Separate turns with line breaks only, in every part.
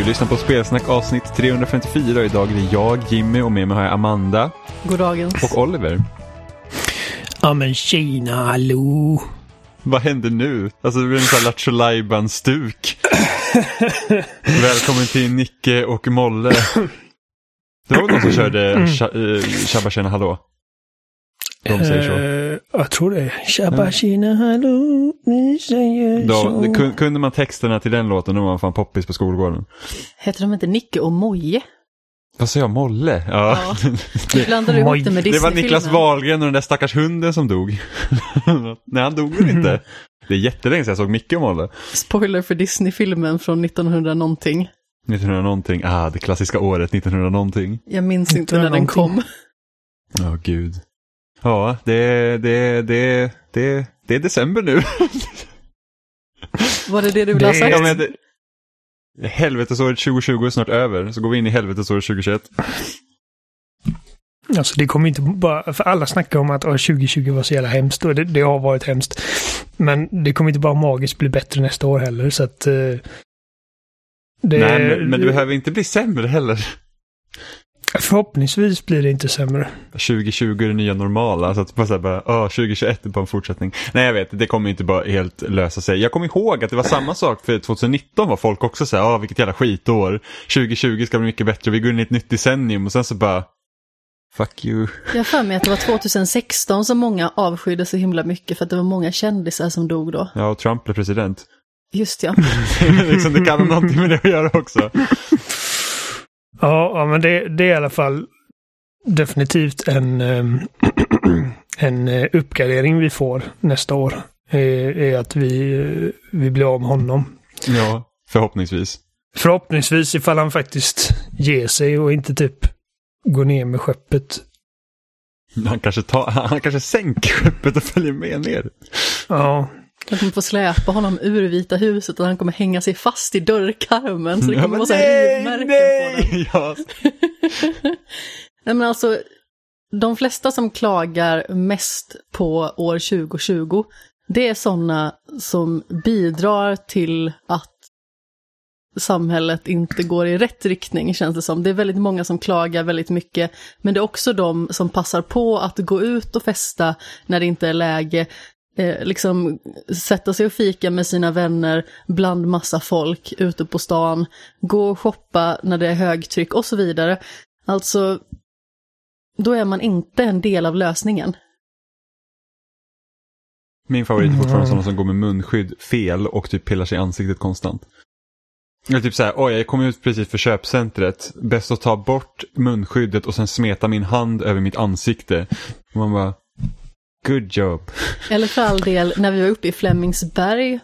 Du lyssnar på Spelsnack avsnitt 354 idag är det jag, Jimmy och med mig har jag Amanda
Goddagens.
och Oliver.
Ja men tjena, hallå.
Vad händer nu? Alltså det blir en sån här Lattjo stuk Välkommen till Nicke och Molle. Det var väl någon som körde tja- eh, Tjabba tjena hallå? De säger så.
Eh, jag tror det. Tjena hallå, vi säger
Då,
så.
det kun- kunde man texterna till den låten då var man fan poppis på skolgården.
Heter de inte Nicke och Moje?
Vad sa jag? Molle? Ja.
Ja. Du ihop det med
Det var Niklas. Wahlgren och den där stackars hunden som dog. Nej, han dog väl inte. Det är jättelänge sedan jag såg Micke och Molle.
Spoiler för Disney-filmen från 1900 någonting.
1900 någonting. Ah, det klassiska året 1900 någonting.
Jag minns inte när den kom.
Ja, gud. Ja, det, det, det, det, det är december nu.
Var det det du ville ha
Det-
sagt?
ja, men det, helvetesåret 2020 är snart över, så går vi in i helvetesåret 2021.
Alltså det kommer inte bara, för alla snackar om att "Åh, 2020 var så jävla hemskt och det, det har varit hemskt. Men det kommer inte bara magiskt bli bättre nästa år heller så att... eh, det,
Nej, men, men det behöver inte bli sämre heller.
Förhoppningsvis blir det inte sämre.
2020 är det nya normala, så att bara, så här, bara oh, 2021 är bara en fortsättning. Nej, jag vet, det kommer inte bara helt lösa sig. Jag kommer ihåg att det var samma sak för 2019 var folk också så här, oh, vilket jävla skitår. 2020 ska bli mycket bättre, vi går in i ett nytt decennium och sen så bara, fuck you.
Jag har för mig att det var 2016 som många avskydde så himla mycket för att det var många kändisar som dog då.
Ja, och Trump blev president.
Just ja.
liksom, det kan ha någonting med det att göra också.
Ja, ja men det, det är i alla fall definitivt en, ehm, en eh, uppgradering vi får nästa år. Är, är att vi, eh, vi blir av med honom.
Ja, förhoppningsvis.
Förhoppningsvis ifall han faktiskt ger sig och inte typ går ner med skeppet.
Han kanske, tar, han kanske sänker skeppet och följer med ner.
Ja,
De kommer få släpa honom ur Vita huset och han kommer hänga sig fast i dörrkarmen. Så det
Ja,
kommer
men
vara så här
nej,
rivmärken på!
Ja,
Nej men alltså, de flesta som klagar mest på år 2020, det är sådana som bidrar till att samhället inte går i rätt riktning, känns det som. Det är väldigt många som klagar väldigt mycket, men det är också de som passar på att gå ut och festa när det inte är läge, eh, liksom sätta sig och fika med sina vänner bland massa folk ute på stan, gå och shoppa när det är högtryck och så vidare. Alltså, då är man inte en del av lösningen.
Min favorit är fortfarande
Mm.
sådana som går med munskydd fel och typ pillar sig i ansiktet konstant. Eller typ såhär, oj jag kom ut precis för köpcentret. Bäst att ta bort munskyddet och sen smeta min hand över mitt ansikte. Och man bara, good job.
Eller för all del, när vi var uppe i Flemingsberg,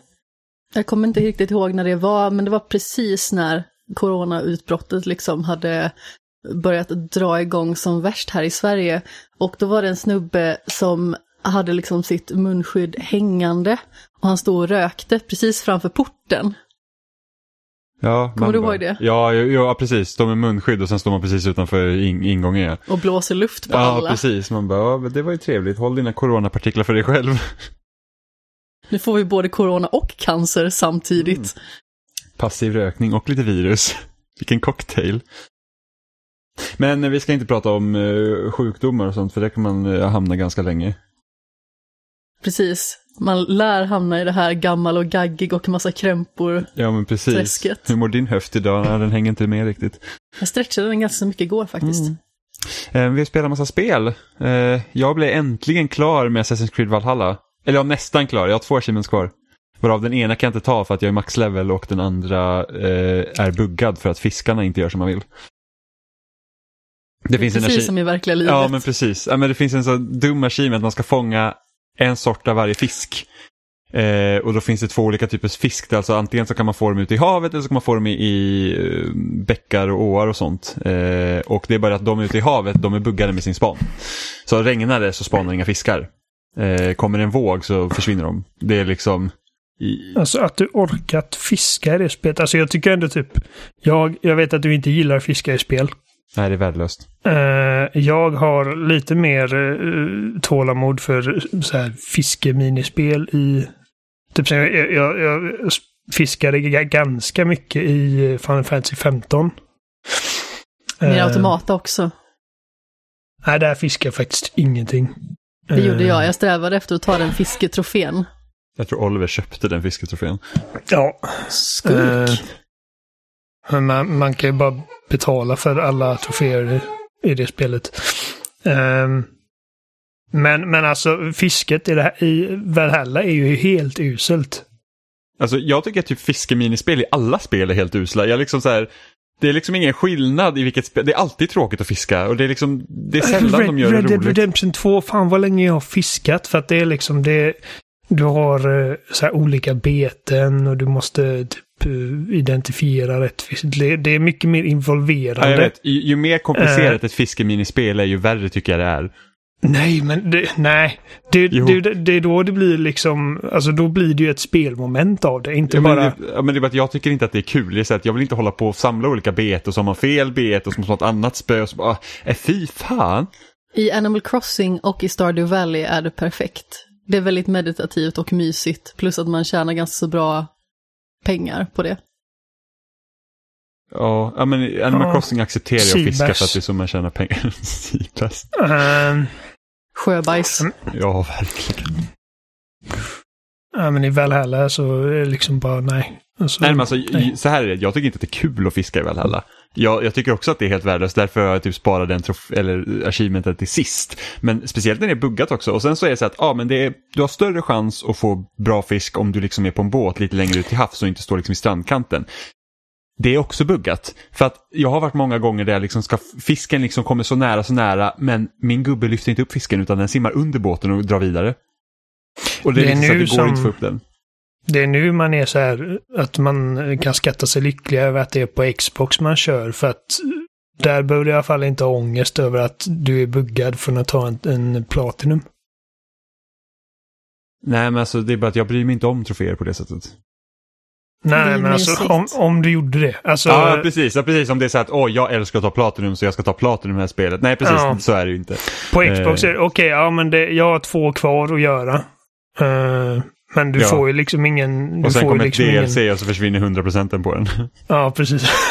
jag kommer inte riktigt ihåg när det var, men det var precis när coronautbrottet liksom hade börjat dra igång som värst här i Sverige. Och då var det en snubbe som hade liksom sitt munskydd hängande och han stod och rökte precis framför porten.
Ja,
Kommer du ihåg det?
Ja, ja, ja, precis. Står med munskydd och sen står man precis utanför in, ingången. Ja,
Och blåser luft på
ja
alla.
precis. Man bara, ja, det var ju trevligt. Håll dina coronapartiklar för dig själv.
Nu får vi både corona och cancer samtidigt.
Mm. Passiv rökning och lite virus. Vilken cocktail. Men eh, vi ska inte prata om eh, sjukdomar och sånt för det kan man eh, hamna ganska länge.
Precis. Man lär hamna i det här gammal och gaggig och massa krämpor.
Ja men precis.
Träsket.
Hur mår din höft idag? Ja, den hänger inte med riktigt.
Jag stretchade den ganska mycket igår faktiskt.
Mm. Eh, vi har spelat massa spel. Eh, jag blev äntligen klar med Assassin's Creed Valhalla. Eller ja, nästan klar. Jag har två achievements kvar. Varav den ena kan jag inte ta för att jag är maxlevel och den andra eh, är buggad för att fiskarna inte gör som man vill. Det finns en
Precis
achi-
som i verkliga livet.
Ja, men precis. Ja, men det finns en så dum achievement att man ska fånga en sort av varje fisk. Eh, och då finns det två olika typer av fisk. Alltså antingen så kan man få dem ute i havet eller så kan man få dem i, i eh, bäckar och åar och sånt. Eh, och det är bara att de ute i havet, de är buggade med sin span. Så regnar det så spanar inga fiskar. Eh, kommer en våg så försvinner de. Det är liksom... I...
alltså att du orkat fiska i det spelet. Alltså jag tycker ändå typ, jag, jag vet att du inte gillar fiska i spel.
Nej, det är värdelöst.
Eh, jag har lite mer uh, tålamod för så här fiskeminispel i... Typ jag, jag, jag fiskade ganska mycket i eh, Final Fantasy 15.
Med
Eh,
automata också.
Nej, där fiskar jag faktiskt ingenting.
Det gjorde
Eh,
jag. Jag strävade efter att ta den fisketrofén.
Jag tror Oliver köpte den fisketrofén.
Ja.
Skurk.
Man, man kan ju bara betala för alla troféer i, det spelet. Ehm, men, men alltså fisket i, det här, i Valhalla är ju helt uselt.
Alltså jag tycker att typ fiskeminispel i alla spel är helt usla. Jag liksom så här, det är liksom ingen skillnad i vilket spel. Det är alltid tråkigt att fiska och det är liksom, det är sällan
Red,
de gör
Red
det
Dead
roligt.
Redemption 2, fan vad länge jag har fiskat för att det är liksom det. Du har eh, så här olika beten och du måste typ identifiera rätt fisk. Det, det är mycket mer
Ja,
involverande.
jag vet, ju, ju mer komplicerat
Eh.
ett fiskeminispel är ju värre tycker jag det är.
Nej, men det, nej. Det,
Jo.
det, det är då det blir liksom, alltså då blir det ju ett spelmoment av det. Inte
Ja, men,
bara...
det, ja, men det är bara att jag tycker inte att det är kul. Det är så att jag vill inte hålla på och samla olika bet och så har man fel bet och så måste man ha ett annat spö och så bara, äh, fy fan.
I Animal Crossing och i Stardew Valley är det perfekt. Det är väldigt meditativt och mysigt, plus att man tjänar ganska så bra pengar på det.
Ja, ja men i Animal
Ja.
Crossing accepterar jag att fiska för att det är så man tjänar pengar. Seabass.
Ehm,
Sjöbajs.
Ja, verkligen.
ja, men i Valhalla så är det liksom bara nej. Alltså,
Nej, men alltså,
nej.
så här är det, jag tycker inte att det är kul att fiska i Valhalla. Jag, jag tycker också att det är helt värdelöst, därför har jag typ sparat den eller achievementet till sist. Men speciellt när det är buggat också. Och sen så är det så att ja, men det är, du har större chans att få bra fisk om du liksom är på en båt lite längre ut till havs och inte står liksom i strandkanten. Det är också buggat. För att jag har varit många gånger där jag liksom ska, fisken liksom kommer så nära, så nära, men min gubbe lyfter inte upp fisken utan den simmar under båten och drar vidare. Och det är,
Det är
så att
nu
det går
som-
inte att få upp den.
Det är nu man är så här att man kan skatta sig lycklig över att det är på Xbox man kör för att där behöver du i alla fall inte ha ångest över att du är buggad från att ta en, en Platinum.
Nej, men alltså det är bara att jag bryr mig inte om troféer på det sättet.
Nej, men alltså om, om du gjorde det. Alltså,
Ja, precis. Ja, precis. Om det är så att åh, jag älskar att ta Platinum så jag ska ta Platinum i det här spelet. Nej, precis.
Ja.
Så är det ju inte.
på Xbox
eh.
är det okej, ja men det, jag har två kvar att göra. Eh, men du
Ja.
får ju liksom ingen... Du
Och sen kommer
liksom
ett DLC
ingen,
och så försvinner 100% på den.
Ja, precis.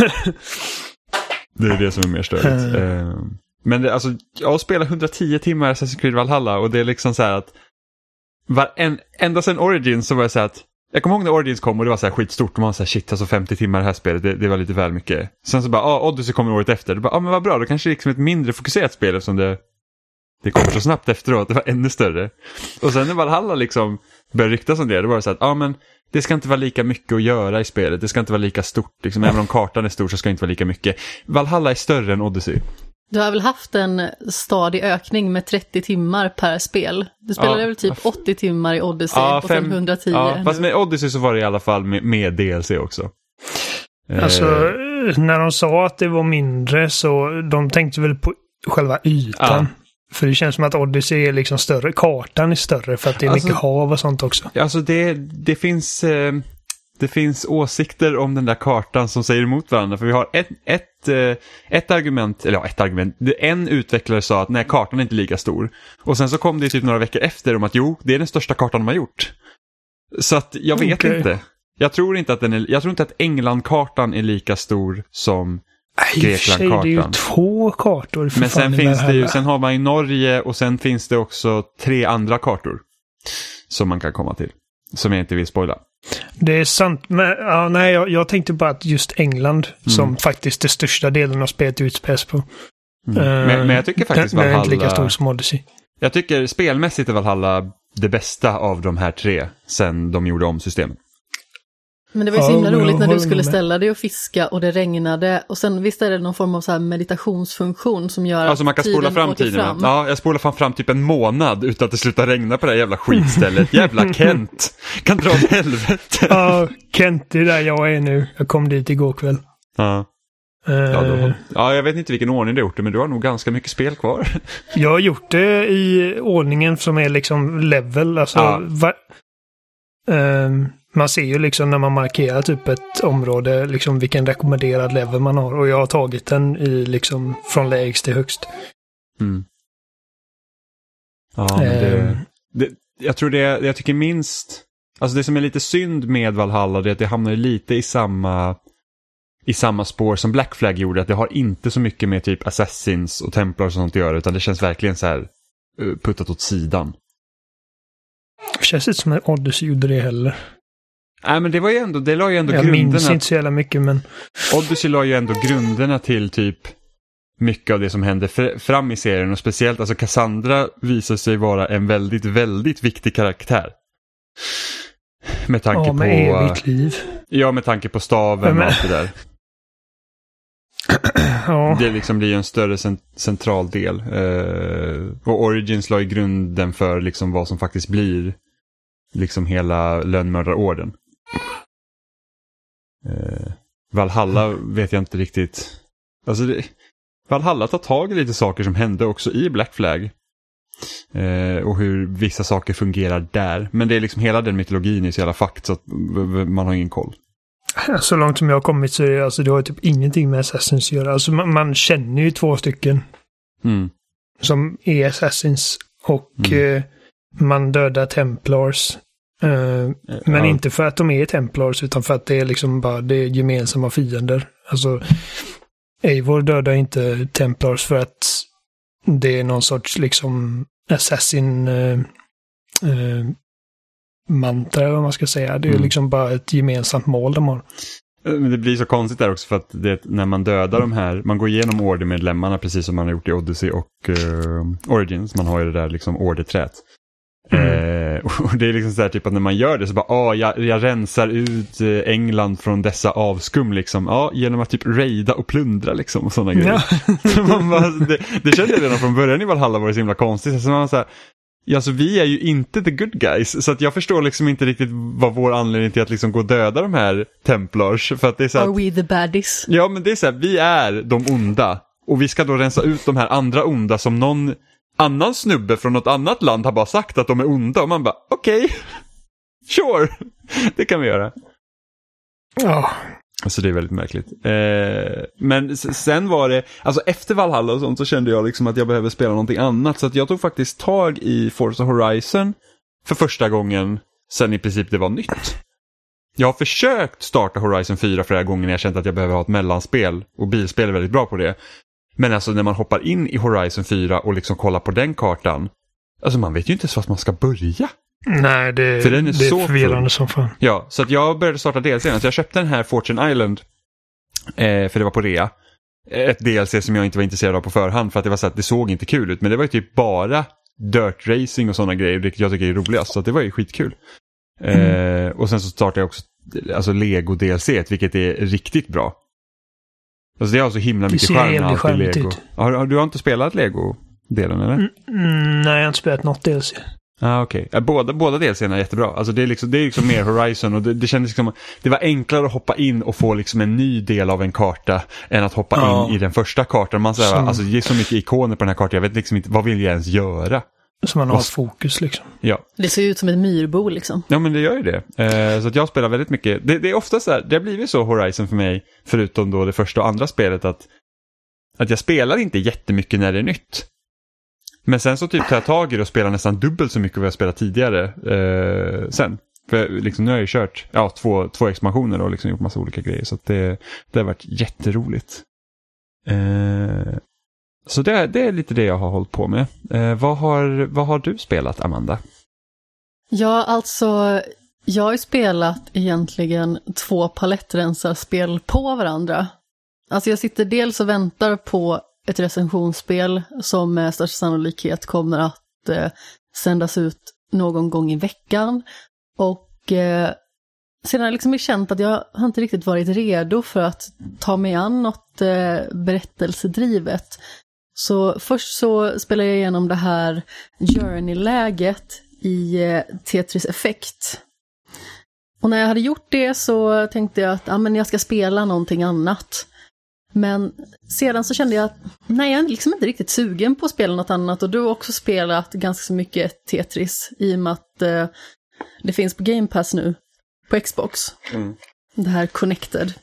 Det är det som är mer störigt.
Eh.
Eh, Men det, alltså, jag spelar 110 timmar Assassin's Creed Valhalla och det är liksom så här att var en, ända sedan Origins så var jag så här att jag kommer ihåg när Origins kom och det var så här skitstort. Och man var så här, shit, alltså 50 timmar i det här spelet, det, det var lite väl mycket. Sen så bara, ah, Odyssey kommer året efter. Då bara, ah, men vad bra, då kanske det är liksom ett mindre fokuserat spel eftersom det, det kommer så snabbt efteråt. Det var ännu större. Och sen när Valhalla liksom började ryktas om det, då var det så att, ja ah, men det ska inte vara lika mycket att göra i spelet. Det ska inte vara lika stort. Liksom. Även om kartan är stor så ska det inte vara lika mycket. Valhalla är större än Odyssey.
Du har väl haft en stadig ökning med 30 timmar per spel? Du spelade
Ja.
väl typ 80 timmar i Odyssey
Ja,
och
fem-
sen 110
Ja,
nu.
fast med Odyssey så var det i alla fall med, med DLC också.
Alltså, eh, när de sa att det var mindre så de tänkte väl på själva ytan. För det känns som att Odyssey är liksom större. Kartan är större för att det är
Alltså-
mycket hav och sånt också.
Alltså det, det finns... Eh, det finns åsikter om den där kartan som säger emot varandra. För vi har ett, ett, eh, ett argument, eller ja, ett argument. En utvecklare sa att nej, kartan är inte lika stor. Och sen så kom det typ några veckor efter om att jo, det är den största kartan de har gjort. Så att jag vet
Okej.
inte. Jag tror inte att den är, jag tror inte att Englandkartan är lika stor som
I och för sig, det är ju
Greklandkartan.
två kartor. För
Men sen finns det ju,
Valhalla.
sen har man i Norge och sen finns det också tre andra kartor. Som man kan komma till. Som jag inte vill spoila.
Det är sant, men ja, nej, jag, jag tänkte bara att just England,
Mm.
som faktiskt den största delen av spelet utspelas på.
Mm.
Eh,
men, men jag tycker faktiskt
den, den är inte lika
Valhalla,
stor som Odyssey.
jag tycker spelmässigt är Valhalla det bästa av de här tre sen de gjorde om systemet.
Men det var ju så himla roligt när du skulle ställa dig och fiska och det regnade. Och sen visst är det någon form av så här meditationsfunktion som gör
Alltså man kan spola fram tiden.
fram.
Ja, jag spolar fan fram typ en månad utan att det slutar regna på det här jävla skitstället. jävla Kent! Kan dra åt helvete.
Ja, Kent, det är där jag är nu. Jag kom dit igår kväll.
Ja.
Eh,
Ja, då, ja, jag vet inte vilken ordning du har gjort det, men du har nog ganska mycket spel kvar.
Jag har gjort det i ordningen som är liksom level. Alltså,
Ja.
va- Ehm, man ser ju liksom när man markerar typ ett område liksom vilken rekommenderad level man har. Och jag har tagit den i liksom från lägst till högst.
Mm. Ja, men det,
Ehm,
det, jag tror det, jag tycker minst Alltså det som är lite synd med Valhalla det är att det hamnar lite i samma i samma spår som Black Flag gjorde. Att det har inte så mycket med typ Assassins och Templars och sånt att göra utan det känns verkligen så här eh, puttat åt sidan.
Det känns inte som att Odyssey gjorde det heller.
Nej men det var ju ändå, det la ju ändå
Jag
grunderna.
minns inte så jävla mycket men...
Odyssey la ju ändå grunderna till typ mycket av det som hände fr fram i serien och speciellt alltså Cassandra visar sig vara en väldigt, väldigt viktig karaktär. Med tanke
Ja, med
på...
evigt liv.
Ja, med tanke på staven
Men-
och allt det där.
Ja.
Det liksom blir en större cent central del. Eh, och Origins la ju grunden för liksom vad som faktiskt blir liksom hela lönnmördarorden. Eh, Valhalla vet jag inte riktigt. Alltså det, Valhalla tar tag i lite saker som hände också i Black Flag. Eh, och hur vissa saker fungerar där. Men det är liksom hela den mytologin är så jävla fakt så att man har ingen koll.
Så långt som jag har kommit så är det, alltså, det har typ ingenting med Assassins att göra. Alltså, man, man känner ju två stycken
Mm.
som är Assassins. Och
Mm.
eh, man dödar Templars. Eh, men
Ja.
inte för att de är Templars utan för att det är liksom bara det är gemensamma fiender. Alltså, Eivor dödar inte Templars för att det är någon sorts liksom Assassin eh, eh, mantra vad man ska säga. Det är
Mm.
liksom bara ett gemensamt mål de har.
Eh, Men det blir så konstigt där också för att det, när man dödar de här, man går igenom ordermedlemmarna precis som man har gjort i Odyssey och eh, Origins. Man har ju det där liksom orderträt. Eh, och det är liksom så här typ att när man gör det så bara, ah, jag, jag rensar ut eh, England från dessa avskum liksom. Ja, genom att typ raida och plundra liksom och sådana grejer.
Ja.
man bara, det, det kände jag redan från början i Valhalla var det så himla konstigt. Så man så här, ja, så vi är ju inte the good guys. Så att jag förstår liksom inte riktigt vad vår anledning till att liksom gå och döda de här templars. För att det är så här,
Are we the baddies?
Ja, men det är så här, vi är de onda. Och vi ska då rensa ut de här andra onda som någon annan snubbe från något annat land har bara sagt att de är onda. Och man bara, okej, sure, det kan vi göra.
ja.
Alltså det är väldigt märkligt. Eh, men sen var det, alltså efter Valhalla och sånt så kände jag liksom att jag behöver spela någonting annat. Så att jag tog faktiskt tag i Forza Horizon för första gången sen i princip det var nytt. Jag har försökt starta Horizon 4 flera gånger när jag känt att jag behöver ha ett mellanspel. Och bilspel är väldigt bra på det. Men alltså när man hoppar in i Horizon 4 och liksom kollar på den kartan. Alltså man vet ju inte ens vart man ska börja.
Nej, det,
För den är
det
så
är förvirrande
full.
som fan.
Ja, så att jag började starta DLC. Så jag köpte den här Fortune Island. Eh, för det var på rea. Ett DLC som jag inte var intresserad av på förhand för att det var så att det såg inte kul ut. Men det var ju typ bara dirt racing och sådana grejer, vilket jag tycker är roligast. Så det var ju skitkul. Eh, och sen så startade jag också alltså Lego DLC, vilket är riktigt bra. Alltså det har så himla
Det
mycket charm allt i Lego.
ut.
Har, du har inte spelat Lego-delen eller?
Mm, mm, nej, jag har inte spelat något DLC.
Ah. Ja, Båda, båda delserierna är jättebra. Alltså det är liksom, det är liksom mer Horizon och det, det kändes liksom, det var enklare att hoppa in och få liksom en ny del av en karta än att hoppa
Ja.
in i den första kartan. Man
Som-
alltså det är så mycket ikoner på den här kartan, jag vet liksom inte, vad vill jag ens göra?
Så man har
Vad-
fokus liksom.
Ja,
Det ser ut som ett myrbo liksom.
ja men det gör ju det. Eh, så att jag spelar väldigt mycket, det, det är ofta så här, det har blivit så Horizon för mig, förutom då det första och andra spelet, att, att jag spelar inte jättemycket när det är nytt. Men sen så typ tar jag tag i det och spelar nästan dubbelt så mycket vad jag spelat tidigare eh, sen. För liksom, nu har jag ju kört ja, två, två expansioner och liksom gjort massa olika grejer. Så att det, det har varit jätteroligt. Eh, så det, det är lite det jag har hållit på med. Eh, vad, har, vad har du spelat, Amanda?
Ja, alltså, jag har ju spelat egentligen två palettrensarspel på varandra. Alltså jag sitter dels och väntar på ett recensionsspel som med största sannolikhet kommer att eh, sändas ut någon gång i veckan. Och eh, sedan har jag liksom känt att jag har inte riktigt varit redo för att ta mig an något eh, berättelsedrivet. Så först så spelar jag igenom det här Journey-läget i eh, Tetris Effect. Och när jag hade gjort det så tänkte jag att ja, men jag ska spela någonting annat. Men sedan så kände jag att nej, jag är liksom inte riktigt sugen på att spela något annat. Och du har också spelat ganska så mycket Tetris i och med att eh, det finns på Game Pass nu på Xbox. Det här Connected.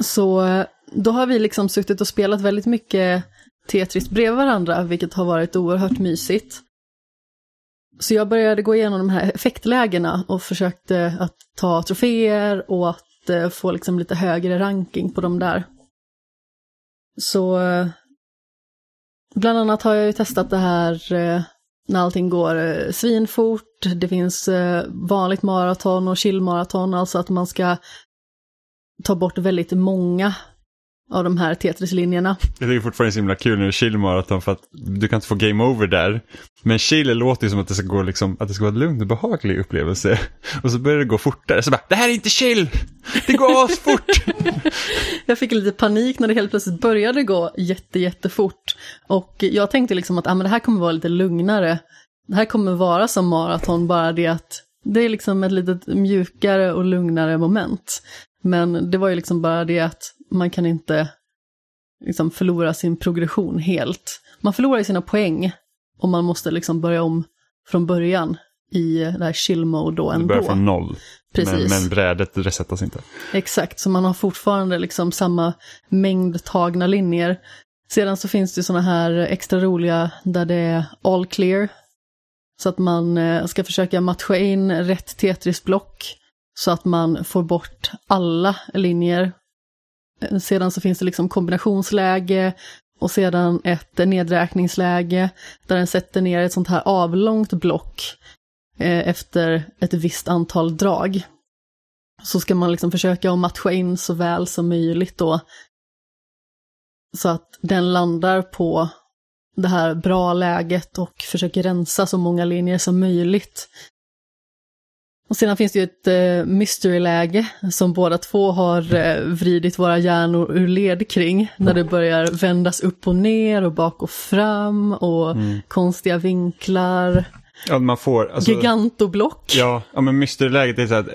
Så eh, då har vi liksom suttit och spelat väldigt mycket Tetris bredvid varandra, vilket har varit oerhört mysigt. så jag började gå igenom de här effektlägena och försökte att ta troféer och att eh, få liksom lite högre ranking på de där. Så eh, bland annat har jag ju testat det här eh, när allting går svinfort. Det finns vanligt maraton och chillmaraton, alltså att man ska ta bort väldigt många av de här Tetris-linjerna.
Det är fortfarande så himla kul är chill maraton för att du kan inte få game over där. Men chill låter ju som att det ska gå liksom, att det ska vara en lugn och behaglig upplevelse. Och så börjar det gå fortare. Så bara, det här är inte chill! Det går asfort!
jag fick lite panik när det helt plötsligt började gå jätte, jättefort. Och jag tänkte liksom att ah, men det här kommer vara lite lugnare. Det här kommer vara som maraton, bara det att det är liksom ett litet mjukare och lugnare moment. Men det var ju liksom bara det att man kan inte liksom förlora sin progression helt. Man förlorar ju sina poäng och man måste liksom börja om från början i det här chill mode då ändå.
Du börjar från noll.
Precis.
Men, men brädet resetas inte.
Exakt, så man har fortfarande liksom samma mängd tagna linjer. Sedan så finns det sådana här extra roliga där det är all clear. Så att man eh, ska försöka matcha in rätt Tetris-block så att man får bort alla linjer. Sedan så finns det liksom kombinationsläge och sedan ett nedräkningsläge där den sätter ner ett sånt här avlångt block eh, efter ett visst antal drag. Så ska man liksom försöka att matcha in så väl som möjligt då. Så att den landar på det här bra läget och försöker rensa så många linjer som möjligt. Och sedan finns det ju ett eh, mystery-läge som båda två har eh, vridit våra hjärnor ur led kring. När det börjar vändas upp och ner och bak och fram och mm. konstiga vinklar.
Ja, man får... Alltså,
Gigantoblock.
Ja, ja men mystery-läget är så att eh,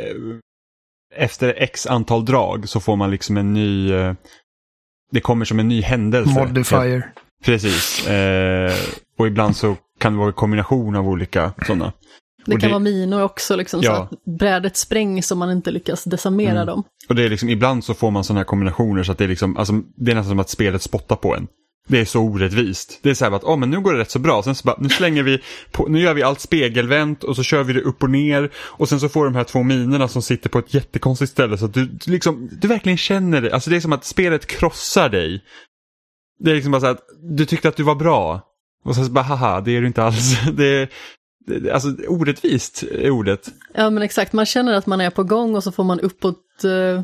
efter x antal drag så får man liksom en ny... Eh, det kommer som en ny händelse.
Modifier.
Precis. Eh, och ibland så kan det vara en kombination av olika sådana.
Det kan det, vara minor också, liksom, ja. så att brädet sprängs om man inte lyckas desarmera mm. dem.
Och det är liksom, ibland så får man sådana här kombinationer så att det är liksom, alltså, det är nästan som att spelet spottar på en. Det är så orättvist. Det är så här att, oh, men nu går det rätt så bra. Sen så bara, nu slänger vi, på, nu gör vi allt spegelvänt och så kör vi det upp och ner. Och sen så får de här två minerna som sitter på ett jättekonstigt ställe så att du, du liksom, du verkligen känner det. Alltså det är som att spelet krossar dig. Det är liksom bara så att du tyckte att du var bra. Och sen så bara, haha, det är du inte alls. Det är, Alltså orättvist är ordet.
Ja men exakt, man känner att man är på gång och så får man uppåt eh,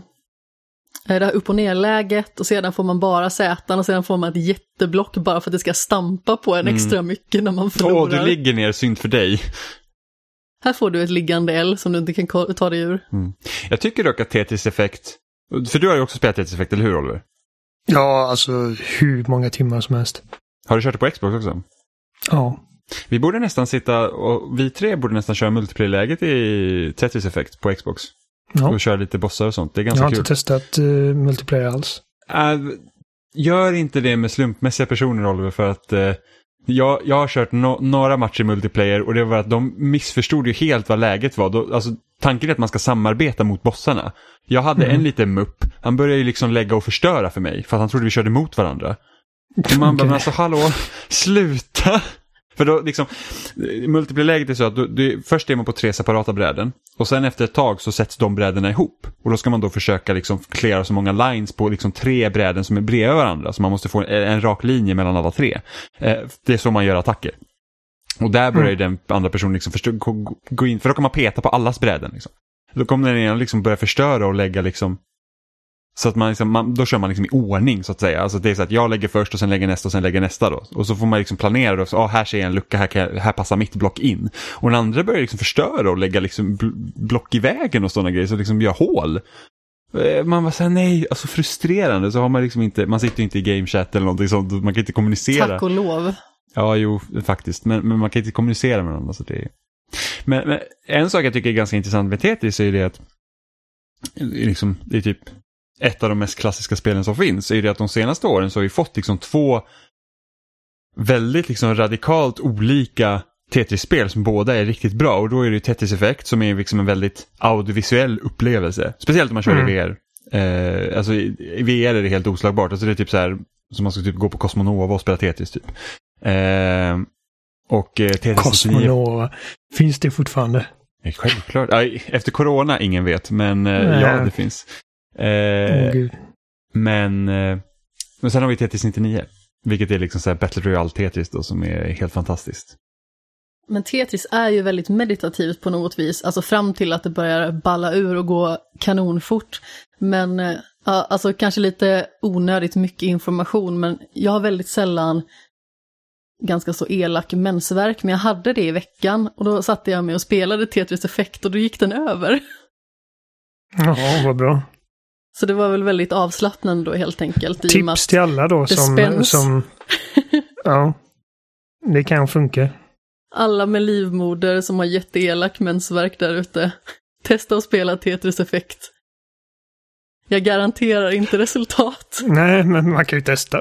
det här upp och nerläget och sedan får man bara sätan och sedan får man ett jätteblock bara för att det ska stampa på en mm. extra mycket när man förlorar.
Åh, du ligger ner, synd för dig.
Här får du ett liggande L som du inte kan ta dig ur.
Mm. Jag tycker dock att Tetris Effekt, för du har ju också spelat Tetris Effekt, eller hur Oliver?
Ja, alltså hur många timmar som helst.
Har du kört det på Xbox också?
Ja.
Vi borde nästan sitta och vi tre borde nästan köra multiplayer-läget i Tetris Effect på Xbox. Ja. Och köra lite bossar och sånt. Det är ganska kul.
Jag har kul. inte testat uh, multiplayer alls.
Uh, gör inte det med slumpmässiga personer Oliver för att uh, jag, jag har kört no några matcher multiplayer och det var att de missförstod ju helt vad läget var. Då, alltså, tanken är att man ska samarbeta mot bossarna. Jag hade mm. en liten mupp, han började ju liksom lägga och förstöra för mig för att han trodde vi körde mot varandra. Och man okay. bara, alltså hallå, sluta! För då liksom, multiplayer-läget är så att du, du, först är man på tre separata bräden och sen efter ett tag så sätts de brädena ihop. Och då ska man då försöka liksom klära så många lines på liksom tre bräden som är bredvid varandra. Så man måste få en, en rak linje mellan alla tre. Eh, det är så man gör attacker. Och där börjar mm. den andra personen liksom förstå, gå, gå in, för då kan man peta på allas bräden. Liksom. Då kommer den ena liksom börja förstöra och lägga liksom så att man, liksom, man, då kör man liksom i ordning så att säga. Alltså det är så att jag lägger först och sen lägger nästa och sen lägger nästa då. Och så får man liksom planera då, så, ah, här ser jag en lucka, här, jag, här passar mitt block in. Och den andra börjar liksom förstöra och lägga liksom block i vägen och sådana grejer, så liksom gör hål. Eh, man var såhär, nej, alltså frustrerande. Så har man liksom inte, man sitter ju inte i gamechat eller någonting sånt, man kan inte kommunicera.
Tack och lov.
Ja, jo, faktiskt. Men, men man kan inte kommunicera med varandra. Så det är... men, men en sak jag tycker är ganska intressant med Tetris är ju det att liksom, det är typ ett av de mest klassiska spelen som finns är det att de senaste åren så har vi fått liksom två väldigt liksom radikalt olika Tetris-spel som båda är riktigt bra och då är det Tetris Effect som är liksom en väldigt audiovisuell upplevelse. Speciellt om man kör mm. i VR. Eh, alltså i VR är det helt oslagbart. Alltså det är typ så här som man ska typ gå på Cosmonova och spela Tetris typ. Eh, och eh, Tetris
Cosmonova. Finns det fortfarande?
Självklart. Efter corona, ingen vet, men eh, ja, det finns. Eh,
gud.
men, eh, men sen har vi Tetris 99, vilket är liksom så här Battle Royale Tetris då, som är helt fantastiskt.
Men Tetris är ju väldigt meditativt på något vis, alltså fram till att det börjar balla ur och gå kanonfort. Men, eh, alltså kanske lite onödigt mycket information, men jag har väldigt sällan ganska så elak mensvärk, men jag hade det i veckan och då satte jag mig och spelade Tetris Effekt och då gick den över.
Ja, vad bra.
Så det var väl väldigt avslappnande då helt enkelt.
Tips
att-
till alla då som,
spänns.
som... Ja. Det kan funka.
alla med livmoder som har jätteelak mensvärk där ute. Testa att spela Tetris Effekt. Jag garanterar inte resultat.
Nej, men man kan ju testa.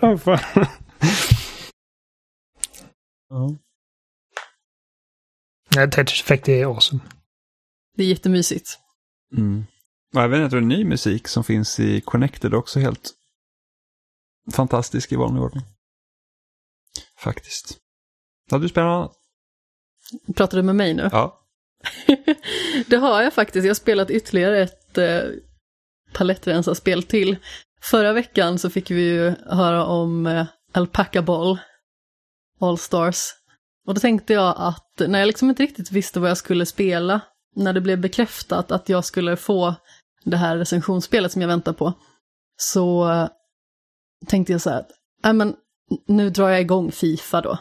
Ja. Nej, Tetris Effect är awesome.
Det är jättemysigt.
Mm. Och även jag ny musik som finns i Connected också helt fantastisk i vanlig ordning. Faktiskt. Har du spelat något annat?
Pratar du med mig nu?
Ja.
det har jag faktiskt. Jag har spelat ytterligare ett eh, palettrensarspel till. Förra veckan så fick vi ju höra om eh, Alpaca Ball, All Stars. Och då tänkte jag att när jag liksom inte riktigt visste vad jag skulle spela, när det blev bekräftat att jag skulle få det här recensionsspelet som jag väntar på, så tänkte jag så här "Nej, äh, men nu drar jag igång Fifa då.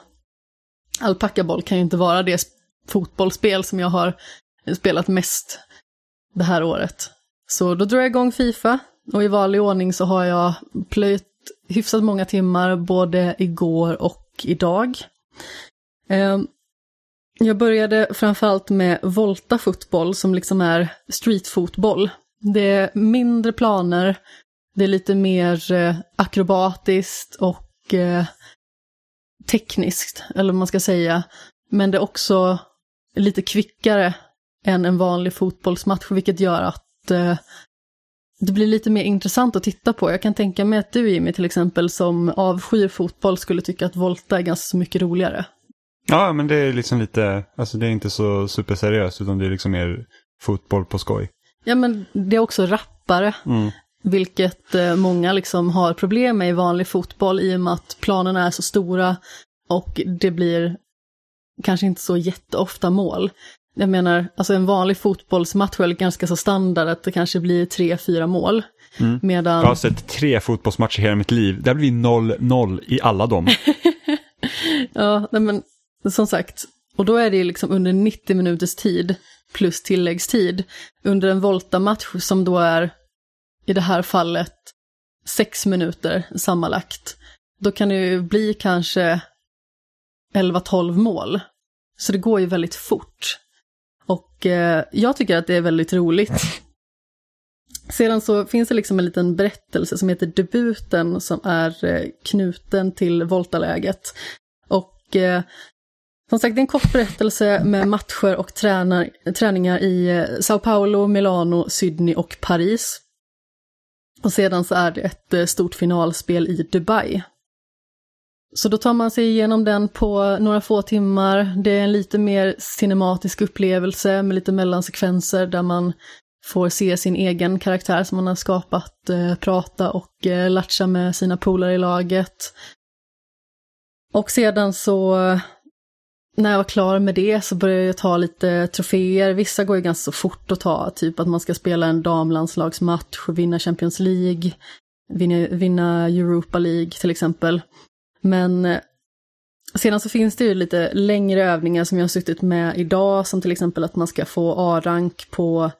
Alpacaboll kan ju inte vara det fotbollsspel som jag har spelat mest det här året. Så då drar jag igång Fifa och i vanlig ordning så har jag plöjt hyfsat många timmar både igår och idag. Ehm, jag började framförallt med Volta fotboll som liksom är streetfotboll. Det är mindre planer, det är lite mer eh, akrobatiskt och eh, tekniskt, eller vad man ska säga. Men det är också lite kvickare än en vanlig fotbollsmatch, vilket gör att eh, det blir lite mer intressant att titta på. Jag kan tänka mig att du Jimmy till exempel som avskyr fotboll skulle tycka att Volta är ganska så mycket roligare.
Ja, men det är liksom lite, alltså det är inte så superseriöst utan det är liksom mer fotboll på skoj.
Ja men det är också rappare,
Mm.
vilket eh, många liksom har problem med i vanlig fotboll i och med att planerna är så stora och det blir kanske inte så jätteofta mål. Jag menar, alltså en vanlig fotbollsmatch är ganska så standard att det kanske blir tre, fyra mål.
Mm.
Medan...
Jag har sett tre fotbollsmatcher i hela mitt liv. Det har blivit 0-0 i alla dem.
Ja, men som sagt, och då är det ju liksom under 90 minuters tid plus tilläggstid under en voltamatch som då är i det här fallet sex minuter sammanlagt. Då kan det ju bli kanske 11-12 mål. Så det går ju väldigt fort. Och eh, jag tycker att det är väldigt roligt. Sedan så finns det liksom en liten berättelse som heter Debuten som är eh, knuten till voltaläget. Och eh, som sagt, det är en kort berättelse med matcher och tränar, träningar i eh, Sao Paulo, Milano, Sydney och Paris. Och sedan så är det ett eh, stort finalspel i Dubai. Så då tar man sig igenom den på några få timmar. Det är en lite mer cinematisk upplevelse med lite mellansekvenser där man får se sin egen karaktär som man har skapat, eh, prata och eh, latcha med sina polare i laget. Och sedan så, eh, när jag var klar med det så började jag ta lite troféer. Vissa går ju ganska så fort att ta, typ att man ska spela en damlandslagsmatch, vinna Champions League, vinna, vinna Europa League till exempel. Men eh, sedan så finns det ju lite längre övningar som jag har suttit med idag, som till exempel att man ska få A-rank på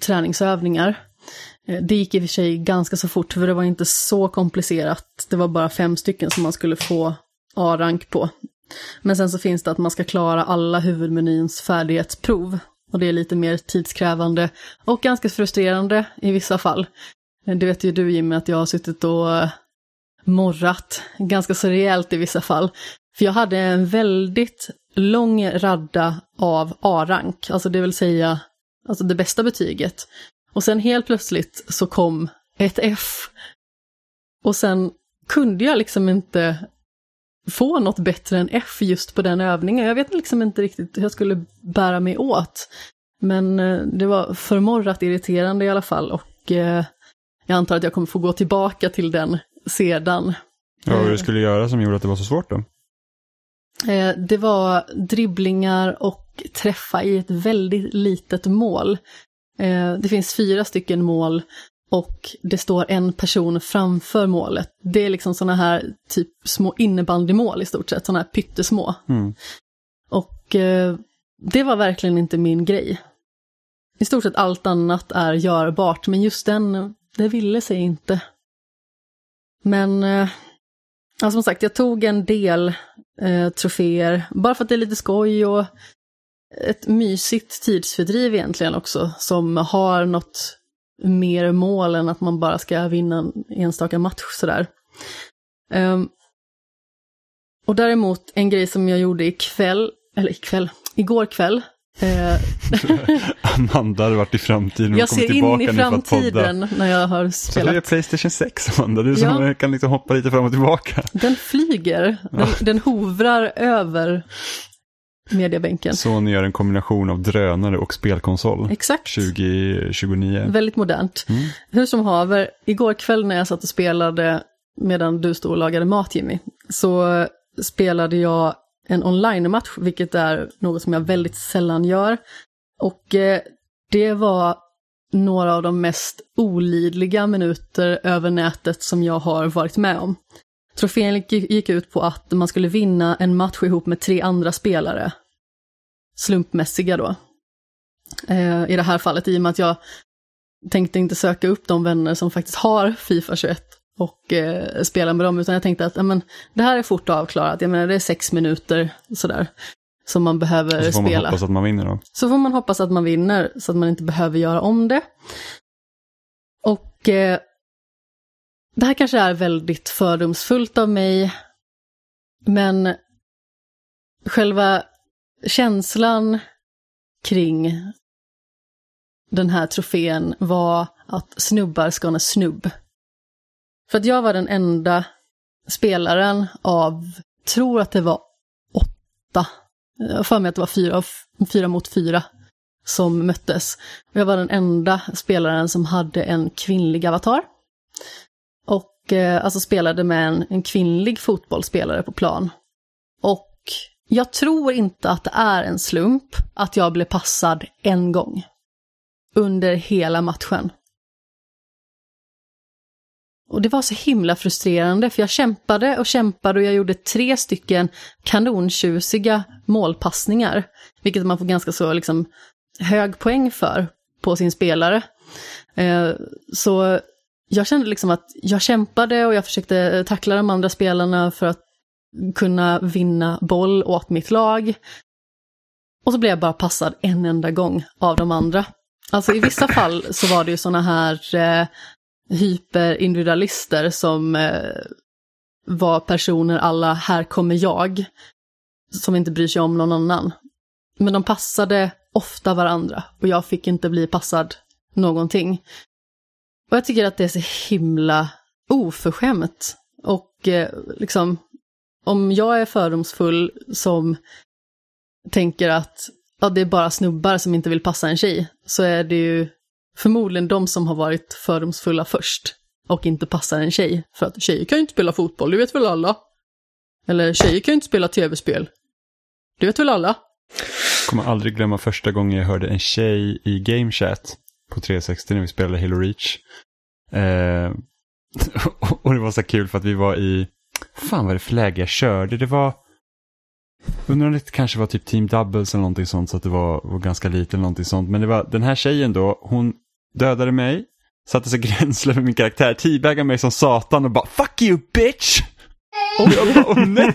träningsövningar. Eh, det gick i och för sig ganska så fort, för det var inte så komplicerat. Det var bara fem stycken som man skulle få A-rank på. Men sen så finns det att man ska klara alla huvudmenyns färdighetsprov. Och det är lite mer tidskrävande och ganska frustrerande i vissa fall. Det vet ju du Jimmy att jag har suttit och morrat ganska så rejält i vissa fall. För jag hade en väldigt lång radda av A-rank, alltså det vill säga alltså det bästa betyget. Och sen helt plötsligt så kom ett F. Och sen kunde jag liksom inte få något bättre än F just på den övningen. Jag vet liksom inte riktigt hur jag skulle bära mig åt. Men eh, det var förmorrat irriterande i alla fall och eh, jag antar att jag kommer få gå tillbaka till den sedan.
Ja, vad du skulle göra som gjorde att det var så svårt då?
Eh, det var dribblingar och träffa i ett väldigt litet mål. Eh, det finns fyra stycken mål och det står en person framför målet. Det är liksom sådana här typ små innebandymål i stort sett, sådana här pyttesmå.
Mm.
Och eh, det var verkligen inte min grej. I stort sett allt annat är görbart, men just den, det ville sig inte. Men, eh, ja, som sagt, jag tog en del eh, troféer, bara för att det är lite skoj och ett mysigt tidsfördriv egentligen också, som har något mer mål än att man bara ska vinna en enstaka match sådär. Um, och däremot en grej som jag gjorde ikväll, eller ikväll, igår kväll. Eh,
Amanda hade varit i framtiden
jag ser in i framtiden när jag har
Så det är
spelat.
Playstation 6 Amanda, du som
Ja.
kan liksom hoppa lite fram och tillbaka.
Den flyger, den, den hovrar över mediabänken.
Sony gör en kombination av drönare och spelkonsol.
Exakt.
2029.
Väldigt modernt.
Mm.
Hur som haver, igår kväll när jag satt och spelade medan du stod och lagade mat Jimmy, så spelade jag en online-match, vilket är något som jag väldigt sällan gör. Och eh, det var några av de mest olidliga minuter över nätet som jag har varit med om. Trofén gick- gick ut på att man skulle vinna en match ihop med tre andra spelare. Slumpmässiga då. Eh, I det här fallet, i och med att jag tänkte inte söka upp de vänner som faktiskt har Fifa 21 och eh, spela med dem, utan jag tänkte att ja, men, det här är fort avklarat. Jag menar, det är sex minuter sådär som man behöver
Och så får man
spela.
hoppas att man vinner då.
Så får man hoppas att man vinner så att man inte behöver göra om det. Och eh, det här kanske är väldigt fördomsfullt av mig, men själva känslan kring den här trofén var att snubbar ska en snubb. För att jag var den enda spelaren av, tror att det var åtta, jag har för mig att det var fyra, fyra mot fyra som möttes. Jag var den enda spelaren som hade en kvinnlig avatar. Och eh, alltså spelade med en, en kvinnlig fotbollsspelare på plan. Och jag tror inte att det är en slump att jag blev passad en gång. Under hela matchen. Och det var så himla frustrerande för jag kämpade och kämpade och jag gjorde tre stycken kanontjusiga målpassningar. Vilket man får ganska så liksom hög poäng för på sin spelare. Eh, så jag kände liksom att jag kämpade och jag försökte tackla de andra spelarna för att kunna vinna boll åt mitt lag. Och så blev jag bara passad en enda gång av de andra. Alltså i vissa fall så var det ju sådana här eh, hyperindividualister som eh, var personer alla här kommer jag, som inte bryr sig om någon annan. Men de passade ofta varandra och jag fick inte bli passad någonting. Och jag tycker att det är så himla oförskämt. Och eh, liksom, om jag är fördomsfull som tänker att ja, det är bara snubbar som inte vill passa en tjej, så är det ju förmodligen de som har varit fördomsfulla först och inte passar en tjej. För att tjejer kan ju inte spela fotboll, det vet väl alla? Eller tjejer kan ju inte spela tv-spel. Det vet väl alla?
Jag kommer aldrig glömma första gången jag hörde en tjej i Game Chat på 360 när vi spelade Halo Reach. Eh, och det var så kul för att vi var i, fan vad det för läge jag körde? Det var, undrar om det kanske var typ Team Doubles eller någonting sånt så att det var, var ganska lite eller någonting sånt. Men det var den här tjejen då, hon dödade mig, satte sig gränsle med min karaktär, teabaggade mig som satan och bara Fuck you bitch! Och jag bara, åh nej!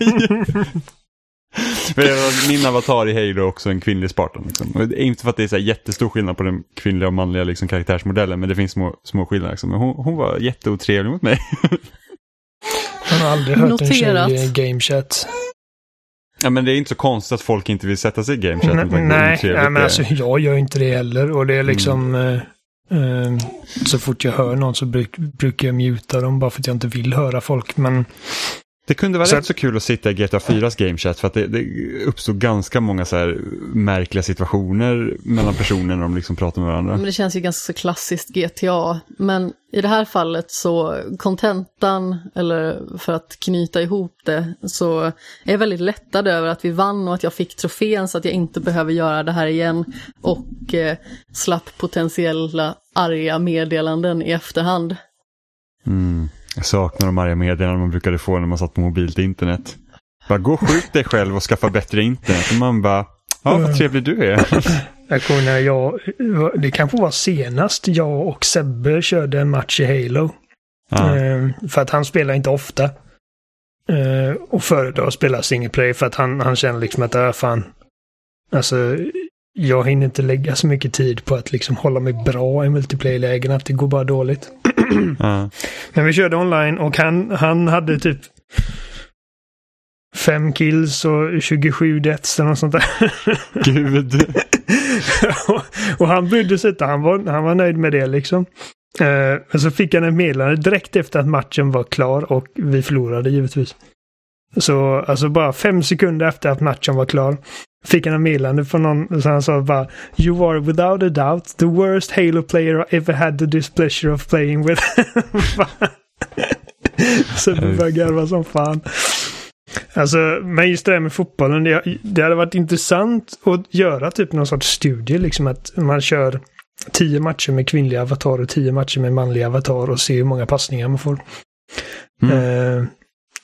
Min avatar i Halo är också en kvinnlig Spartan. Liksom. Och det är inte för att det är så jättestor skillnad på den kvinnliga och manliga liksom, karaktärsmodellen, men det finns små, små skillnader. Liksom. Hon, hon var jätteotrevlig mot mig.
Jag har aldrig hört
Noterat.
en tjej i game chat.
ja, men det är inte så konstigt att folk inte vill sätta sig i game chat. med tanke på hur
Nej,
otrevligt
nej, men alltså jag gör inte det heller. Och det är liksom...
Mm.
eh, eh, så fort jag hör någon så bruk, brukar jag muta dem bara för att jag inte vill höra folk. Men
Det kunde vara
Så-
rätt så kul att sitta i GTA 4s gamechat för att det, det uppstod ganska många så här märkliga situationer mellan personer när de liksom pratar med varandra.
Men det känns ju ganska så klassiskt GTA. Men i det här fallet så, kontentan, eller för att knyta ihop det, så är jag väldigt lättad över att vi vann och att jag fick trofén så att jag inte behöver göra det här igen. Och eh, slapp potentiella arga meddelanden i efterhand.
Mm. Jag saknar de arga meddelanden man brukade få när man satt på mobilt internet. Bara gå och skjut dig själv och skaffa bättre internet. Och man bara, ja vad trevlig du är.
Jag kommer när jag, det kanske var senast jag och Sebbe körde en match i Halo.
Ja.
Eh, för att han spelar inte ofta. Eh, och föredrar att spela single player för att han, han känner liksom att, äh, fan. Alltså, jag hinner inte lägga så mycket tid på att liksom hålla mig bra i multiplayer-lägen, att det går bara dåligt.
Ja.
Men vi körde online och han, han hade typ fem kills och 27 deaths eller något sånt där.
Gud.
och, och han brydde sig inte. Han var, han var nöjd med det liksom. Eh, men så fick han ett meddelande direkt efter att matchen var klar och vi förlorade givetvis. Så alltså bara fem sekunder efter att matchen var klar fick han ett meddelande från någon. Så han sa bara You are without a doubt the worst Halo player I ever had the displeasure of playing with. så vi började garva som fan. Alltså, men just det där med fotbollen, det, det hade varit intressant att göra typ någon sorts studie, liksom att man kör tio matcher med kvinnliga avatar och tio matcher med manliga avatar och se hur många passningar man får.
Mm.
Eh,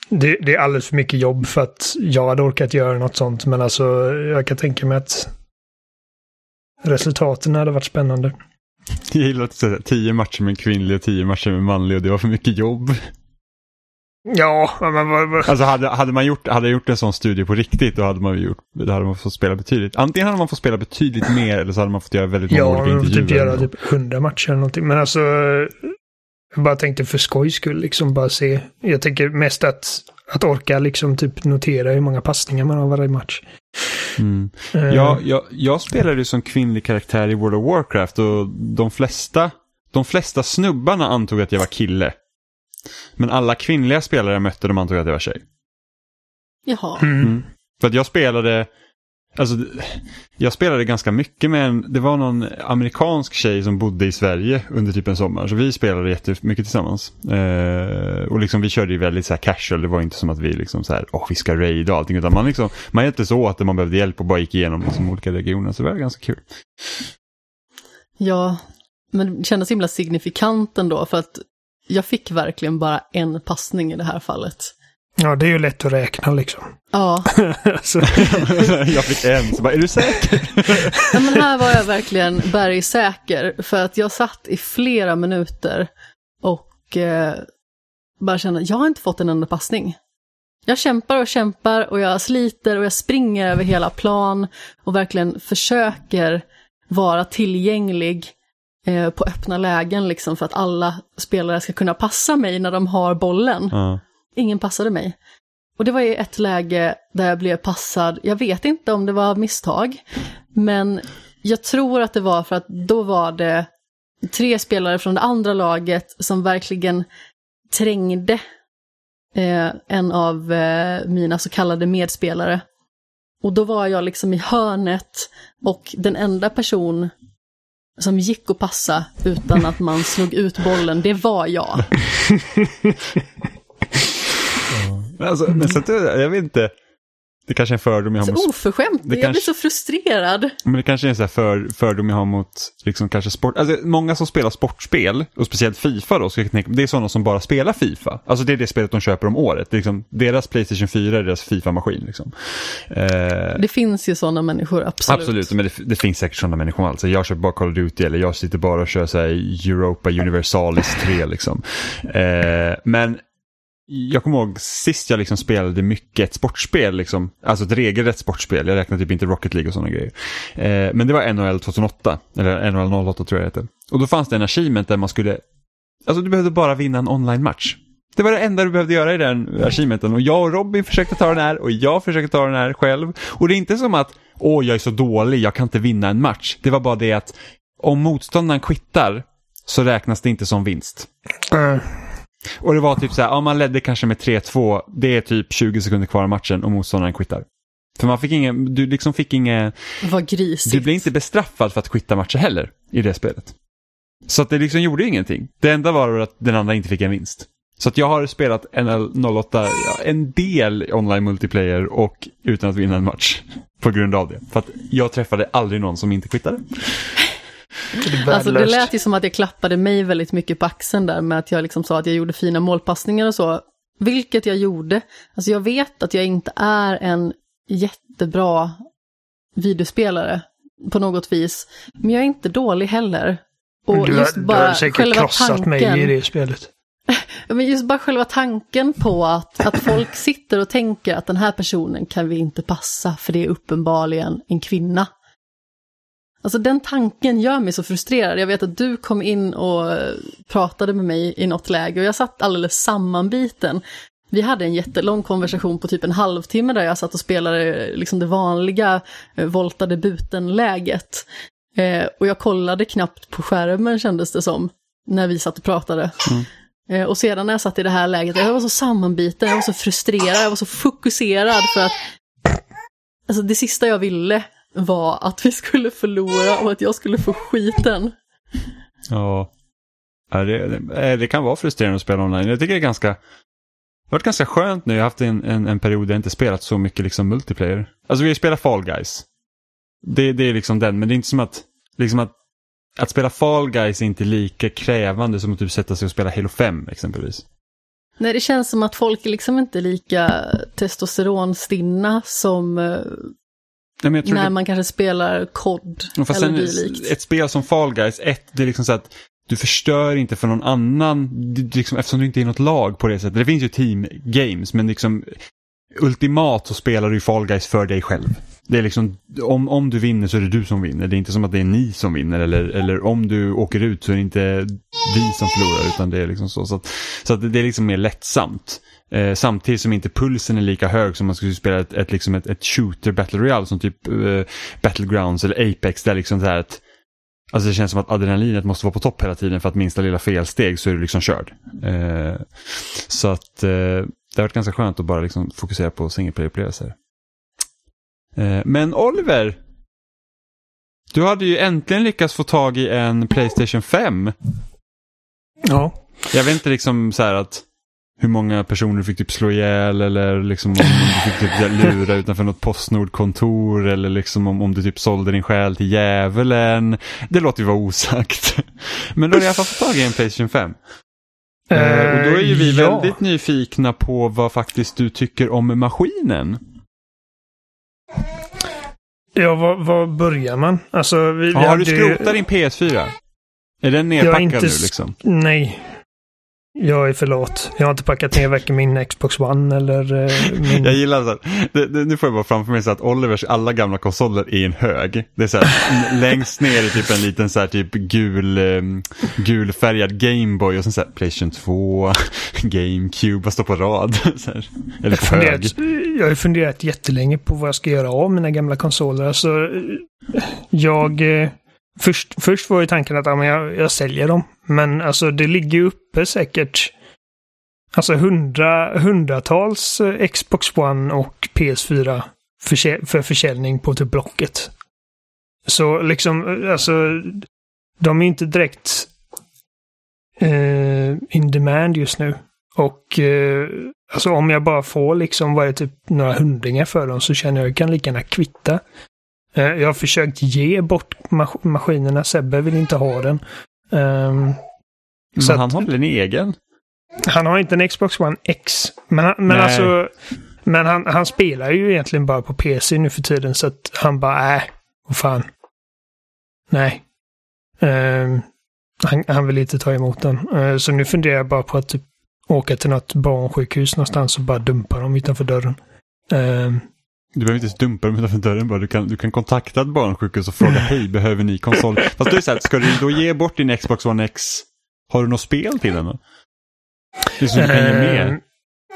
det, det är alldeles för mycket jobb för att jag hade orkat göra något sånt, men alltså jag kan tänka mig att resultaten hade varit spännande.
Jag gillar att säga tio matcher med kvinnlig och tio matcher med manlig och det var för mycket jobb.
Ja, men vad...
Alltså hade, hade man gjort, hade gjort en sån studie på riktigt då hade man gjort, då hade man fått spela betydligt. Antingen hade man fått spela betydligt mer eller så hade man fått göra väldigt många
Ja,
olika
får
intervjuer.
typ göra typ 100 matcher eller någonting. Men alltså, jag bara tänkte för skojs skull liksom bara se. Jag tänker mest att, att orka liksom typ notera hur många passningar man har varje match.
Mm.
Eh,
Ja, jag, jag spelade ju som kvinnlig karaktär i World of Warcraft och de flesta, de flesta snubbarna antog att jag var kille. Men alla kvinnliga spelare jag mötte de antog att jag var tjej.
Jaha.
Mm.
För att jag spelade, alltså jag spelade ganska mycket med en, det var någon amerikansk tjej som bodde i Sverige under typ en sommar. Så vi spelade jättemycket tillsammans. Eh, och liksom vi körde ju väldigt så här casual, det var inte som att vi liksom så här, åh vi ska raida och allting. Utan man liksom, man hjälptes åt när man behövde hjälp och bara gick igenom liksom olika regioner. Så det var ganska kul.
Ja, men det kändes himla signifikant ändå för att jag fick verkligen bara en passning i det här fallet.
Ja, det är ju lätt att räkna liksom.
Ja,
jag fick en, så bara, är du säker?
Ja, men här var jag verkligen bergsäker för att jag satt i flera minuter och eh, bara kände, jag har inte fått en enda passning. Jag kämpar och kämpar och jag sliter och jag springer över hela plan och verkligen försöker vara tillgänglig eh, på öppna lägen liksom för att alla spelare ska kunna passa mig när de har bollen.
Ja.
Ingen passade mig. Och det var i ett läge där jag blev passad, jag vet inte om det var av misstag, men jag tror att det var för att då var det tre spelare från det andra laget som verkligen trängde eh, en av eh, mina så kallade medspelare. Och då var jag liksom i hörnet och den enda person som gick att passa utan att man slog ut bollen, det var jag.
Men Alltså, men så att, jag vet inte. Det kanske är en fördom jag har
Så
mot
oförskämt,
det
jag
kanske-
blir så frustrerad.
Men det kanske är en här för, fördom jag har mot liksom kanske sport. Alltså, många som spelar sportspel, och speciellt Fifa då, så tänka, det är sådana som bara spelar Fifa. Alltså det är det spelet de köper om året. Det är liksom, deras Playstation 4 är deras Fifa-maskin. Liksom. Eh,
Det finns ju sådana människor, absolut.
absolut, men det, det finns säkert sådana människor. Alltså, jag kör bara Call of Duty eller jag sitter bara och kör så här Europa Universalis 3. Liksom. Eh, men jag kommer ihåg sist jag liksom spelade mycket ett sportspel, liksom, alltså ett regelrätt sportspel. Jag räknar typ inte Rocket League och sådana grejer. Eh, men det var NHL 2008, eller NHL 08 tror jag det hette. Och då fanns det en achievement där man skulle, alltså du behövde bara vinna en online-match. Det var det enda du behövde göra i den achievementen. Och jag och Robin försökte ta den här och jag försökte ta den här själv. Och det är inte som att, åh jag är så dålig, jag kan inte vinna en match. Det var bara det att om motståndaren quittar så räknas det inte som vinst.
Mm.
Och det var typ så här, ja, man ledde kanske med 3-2, det är typ 20 sekunder kvar av matchen och motståndaren quittar. För man fick ingen, du liksom fick inget,
Vad grisigt.
du blev inte bestraffad för att quitta matcher heller i det spelet. Så att det liksom gjorde ingenting. Det enda var att den andra inte fick en vinst. Så att jag har spelat NL 08 ja, en del online multiplayer och utan att vinna en match. På grund av det. För att jag träffade aldrig någon som inte quittade.
Alltså det lät ju som att jag klappade mig väldigt mycket på axeln där med att jag liksom sa att jag gjorde fina målpassningar och så. Vilket jag gjorde. Alltså jag vet att jag inte är en jättebra videospelare på något vis. Men jag är inte dålig heller. Och
du,
just bara
du har säkert
själva
krossat
tanken,
mig i det spelet.
Men just bara själva tanken på att, att folk sitter och tänker att den här personen kan vi inte passa för det är uppenbarligen en kvinna. Alltså den tanken gör mig så frustrerad. Jag vet att du kom in och pratade med mig i något läge och jag satt alldeles sammanbiten. Vi hade en jättelång konversation på typ en halvtimme där jag satt och spelade liksom det vanliga eh, volta debuten-läget. Eh, och jag kollade knappt på skärmen kändes det som, när vi satt och pratade.
Mm.
Eh, och sedan när jag satt i det här läget, jag var så sammanbiten, jag var så frustrerad, jag var så fokuserad för att alltså det sista jag ville var att vi skulle förlora och att jag skulle få skiten.
Ja. Det, det, det kan vara frustrerande att spela online. Jag tycker det är ganska det har varit ganska skönt nu. Jag har haft en, en, en period där jag inte spelat så mycket liksom multiplayer. Alltså vi har spelat Fall Guys. Det, det är liksom den, men det är inte som att, liksom att, att spela Fall Guys är inte lika krävande som att typ sätta sig och spela Halo 5 exempelvis.
Nej, det känns som att folk är liksom inte lika testosteronstinna som eh,
Nej,
när
det,
man kanske spelar kod eller
sen,
dylikt.
ett spel som Fall Guys, ett, det är liksom så att du förstör inte för någon annan, liksom, eftersom du inte är något lag på det sättet. Det finns ju team games, men liksom ultimat så spelar du ju Fall Guys för dig själv. Det är liksom, om, om du vinner så är det du som vinner. Det är inte som att det är ni som vinner. Eller, eller om du åker ut så är det inte vi som förlorar. Utan det är liksom så. Så, att, så att det är liksom mer lättsamt. Eh, samtidigt som inte pulsen är lika hög som man skulle spela ett, ett, liksom ett, ett shooter battle royale som typ eh, Battlegrounds eller Apex. Där liksom så här att Alltså det känns som att adrenalinet måste vara på topp hela tiden för att minsta lilla felsteg så är du liksom körd. Eh, så att eh, det har varit ganska skönt att bara liksom fokusera på single player-upplevelser. Eh, men Oliver! Du hade ju äntligen lyckats få tag i en Playstation 5.
Ja.
Jag vet inte liksom så här att hur många personer du fick typ slå ihjäl eller liksom om du fick typ lura utanför något Postnord-kontor eller liksom om, om du typ sålde din själ till djävulen. Det låter ju vara osagt. Men då har du i alla fall fått tag i en Playstation 5. Eh, och då är ju vi
ja.
väldigt nyfikna på vad faktiskt du tycker om maskinen.
Ja, var, var börjar man? Alltså, vi,
Ja, har du
ju-
skrotat din PS4? Är den nerpackad
inte
nu liksom?
Nej. Jag är för lat. Jag har inte packat ner varken min Xbox One eller eh, min...
Jag gillar så det, det, nu får jag bara framför mig så att Olivers alla gamla konsoler är i en hög. Det är så här, längst ner är typ en liten så här typ gul, um, gulfärgad Gameboy och sen så här Playstation 2, GameCube, bara står på rad. Så här. Eller
Jag,
på hög.
funderat, jag har funderat jättelänge på vad jag ska göra av mina gamla konsoler. Alltså, eh, jag... eh, Först, först var ju tanken att ja, men jag, jag säljer dem. Men alltså det ligger ju uppe säkert alltså hundra, hundratals eh, Xbox One och PS4 för, för försäljning på typ Blocket. Så liksom, eh, alltså, de är inte direkt eh, in demand just nu. Och eh, alltså om jag bara får liksom, vad är det, typ några hundringar för dem så känner jag att jag kan lika gärna kvitta. Eh, jag har försökt ge bort mas- maskinerna, Sebbe vill inte ha den. Ehm,
Men han har väl en egen?
han har inte en Xbox One X. Men, han, men alltså, men han, han spelar ju egentligen bara på PC nu för tiden så att han bara, äh, vad fan. Nej. Ehm, han, han vill inte ta emot den. Eh, så nu funderar jag bara på att typ, åka till något barnsjukhus någonstans och bara dumpa dem utanför dörren. Ehm,
Du behöver inte ens dumpa dem utanför dörren bara. Du kan, du kan kontakta ett barnsjukhus och fråga hej, behöver ni konsol? Fast du är så här, ska du då ge bort din Xbox One X? Har du något spel till den då? Det är så du kan ge mer.
ehm,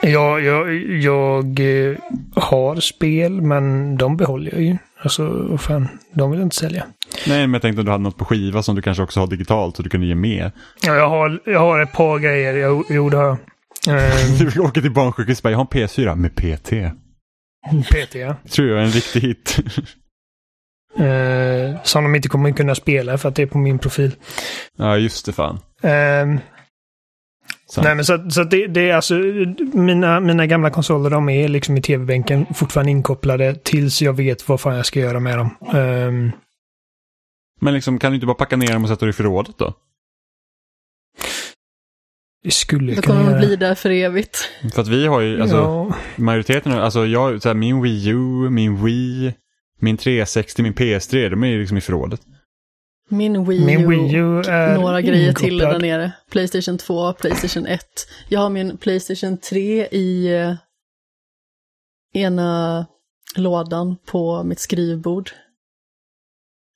Ja, jag, jag eh, har spel, men de behåller jag ju. Alltså, vad fan, de vill jag inte sälja.
Nej, men jag tänkte om du hade något på skiva som du kanske också har digitalt så du kunde ge med.
Ja, jag har, jag har ett par grejer. Jag, jo, det har jag. Eh,
Du åker till barnsjukhus och bara, jag har en PS4 med PT.
PT, ja.
Tror jag är en riktig hit.
Eh, som de inte kommer kunna spela för att det är på min profil.
ja, just det fan.
Eh, nej, men så, så det, det är alltså mina, mina gamla konsoler de är liksom i tv-bänken fortfarande inkopplade tills jag vet vad fan jag ska göra med dem. Ehm,
Men liksom, kan du inte bara packa ner dem och sätta dem i förrådet då?
Det skulle
Då kommer de bli där för evigt.
För att vi har ju, alltså
ja.
majoriteten, alltså jag, så här, min Wii U, min Wii, min 360, min PS3, de är ju liksom i förrådet.
Min Wii,
Min
U,
Wii U är
några grejer till där
inkopplad.
nere. Playstation 2, Playstation 1. Jag har min Playstation 3 i eh, ena lådan på mitt skrivbord.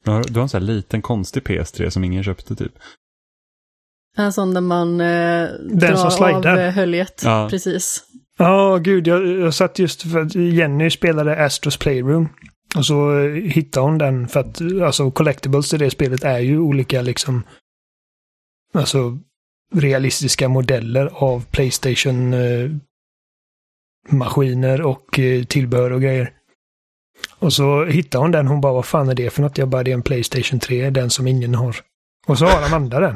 Ja, Du har en sån här liten konstig PS3 som ingen köpte typ.
En sån där man eh, drar
som
av eh, höljet.
Ja.
Precis.
Ja, gud. Jag, jag satt just för att Jenny spelade Astros Playroom. Och så eh, hittade hon den för att alltså collectibles i det spelet är ju olika liksom alltså realistiska modeller av Playstation eh, maskiner och eh, tillbehör och grejer. Och så hittade hon den. Hon bara, vad fan är det för något? Jag bara, det är en Playstation 3, den som ingen har. Och så har Amanda den.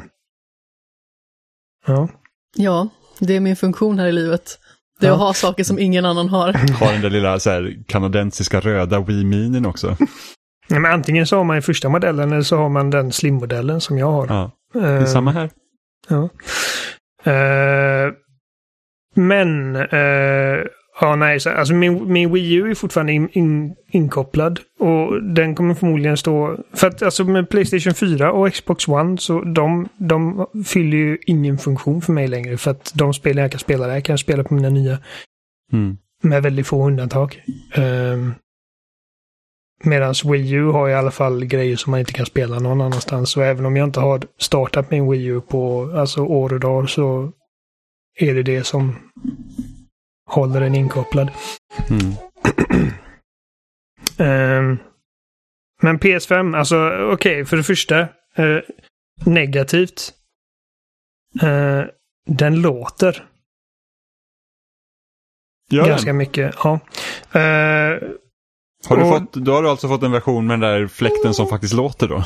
Ja.
Ja, det är min funktion här i livet. Det är
Ja.
att ha saker som ingen annan har.
Har den där lilla så här, kanadensiska röda Wii Minin också.
Nej, men antingen så har man ju första modellen eller så har man den slim-modellen som jag har.
Ja, det är samma här.
Ja. Eh, men, eh, ja nej, så, alltså min, min Wii U är fortfarande in, in, inkopplad. Och den kommer förmodligen stå... För att alltså med Playstation 4 och Xbox One så de, de fyller ju ingen funktion för mig längre. För att de spel jag kan spela där kan jag spela på mina nya.
Mm.
Med väldigt få undantag. Um, Medan Wii U har i alla fall grejer som man inte kan spela någon annanstans. Så även om jag inte har startat min Wii U på alltså, år och dagar så är det det som håller den inkopplad.
Mm.
Ehm, men PS5, alltså okej, för det första. eh, negativt. Eh, den låter
Gör
ganska
den?
mycket. Ja. Eh,
Har du,
och-
fått, då har du alltså fått en version med den där fläkten som faktiskt låter då?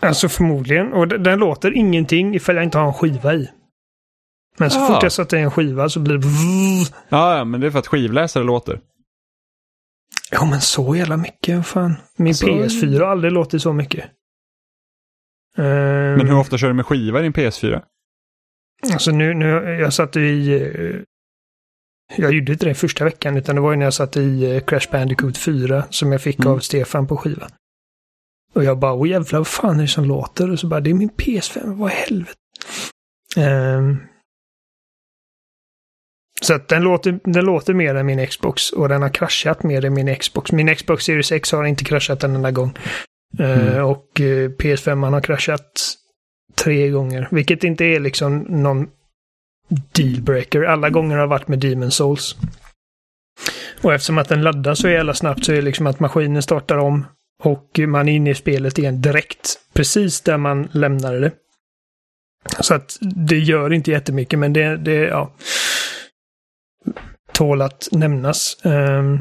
Alltså förmodligen. Och den låter ingenting ifall jag inte har en skiva i. Men så
Ah.
fort jag sätter i en skiva så blir det...
Ja, ja, men det är för att skivläsare låter.
Ja, men så jävla mycket. Fan. Min
Alltså-
PS4 har aldrig låtit så mycket. Ehm,
Men hur ofta kör du med skiva i din PS4?
Alltså nu, nu, jag satt i... eh, Jag gjorde inte det första veckan, utan det var ju när jag satt i eh, Crash Bandicoot 4 som jag fick
Mm.
av Stefan på skiva. Och jag bara, åh jävlar, vad fan är det som låter? Och så bara, det är min PS5, vad i helvete? Ehm, så att den låter, den låter mer än min Xbox och den har kraschat mer än min Xbox. Min Xbox Series X har inte kraschat en enda gång. Eh,
Mm.
Och eh, PS5 har kraschat tre gånger, vilket inte är liksom någon dealbreaker. Alla gånger har varit med Demon Souls. Och eftersom att den laddar så jävla snabbt så är det liksom att maskinen startar om och man är inne i spelet igen direkt. Precis där man lämnade det. Så att det gör inte jättemycket men det, det ja, tål att nämnas. Ehm,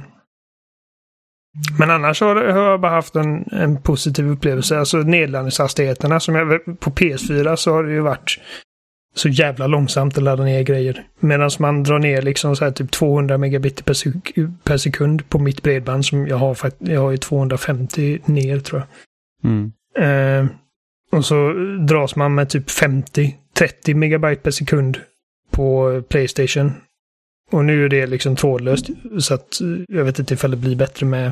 men annars har, jag bara haft en, en positiv upplevelse. Alltså nedladdningshastigheterna som jag, på PS4 så har det ju varit så jävla långsamt att ladda ner grejer. Medan man drar ner liksom så här typ 200 megabit per, sek per sekund på mitt bredband som jag har. Jag har ju 250 ner tror jag.
Mm.
Eh, och så dras man med typ 50-30 megabyte per sekund på Playstation. Och nu är det liksom trådlöst. Så att jag vet inte ifall det blir bättre med...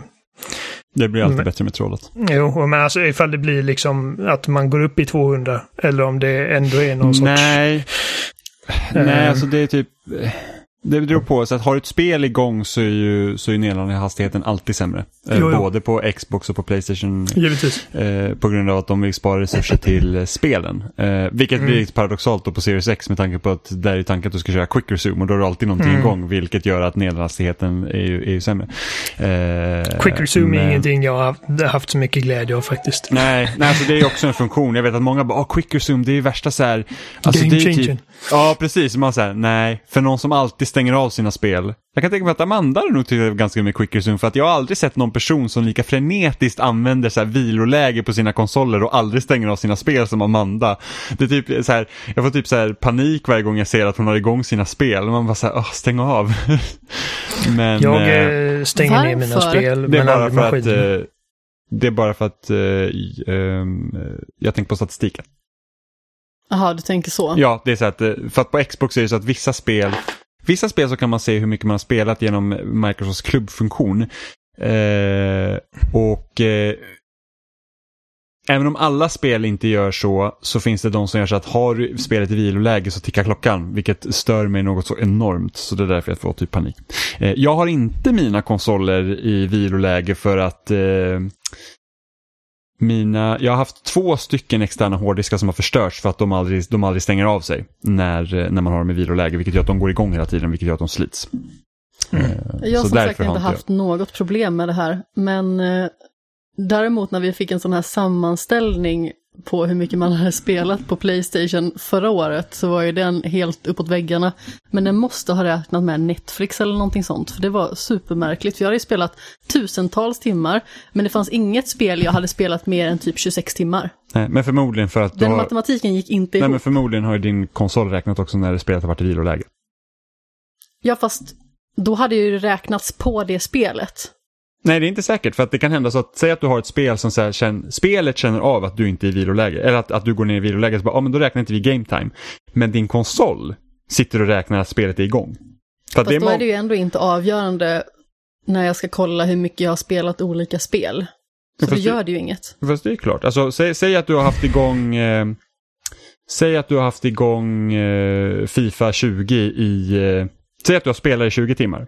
Det blir alltid
Men-
bättre med trådet.
Jo, men alltså ifall det blir liksom att man går upp i 200. Eller om det ändå är någon sorts...
Nej. Nej,
Eh.
alltså det är typ... Det beror på, så att har du ett spel igång så är ju, så är nedladdningshastigheten alltid sämre. Eh,
Jo, jo.
Både på Xbox och på Playstation.
Givetvis.
Eh, på grund av att de vill spara resurser till eh, spelen. Eh, vilket
Mm.
blir lite paradoxalt då på Series X med tanke på att där är tanken att du ska köra quick resume och då har du alltid någonting
Mm.
igång vilket gör att nedladdningshastigheten är ju, är ju sämre. Eh,
Quick resume är
men-
ingenting jag har haft, haft så mycket glädje av faktiskt.
Nej, nej alltså det är också en funktion. Jag vet att många bara, oh, quick resume, det är ju värsta så här. Alltså,
Game
är ju
changing.
Ja, precis. Man säger nej, för någon som alltid stänger av sina spel. Jag kan tänka mig att Amanda har nog tyckt ganska med quick resume för att jag har aldrig sett någon person som lika frenetiskt använder så här viloläge på sina konsoler och aldrig stänger av sina spel som Amanda. Det är typ så här, jag får typ så här panik varje gång jag ser att hon har igång sina spel. Man bara så här, stäng av. Men
Jag
eh,
eh, stänger ner mina
varför?
spel,
det är
men
bara
aldrig
för att
maskinen.
eh, det är bara för att eh, ehm, eh, jag tänker på statistiken.
Jaha, du tänker så.
Ja, det är så att, eh, för att på Xbox är det så att vissa spel, vissa spel så kan man se hur mycket man har spelat genom Microsofts klubbfunktion. Eh, och eh, även om alla spel inte gör så, så finns det de som gör så att har du spelet i viloläge så tickar klockan, vilket stör mig något så enormt. Så det är därför jag får typ panik. Eh, jag har inte mina konsoler i viloläge för att eh, mina, jag har haft två stycken externa hårddiskar som har förstörts för att de aldrig, de aldrig stänger av sig när, eh, när man har dem i viloläge, vilket gör att de går igång hela tiden, vilket gör att de slits. Eh,
Jag har som sagt inte haft något problem med det här. Men eh, däremot när vi fick en sån här sammanställning på hur mycket man hade spelat på Playstation förra året så var ju den helt uppåt väggarna. Men den måste ha räknat med Netflix eller någonting sånt, för det var supermärkligt. För jag hade ju spelat tusentals timmar, men det fanns inget spel jag hade spelat mer än typ 26 timmar.
Nej, men förmodligen för att
Den
har,
matematiken gick inte
nej,
ihop.
men förmodligen har ju din konsol räknat också när spelet har varit i viloläge.
Ja, fast då hade ju det räknats på det spelet.
Nej, det är inte säkert. För att det kan hända så att, säg att du har ett spel som så här, känner, spelet känner av att du inte är i viloläge. Eller att, att du går ner i viloläge, så bara, ja men då räknar inte vi game time. Men din konsol sitter och räknar att spelet är igång. För
Fast då
må-
är det ju ändå inte avgörande när jag ska kolla hur mycket jag har spelat olika spel. Så det
det-
gör det ju inget.
Fast det är klart. Alltså, säg, säg att du har haft igång eh, Säg att du har haft igång eh, Fifa 20 i... Eh, säg att du har spelat i 20 timmar.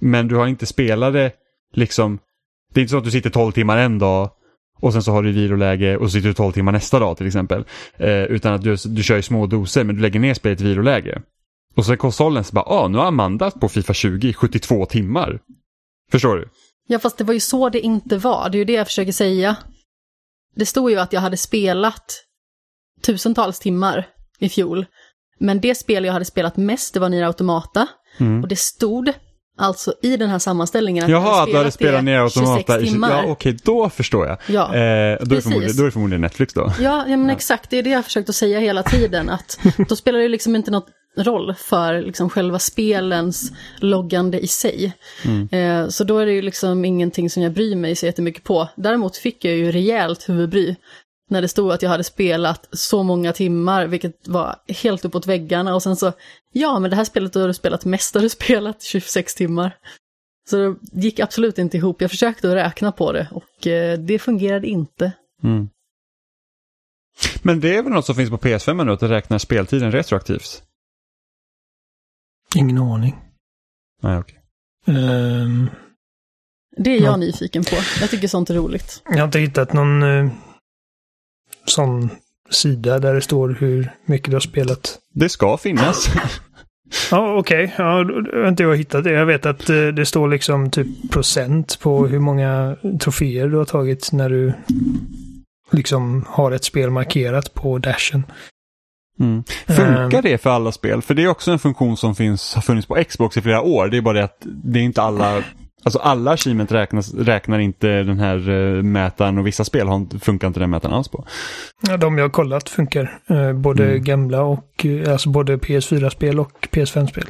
Men du har inte spelat det liksom... Det är inte så att du sitter 12 timmar en dag och sen så har du viloläge och så sitter du 12 timmar nästa dag till exempel. Eh, utan att du, du kör i små doser men du lägger ner spelet i viloläge. Och så är konsolen så bara, ah, nu har Amanda på Fifa 20 i 72 timmar. Förstår du?
Ja, fast det var ju så det inte var. Det är ju det jag försöker säga. Det stod ju att jag hade spelat tusentals timmar i fjol. Men det spel jag hade spelat mest, det var Nier Automata.
Mm.
Och det stod alltså i den här sammanställningen att
Jaha, att du hade spelat ner automata
26
i...
timmar.
Ja, okej, då förstår jag.
Ja,
Eh, då, är förmodligen, då är det förmodligen Netflix då.
Ja, ja men exakt, det är det jag har försökt att säga hela tiden. Att då spelar det liksom inte något roll för liksom själva spelens loggande i sig. Eh, så då är det ju liksom ingenting som jag bryr mig så jättemycket på. Däremot fick jag ju rejält huvudbry när det stod att jag hade spelat så många timmar, vilket var helt uppåt väggarna. Och sen så, ja men det här spelet har du spelat mest, har du spelat 26 timmar. Så det gick absolut inte ihop. Jag försökte att räkna på det och eh, det fungerade inte.
Mm. Men det är väl något som finns på PS5 nu, att det räknar speltiden retroaktivt?
Ingen aning.
Nej, okej.
Ehm,
Det är jag
Ja.
nyfiken på. Jag tycker sånt är roligt.
jag har inte hittat någon eh, sån sida där det står hur mycket du har spelat.
Det ska finnas.
Ja, okej. Ja, då då har inte jag hittat det. Jag vet att eh, det står liksom typ procent på hur många troféer du har tagit när du liksom har ett spel markerat på dashen.
Mm. Funkar
Ehm.
det för alla spel? För det är också en funktion som finns, har funnits på Xbox i flera år. Det är bara det att det är inte alla Alltså alla achievement räknas, räknar inte den här uh, mätaren och vissa spel har, inte- funkar inte den mätaren alls på.
Ja, de jag har kollat funkar. Eh, både
Mm.
gamla och eh, alltså både PS4-spel och PS5-spel.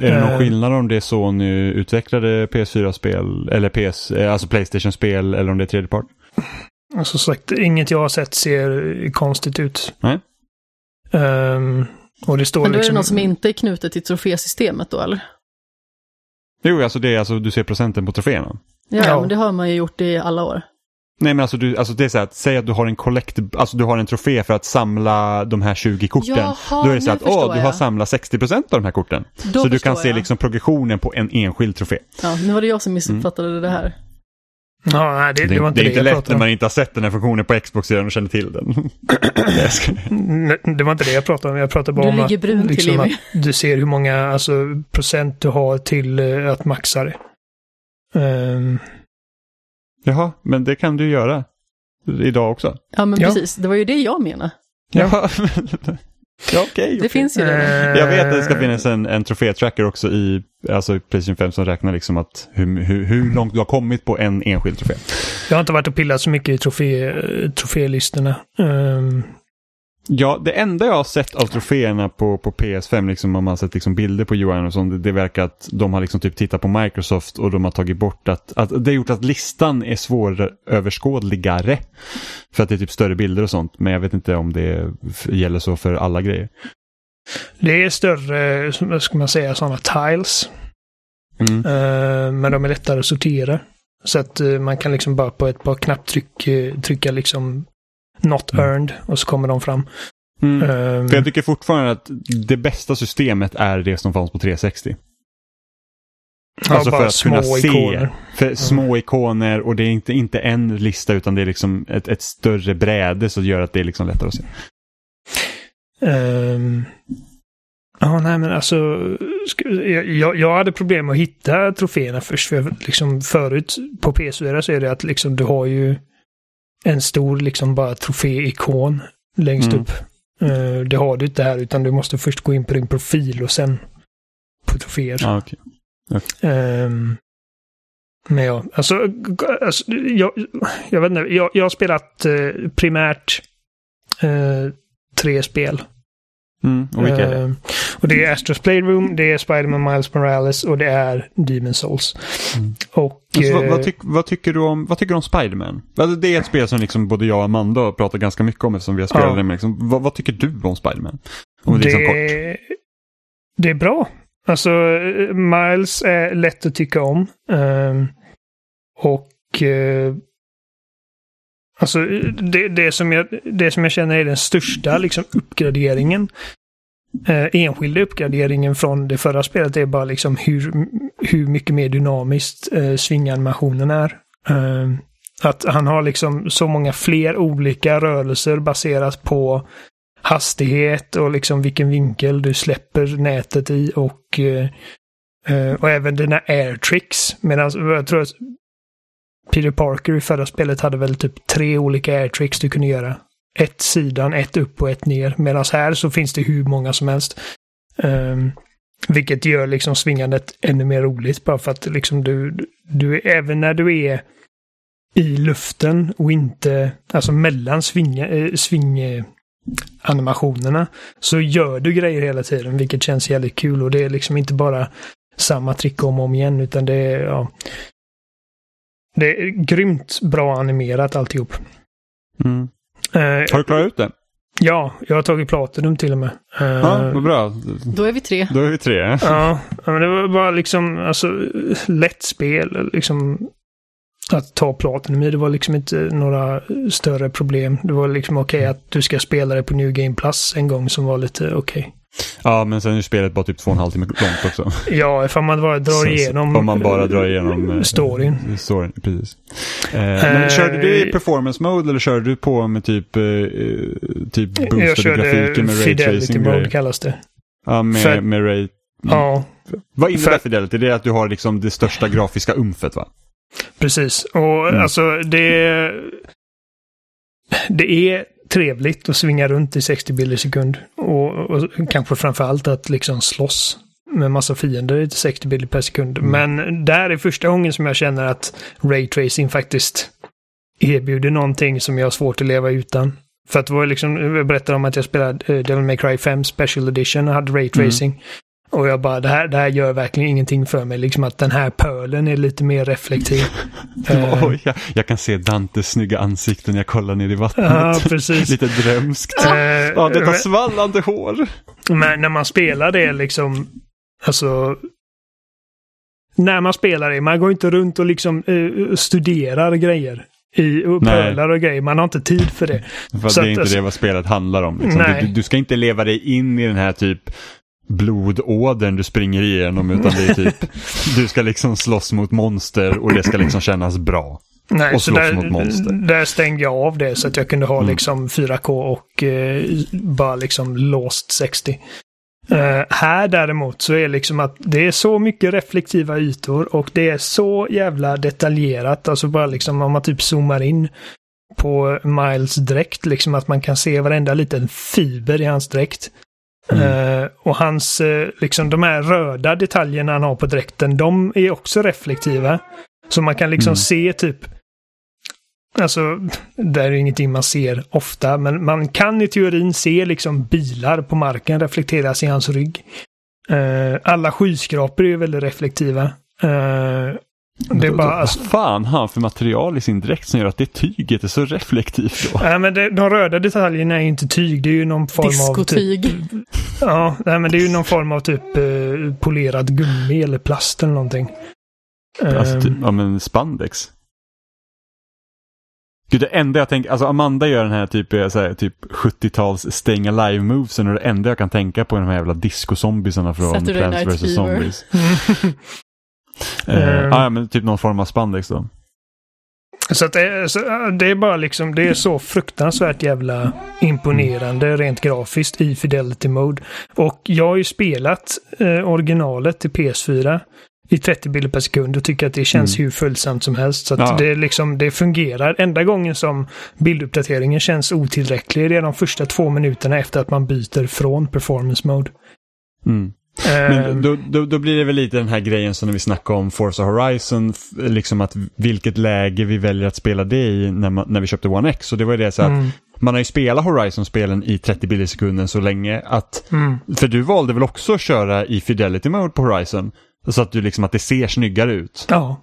Är det någon skillnad om det är Sony utvecklade PS4-spel eller PS, alltså Playstation-spel eller om det är tredjepart?
Alltså sagt, inget jag har sett ser konstigt ut.
Nej.
Ehm, och det står
Men då är
liksom...
det något som inte är knutet till trofésystemet då, eller?
Jo, alltså det är alltså du ser procenten på troféerna.
Ja,
Ja.
men det har man ju gjort i alla år.
Nej men alltså, du, alltså det är så att säg att du har en collect, alltså du har en trofé för att samla de här 20 korten.
Jaha,
Då är det så
nu
att åh, du har
jag.
samlat 60% av de här korten.
Då
så du kan
förstår
se
jag.
liksom progressionen på en enskild trofé.
Ja, nu var det jag som missuppfattade det här.
Ja, nej, det,
Det,
det var inte
det
det,
är inte lätt när man inte har sett den här funktionen på Xbox redan och känner till den.
Det var inte det jag pratade om. Jag pratade bara
Du
om att,
brun
liksom, att du ser hur många alltså, procent du har till eh, att maxa det. Ehm,
Jaha, men det kan du göra idag också.
Ja, men
Ja.
precis. Det var ju det jag menade.
Ja, ja.
Det
okej.
finns ju redan.
eh,
Jag vet att det ska finnas en, en trofétracker också i alltså Playstation 5 som räknar liksom att hur, hur, hur långt du har kommit på en enskild trofé.
Jag har inte varit och pillat så mycket i trofé, trofélistorna. Ehm,
Ja, det enda jag har sett av troféerna på, på PS5, liksom, om man har sett liksom bilder på Johan och sånt, det, det verkar att de har liksom typ tittat på Microsoft och de har tagit bort att, att det har gjort att listan är svåröverskådligare. För att det är typ större bilder och sånt, men jag vet inte om det gäller så för alla grejer.
det är större, vad ska man säga, sådana tiles.
Mm.
Eh, men de är lättare att sortera. Så att eh, man kan liksom bara på ett par knapptryck eh, trycka liksom Not
Mm.
earned och så kommer de fram.
Mm.
Ehm,
För jag tycker fortfarande att det bästa systemet är det som fanns på 360.
ja,
alltså för
bara
att kunna se. För små ikoner och det är inte, inte en lista utan det är liksom ett, ett större bräde så gör att det är liksom lättare att se.
Ehm, Ja, nej men alltså. Jag, jag- jag hade problem att hitta troféerna först. För jag, liksom förut på PS4 så är det att liksom du har ju en stor liksom bara troféikon längst
Mm.
upp. Eh, det har du inte här utan du måste först gå in på din profil och sen på troféer.
Ja, okej.
Ehm, men ja, alltså, alltså jag, jag vet inte. Jag, jag har spelat eh, primärt eh, tre spel.
Mm, och vilka är det?
Ehm, och det är Astros Playroom, det är Spider-Man Miles Morales och det är Demon Souls.
Mm.
Och...
Alltså, vad,
eh,
vad, tyck, vad, tycker du om, vad tycker du om Spiderman? Alltså, det är ett spel som liksom både jag och Amanda har pratat ganska mycket om eftersom vi har spelat
Ja.
det. Men liksom, vad, vad tycker du om Spiderman? Om det är liksom
det, det är bra. Alltså, eh, Miles är lätt att tycka om. Ehm, och... eh, alltså, det, det, som jag, det som jag känner är den största liksom, uppgraderingen. Eh, enskilda uppgraderingen från det förra spelet är bara liksom hur, hur mycket mer dynamiskt eh, svinganimationen är. Eh, att han har liksom så många fler olika rörelser baserat på hastighet och liksom vilken vinkel du släpper nätet i och, eh, eh, och även dina airtricks. Medan jag tror att Peter Parker i förra spelet hade väl typ tre olika airtricks du kunde göra. Ett sidan, ett upp och ett ner. Medan här så finns det hur många som helst. Um, vilket gör liksom svingandet ännu mer roligt bara för att liksom du, du även när du är i luften och inte, alltså mellan svinga, äh, eh, sving, animationerna så gör du grejer hela tiden, vilket känns jävligt kul. Och det är liksom inte bara samma trick om och om igen, utan det är, ja, det är grymt bra animerat alltihop.
Mm.
Eh,
Har du klarat ut det?
ja, jag har tagit Platinum till och med. Eh,
Ja, vad bra.
Då är vi tre.
Då är vi tre.
Ja, men det var bara liksom, alltså, lätt spel. Liksom, att ta Platinum i, det var liksom inte några större problem. Det var liksom okej att du ska spela det på New Game Plus en gång som var lite okej.
Ja, men sen är spelet bara typ två och en halv timme långt också.
Ja, ifall man bara drar
Så-
igenom
Om man bara drar igenom eh,
storyn.
storyn precis. Eh, men
Eh,
körde du i performance mode eller körde du på med typ, eh, eh, typ boostade grafiken med ray tracing
Mode kallas det.
Ja, med,
För-
med ray...
Ja,
Vad innebär
för-
Fidelity? Det är att du har liksom det största grafiska umfet va?
precis. Och
Mm.
alltså det... Det är trevligt att svinga runt i 60 bilder i sekund. Och, och kanske framförallt att liksom slåss med massa fiender i 60 bilder per sekund.
Mm.
Men där är första gången som jag känner att Ray Tracing faktiskt erbjuder någonting som jag har svårt att leva utan. För att det var liksom, jag berättade om att jag spelade eh, Devil May Cry 5 Special Edition och hade Ray Tracing. Och jag bara, det här, det här gör verkligen ingenting för mig. Liksom att den här pölen är lite mer reflektiv. Eh,
Oj, jag, jag kan se Dantes snygga ansikte när jag kollar ner i vattnet.
Ja, precis.
Lite drömskt.
Eh,
Ja, detta svallande hår.
Men när man spelar det liksom, alltså... När man spelar det, man går inte runt och liksom eh, studerar grejer. i och pölar och grejer. Man har inte tid för det.
För
Så
det är
att,
inte
alltså-
det vad spelet handlar om. Liksom.
Nej.
Du, du ska inte leva dig in i den här typ blodådern du springer igenom utan det är typ du ska liksom slåss mot monster och det ska liksom kännas bra.
Nej,
och
så
slåss
där,
mot monster.
där stängde jag av det så att jag kunde ha
Mm.
liksom 4K och eh, bara liksom låst 60. Eh, här däremot så är liksom att det är så mycket reflektiva ytor och det är så jävla detaljerat. Alltså bara liksom om man typ zoomar in på Miles dräkt, liksom att man kan se varenda liten fiber i hans dräkt.
Mm.
Eh, och hans, eh, liksom de här röda detaljerna han har på dräkten, de är också reflektiva. Så man kan liksom
Mm.
se typ Alltså, det är ju ingenting man ser ofta, men man kan i teorin se liksom bilar på marken reflekteras i hans rygg. Eh, alla skyskrapor är ju väldigt reflektiva. Det är bara, alltså,
Vad fan har han för material i sin dräkt som gör att det tyget är så reflektivt då?
nej, men det, de röda detaljerna är inte tyg, det är ju någon form av... Typ,
Diskotyg.
ja, nej, men det är ju någon form av typ eh, polerad gummi eller plast eller någonting.
Alltså, typ, ja men spandex. Gud, det enda jag tänker, alltså Amanda gör den här typ, eh, här, typ 70-tals staying alive movesen och det enda jag kan tänka på är de här jävla disco-zombiesarna från
Saturday
Plants vs. Zombies. Eh,
Ehm.
ja, men typ någon form av spandex då.
Så att det, är, så, det är bara liksom, det är så fruktansvärt jävla imponerande rent grafiskt i Fidelity Mode. Och jag har ju spelat eh, originalet till PS4 i 30 bilder per sekund och tycker att det känns hur följsamt som helst. Så att
Ja.
det, liksom, det fungerar. Enda gången som bilduppdateringen känns otillräcklig det är de första två minuterna efter att man byter från performance mode.
Mm.
Ehm,
Men då, då, då blir det väl lite den här grejen som när vi snackade om Forza Horizon, liksom att vilket läge vi väljer att spela det i när, man, när vi köpte One X. Och det var ju det så att
mm,
man har ju spelat Horizon-spelen i 30 bilder i sekunden så länge att,
mm.
för du valde väl också att köra i Fidelity Mode på Horizon? Så att du liksom att det ser snyggare ut.
Ja,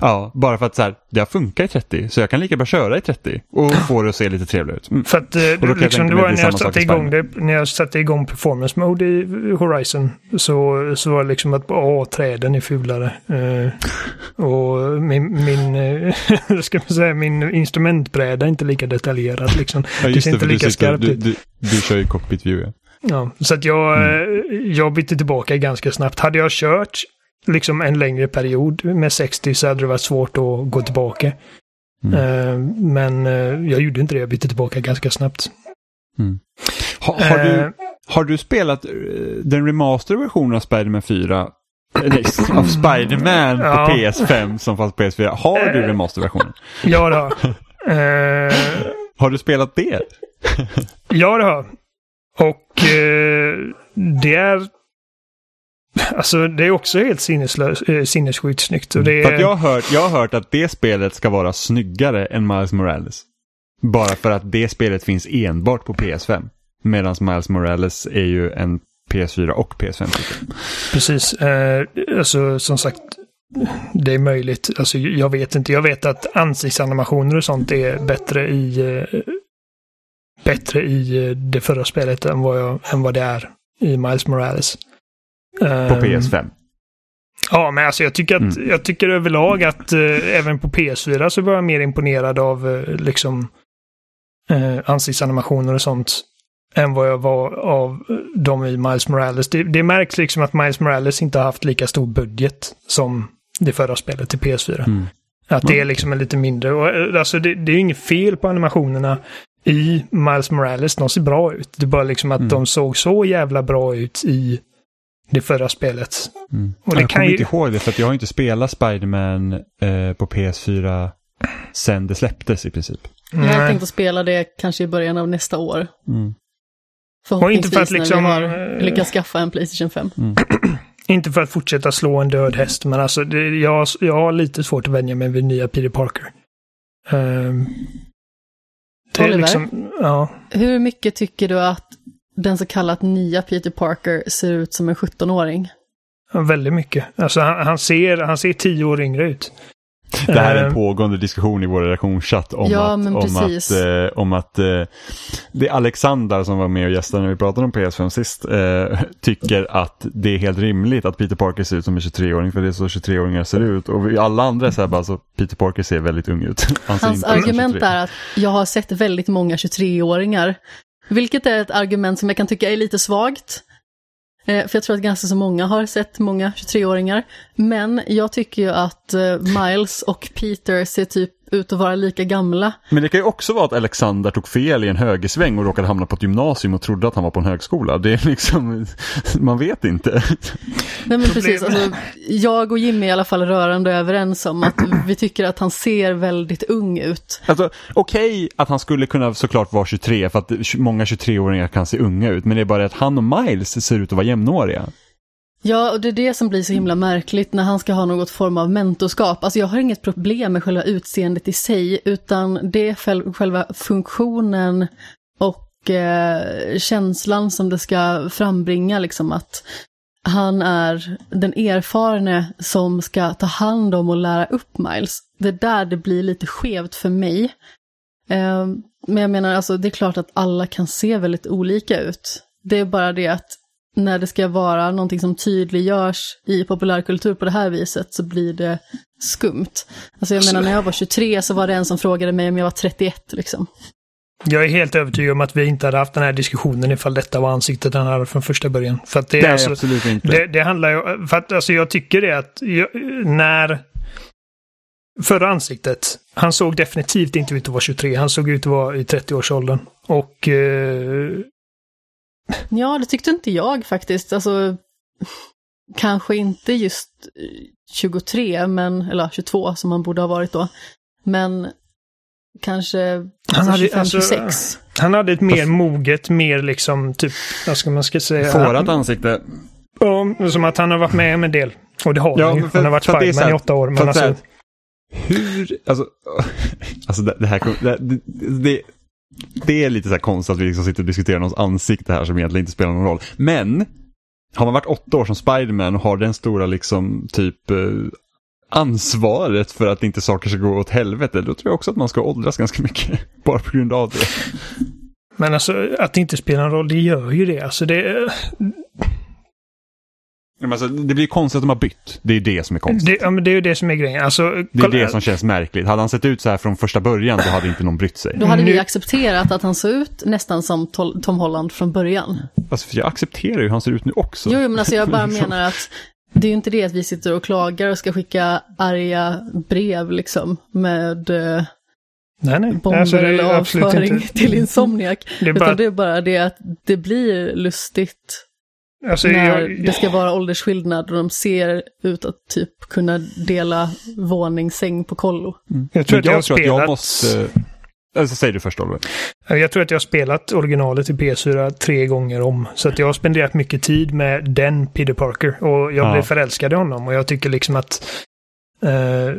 Ja, bara för att så här, det har funkat i 30 så jag kan lika bra köra i 30 och få det att se lite trevligare ut. Mm.
För att eh, liksom, det var
det
när jag, satte igång det, när jag satte igång performance mode i Horizon så, så var det liksom att åh, träden är fulare. Eh, och min, min, eh, ska man säga, min instrumentbräda är inte lika detaljerad liksom.
Ja,
det ser inte
för du,
lika skarpt
du,
ut.
du, du kör ju cockpit view. Ja.
Ja, så att jag,
Mm.
eh, jag bytte tillbaka ganska snabbt. Hade jag kört liksom en längre period med 60 så hade det varit svårt att gå tillbaka.
Mm.
Eh, men eh, jag gjorde inte det, jag bytte tillbaka ganska snabbt.
Ha, har,
Eh,
du, har du spelat eh, den remaster versionen av Spider-Man 4? Eh, Nej, av Spider-Man på
Ja.
PS5 som fanns på PS4. Har du
Eh.
remasterversionen?
Ja, det har eh,
Har du spelat det?
Ja, det har. Och eh, det är... Alltså det är också helt eh, sinnessjukt snyggt. Och det är,
jag, har hört, jag har hört att det spelet ska vara snyggare än Miles Morales. Bara för att det spelet finns enbart på PS5. Medan Miles Morales är ju en PS4 och PS5-titel.
Precis. Eh, alltså som sagt, det är möjligt. Alltså jag vet inte. Jag vet att ansiktsanimationer och sånt är bättre i eh, bättre i eh, det förra spelet än vad, jag, än vad det är i Miles Morales.
På
Ehm,
PS5.
Ja, men alltså jag tycker, att,
Mm.
jag tycker överlag att eh, även på PS4 så var jag mer imponerad av eh, liksom eh, ansiktsanimationer och sånt än vad jag var av eh, de i Miles Morales. Det, det märks liksom att Miles Morales inte har haft lika stor budget som det förra spelet till PS4.
Mm.
Att det är liksom en lite mindre. Och, eh, alltså det, det är inget fel på animationerna i Miles Morales. De ser bra ut. Det är bara liksom att
Mm.
de såg så jävla bra ut i det förra spelet.
Mm.
Och det
jag
kan
kommer
ju-
inte ihåg det för att jag har inte spelat Spider-Man eh, på PS4 sen det släpptes i princip.
Jag har
Nej.
tänkt att spela det kanske i början av nästa år.
Mm.
Förhoppningsvis
för att liksom,
när vi har
eh,
lyckats skaffa en Playstation 5.
Inte för att fortsätta slå en död häst, men alltså det, jag, jag har lite svårt att vänja mig vid nya Peter Parker. Ehm, det är
Oliver?
liksom, ja.
Hur mycket tycker du att den så kallat nya Peter Parker ser ut som en 17-åring?
Väldigt mycket. Alltså han, han, ser, han ser tio år yngre ut.
Det här är en
Eh,
pågående diskussion i vår redaktionschatt om
Ja,
att, om att, eh, om att eh, det är Alexander som var med och gästade när vi pratade om PS5 sist, eh, tycker att det är helt rimligt att Peter Parker ser ut som en 23-åring för det är så 23-åringar ser ut. Och vi, alla andra är så här bara, så Peter Parker ser väldigt ung ut. Han
Hans argument
23.
är att jag har sett väldigt många 23-åringar. Vilket är ett argument som jag kan tycka är lite svagt. Eh, för jag tror att ganska så många har sett många 23-åringar. Men jag tycker ju att eh, Miles och Peter ser typ ut att vara lika gamla.
Men det kan ju också vara att Alexander tog fel i en högersväng och råkade hamna på ett gymnasium och trodde att han var på en högskola. Det är liksom, man vet inte.
Nej men precis, alltså, jag och Jimmy är i alla fall rörande överens om att vi tycker att han ser väldigt ung ut.
Alltså okej att han skulle kunna såklart vara 23 för att många 23-åringar kan se unga ut. Men det är bara att han och Miles ser ut att vara jämnåriga.
Ja, och det är det som blir så himla märkligt när han ska ha något form av mentorskap. Alltså jag har inget problem med själva utseendet i sig, utan det är själva funktionen och eh, känslan som det ska frambringa, liksom att han är den erfarne som ska ta hand om och lära upp Miles. Det är där det blir lite skevt för mig. Eh, men jag menar, alltså det är klart att alla kan se väldigt olika ut. Det är bara det att när det ska vara någonting som tydliggörs i populärkultur på det här viset så blir det skumt. Alltså jag menar när jag var 23 så var det en som frågade mig om jag var 31 liksom.
Jag är helt övertygad om att vi inte hade haft den här diskussionen ifall detta var ansiktet han hade från första början. För att det, är
Nej,
alltså,
absolut inte.
det, det handlar ju... För att alltså jag tycker det att jag, när... Förra ansiktet, han såg definitivt inte ut att vara 23. Han såg ut att vara i 30-årsåldern. Och... Eh,
Ja, det tyckte inte jag faktiskt. Alltså, kanske inte just eh, 23, men, eller 22 som han borde ha varit då. Men kanske
Han
alltså,
hade-
25,
alltså,
26.
han hade ett mer moget, mer liksom typ... Vad ska man ska säga?
Fårat ansikte.
Ja, som att han har varit med om en del. Och det har
Ja,
han ju.
för-
Han har varit
här-
i åtta år. Men alltså,
Hur, alltså, alltså det, det här det, det, det, är lite så här konstigt att vi liksom sitter och diskuterar någons ansikte här som egentligen inte spelar någon roll. Men, har man varit åtta år som Spiderman och har den stora liksom typ eh, ansvaret för att inte saker ska gå åt helvete, då tror jag också att man ska åldras ganska mycket. Bara på grund av det.
men alltså att det inte spelar någon roll, det gör ju det. Alltså det...
Men alltså, det blir konstigt att de har bytt. Det är det som är konstigt.
Det, ja, men det är ju det som är grejen. Alltså,
Det är det som känns märkligt. Hade han sett ut så här från första början då hade inte någon brytt sig.
Då hade vi accepterat att han såg ut nästan som Tom Holland från början.
Alltså, för jag accepterar ju hur han ser ut nu också.
Jo, men alltså jag bara menar att det är ju inte det att vi sitter och klagar och ska skicka arga brev liksom med eh,
nej, nej.
bomber
Alltså,
eller avföring till Insomniac.
Det bara,
Utan det är bara det att det blir lustigt
alltså,
när
jag,
det ska vara åldersskillnad och de ser ut att typ kunna dela våningssäng på kollo.
jag tror att jag har
jag tror att
spelat...
jag måste... Alltså, säg du först Oliver.
Jag tror att jag har spelat originalet i PS4 tre gånger om. Så att jag har spenderat mycket tid med den Peter Parker. Och jag
Ja.
blev förälskad i honom. Och jag tycker liksom att eh,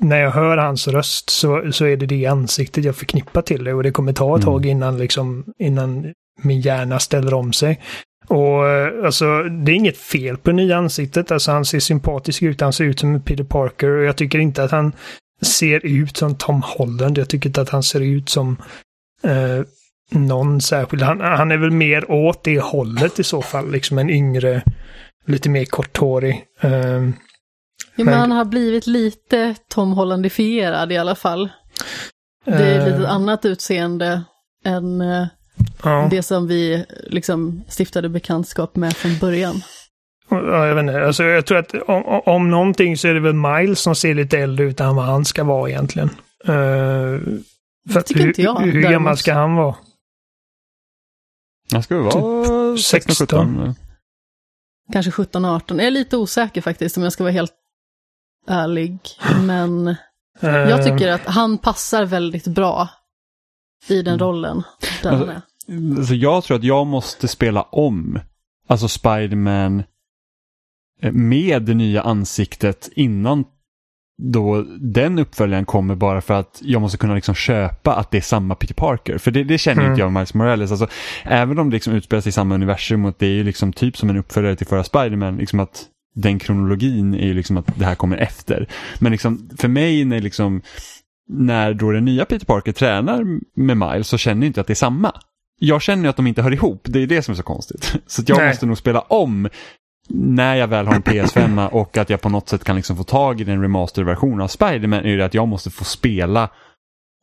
när jag hör hans röst så, så är det det ansiktet jag förknippar till det. Och det kommer ta ett
Mm.
tag innan, liksom, innan min hjärna ställer om sig. Och eh, alltså, det är inget fel på nya ansiktet. Alltså han ser sympatisk ut, han ser ut som Peter Parker. Och jag tycker inte att han ser ut som Tom Holland. Jag tycker inte att han ser ut som eh, någon särskild. Han, han är väl mer åt det hållet i så fall. Liksom en yngre, lite mer korthårig. Eh,
Ja, men
Men-
han har blivit lite Tom Hollandifierad i alla fall. Det är
eh,
lite annat utseende än eh,
ja.
det som vi liksom stiftade bekantskap med från början.
Ja, jag vet inte. Alltså, jag tror att om, om- någonting så är det väl Miles som ser lite äldre ut än vad han ska vara egentligen. Eh, för att
tycker
hur,
inte jag,
Hur
däremot.
gammal ska han vara?
Han ska väl vara 16,
16.
17.
Kanske 17-18. Jag är lite osäker faktiskt om jag ska vara helt ärlig. Men
Eh,
jag tycker att han passar väldigt bra i den
Mm.
rollen. Där
Alltså,
han är.
Så jag tror att jag måste spela om, alltså Spiderman eh, med det nya ansiktet innan då den uppföljaren kommer bara för att jag måste kunna liksom köpa att det är samma Peter Parker. För det, det känner
Mm.
inte jag med Miles Morales. Alltså, även om det liksom utspelar sig i samma universum och det är ju liksom typ som en uppföljare till förra Spiderman. Liksom att den kronologin är ju liksom att det här kommer efter. Men liksom, för mig när, liksom, när då den nya Peter Parker tränar med Miles så känner jag inte att det är samma. Jag känner ju att de inte hör ihop, det är det som är så konstigt. Så jag
Nej.
måste nog spela om när jag väl har en PS5 och att jag på något sätt kan liksom få tag i den remasterversion av Spider-Man är det att jag måste få spela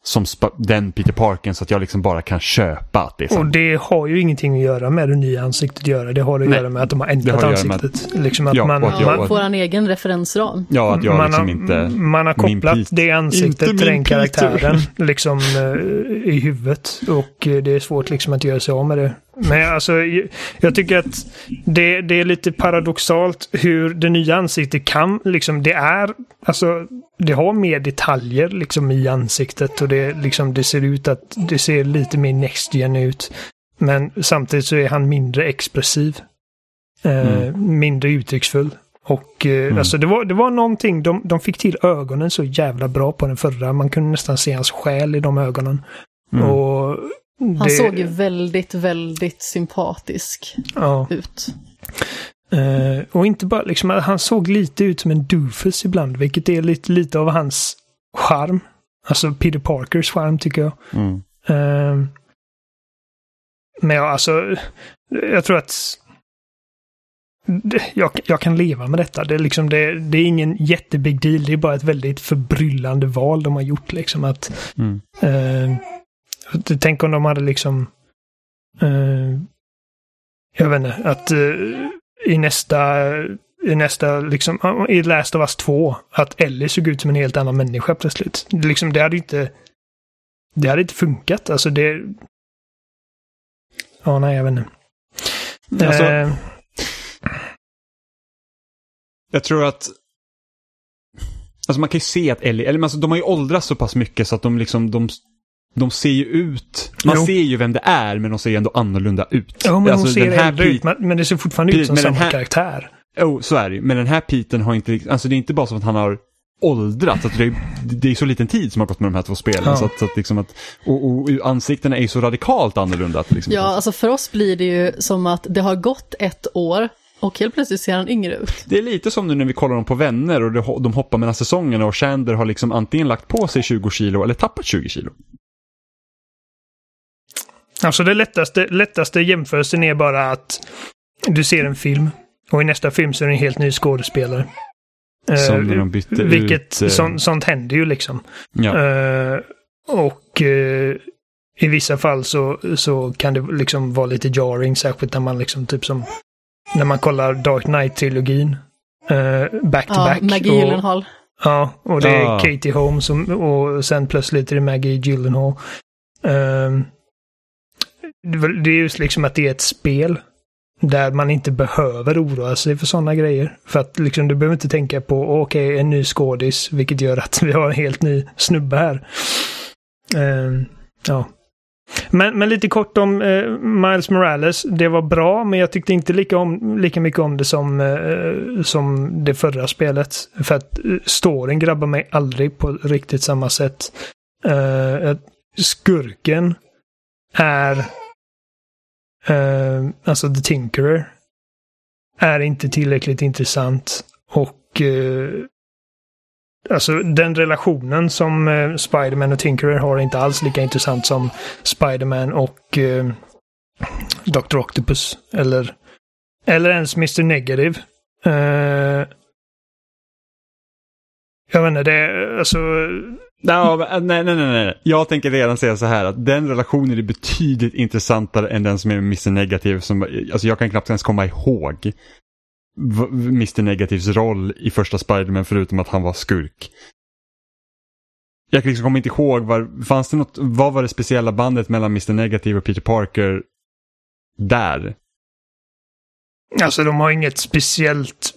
som den Peter Parken så att jag liksom bara kan köpa att det är
Och
samma.
det har ju ingenting att göra med det nya ansiktet att göra. Det har att
Nej.
göra med att de har ändrat
har att
ansiktet. Liksom att
Ja,
man,
och att jag-
man,
får en egen referensram.
Ja, att jag
man,
liksom
har,
inte...
man har kopplat
Pete.
det ansiktet till den karaktären liksom eh, i huvudet. Och eh, det är svårt liksom att göra sig av med det. Men alltså, jag- tycker att det, det är lite paradoxalt hur det nya ansiktet kan, liksom det är, alltså det har mer detaljer liksom i ansiktet och det, liksom, det ser ut att det ser lite mer next gen ut. Men samtidigt så är han mindre expressiv. Eh, Mindre uttrycksfull. Och eh,
Mm.
alltså det var, det var någonting, de, de fick till ögonen så jävla bra på den förra. Man kunde nästan se hans själ i de ögonen.
Mm.
Och
Han
det,
såg ju väldigt, väldigt sympatisk
ja,
ut.
eh, Och inte bara liksom, han såg lite ut som en doofus ibland, vilket är lite, lite av hans charm. Alltså Peter Parkers charm tycker jag.
Mm.
Eh, men ja, alltså, jag tror att jag, jag kan leva med detta. Det är, liksom, det, det är ingen jättebig deal. Det är bara ett väldigt förbryllande val de har gjort. Liksom, att,
Mm.
eh, att- tänk om de hade liksom... Eh, jag vet inte, att eh, i nästa... I nästa, liksom, i Last of Us 2, att Ellie såg ut som en helt annan människa plötsligt. Liksom, det hade inte... Det hade inte funkat. Alltså det... Ja, nej, jag vet inte.
Alltså,
Eh,
Jag tror att Alltså man kan ju se att Ellie, eller alltså de har ju åldrats så pass mycket så att de liksom, de, de ser ju ut, man
Jo.
ser ju vem det är men de ser ju ändå annorlunda ut.
ja, men
alltså,
hon ser
den här
äldre ut, men, men det ser fortfarande ut som samma
här-
karaktär.
Oh, så är det. Men den här Peten har inte, alltså det är inte bara som att han har åldrats, alltså det, är, det är så liten tid som har gått med de här två spelen.
Ja.
Så att, så att liksom att, och, och, och ansiktena är ju så radikalt annorlunda. Att liksom,
Ja, alltså för oss blir det ju som att det har gått ett år och helt plötsligt ser han yngre ut.
Det är lite som nu när vi kollar dem på Vänner och de hoppar mellan säsongerna och Chandler har liksom antingen lagt på sig 20 kilo eller tappat 20 kilo.
Alltså det lättaste, lättaste jämförelsen är bara att du ser en film och i nästa film så är det en helt ny skådespelare.
Som
Eh,
när de bytte
vilket,
ut... eh,
sånt, sånt händer ju liksom.
ja.
Eh, och eh, i vissa fall så, så kan det liksom vara lite jarring, särskilt när man liksom typ som när man kollar Dark Knight-trilogin. eh, back to
Ja,
back.
Maggie
och,
Gyllenhaal.
Ja, och det är
Ah.
Katie Holmes och, och sen plötsligt är det Maggie Gyllenhaal. Ehm, det är just liksom att det är ett spel där man inte behöver oroa sig för sådana grejer. För att liksom, du behöver inte tänka på, okej, en ny skådis, vilket gör att vi har en helt ny snubbe här. Uh, ja. Men, men lite kort om uh, Miles Morales. Det var bra, men jag tyckte inte lika, om, lika mycket om det som, uh, som det förra spelet. För att uh, storyn grabbar mig aldrig på riktigt samma sätt. Skurken är eh, alltså The Tinkerer är inte tillräckligt intressant och eh, alltså den relationen som eh, Spiderman och Tinkerer har är inte alls lika intressant som Spiderman och eh, Dr. Octopus eller eller ens Mr. Negative. Eh, jag vet inte, det är alltså
Ja, nej, nej, nej, nej. Jag tänker redan säga så här att den relationen är betydligt intressantare än den som är med Mr. Negativ. Som, alltså jag kan knappt ens komma ihåg Mr. Negativs roll i första Spiderman förutom att han var skurk. Jag kan liksom kommer inte ihåg, var, fanns det något, vad var det speciella bandet mellan Mr. Negativ och Peter Parker där?
Alltså de har inget speciellt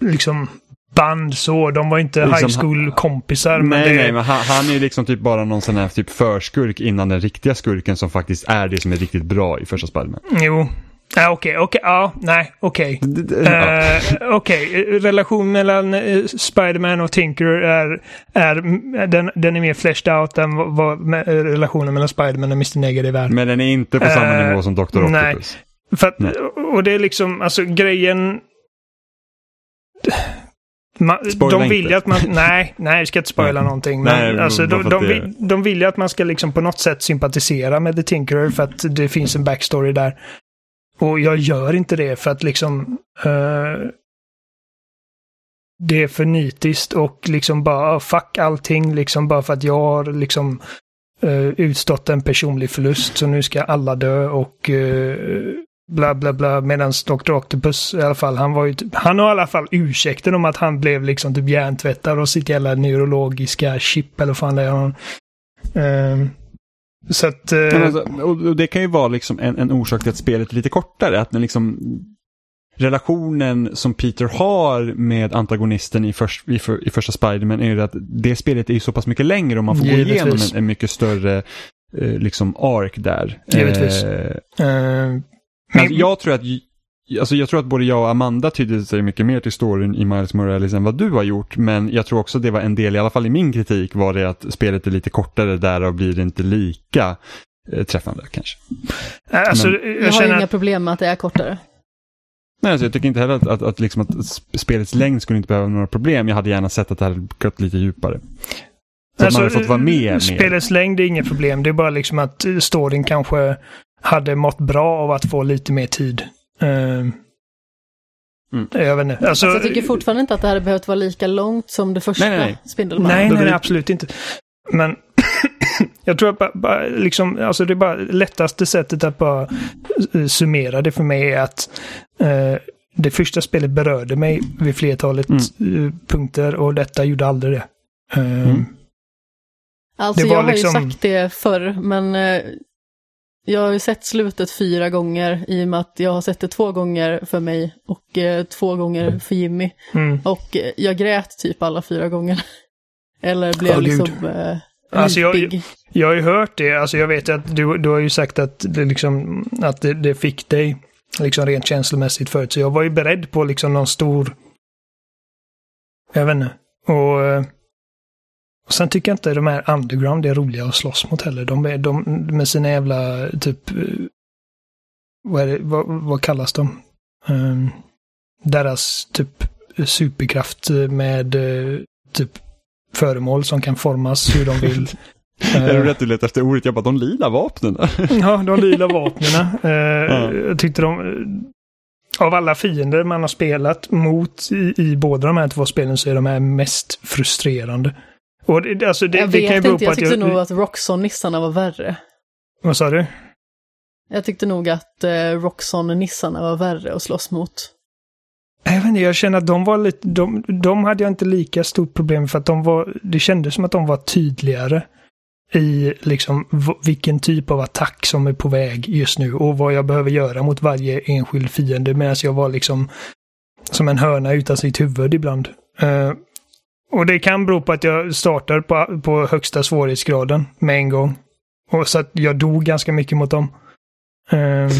liksom band så. De var inte
Liksom,
high school-kompisar. men
nej,
det,
nej, men han, han är ju liksom typ bara någon sån här typ förskurk innan den riktiga skurken som faktiskt är det som är riktigt bra i första Spiderman.
Jo. Ja, Okej, okej, ja, nej, okej.
Ja.
Eh, Okej, relation mellan uh, Spiderman och Tinker är, är den, den är mer fleshed out än vad, eh, relationen mellan Spiderman och Mr. Negative är.
Men den är inte på samma
Eh,
nivå som Dr.
nej.
Octopus.
För att,
Nej.
och det är liksom, alltså grejen... Man, de vill
inte.
att man... Nej, nej, jag ska inte spoila någonting. Men
Nej,
alltså, de, de, vill, de vill ju att man ska liksom på något sätt sympatisera med The Tinkerer för att det finns en backstory där. Och jag gör inte det för att liksom... eh, det är för nitiskt och liksom bara oh, fuck allting liksom bara för att jag har liksom eh, utstått en personlig förlust så nu ska alla dö och eh, bla bla bla. Medan Dr. Octopus i alla fall, han var ju typ, han har i alla fall ursäkten om att han blev liksom typ hjärntvättad och sitt jävla neurologiska chip eller vad fan det är. han. Ehm, så att...
Men alltså, och det kan ju vara liksom en, en orsak till att spelet är lite kortare. Att den liksom, relationen som Peter har med antagonisten i, först, i, för, i första Spiderman är ju att det spelet är ju så pass mycket längre och man får gå
Givetvis.
igenom en, en mycket större eh, liksom ark där.
Givetvis.
Eh,
ehm,
Men
men-
jag tror att Alltså jag tror att både jag och Amanda tydde sig mycket mer till storyn i Miles Morales än vad du har gjort. Men jag tror också det var en del, i alla fall i min kritik, var det att spelet är lite kortare, därav blir det inte lika eh, träffande kanske.
alltså,
men-
jag,
Jag har
känner
inga
att,
problem med att det är kortare.
Nej, alltså jag tycker inte heller att, att, att, liksom att sp- spelets längd skulle inte behöva några problem. Jag hade gärna sett att det hade gått lite djupare. Så att man hade fått vara med mer.
Alltså, Spelets längd är inget problem. Det är bara liksom att eh, storyn kanske hade mått bra av att få lite mer tid. Ehm,
Mm.
Jag vet inte. Alltså,
Alltså, jag tycker fortfarande inte att det hade behövt vara lika långt som det första
Nej, nej, nej.
Spindelmannen.
Nej, nej, nej, absolut inte. Men jag tror att bara, bara, liksom, alltså det är bara lättaste sättet att bara summera det för mig är att eh, det första spelet berörde mig vid flertalet
Mm.
eh, punkter och detta gjorde aldrig det. Eh,
Mm.
Alltså
Det var
jag har
liksom-
ju sagt det förr, men eh, jag har ju sett slutet fyra gånger i och med att jag har sett det två gånger för mig och eh, två gånger för Jimmy.
Mm.
Och eh, jag grät typ alla fyra gånger. Eller blev
gud.
liksom eh,
Alltså, jag-. Jag har ju hört det, alltså jag vet att du, du har ju sagt att det, liksom, att det, det fick dig liksom rent känslomässigt förut. Så jag var ju beredd på liksom någon stor... Jag vet inte. Och, eh, och sen tycker jag inte de här underground är roliga att slåss mot heller. De, är, de med sina jävla typ... eh, Vad, är det, vad, vad kallas de? Um, deras typ superkraft med eh, typ föremål som kan formas hur de vill.
Är
Eh,
du rätt du letar efter ordet? Jag bara, de lila vapnen.
Ja, de lila vapnen. Eh,
Ja.
Jag tyckte de... Av alla fiender man har spelat mot i, i båda de här två spelen så är de här mest frustrerande. Och det, alltså det,
jag
det kan ju
vet
bero
inte,
på
jag tyckte
jag...
nog att Roxxon-nissarna var värre.
Vad sa du?
Jag tyckte nog att eh, Roxxon-nissarna var värre att slåss mot.
Jag, vet inte, jag känner att de var lite... De, de hade jag inte lika stort problem för att de var... Det kändes som att de var tydligare i liksom vilken typ av attack som är på väg just nu och vad jag behöver göra mot varje enskild fiende medan jag var liksom som en höna utan sitt huvud ibland. Eh, och det kan bero på att jag startar på, på högsta svårighetsgraden med en gång. Och så att jag dog ganska mycket mot dem. Eh,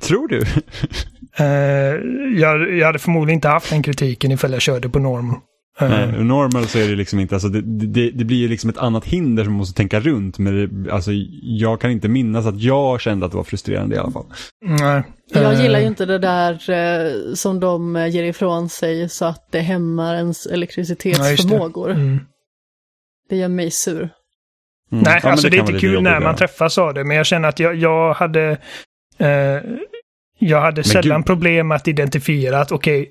Tror du?
eh, jag, jag hade förmodligen inte haft den kritiken ifall jag körde på normal. Eh,
Nej, normal så är det liksom inte, alltså det, det, det blir ju liksom ett annat hinder som man måste tänka runt. Men det, alltså, jag kan inte minnas att jag kände att det var frustrerande i alla fall.
nej.
Jag
Eh,
gillar ju inte det där eh, som de eh, ger ifrån sig så att det hämmar ens
Ja, just det.
elektricitetsförmågor. det.
Mm.
gör mig sur.
Mm.
Nej,
Ja, men
alltså det, är inte kul när man
ja.
träffas av det, men jag känner att jag, jag hade... Eh, jag hade sällan
gud.
problem att identifiera att okej,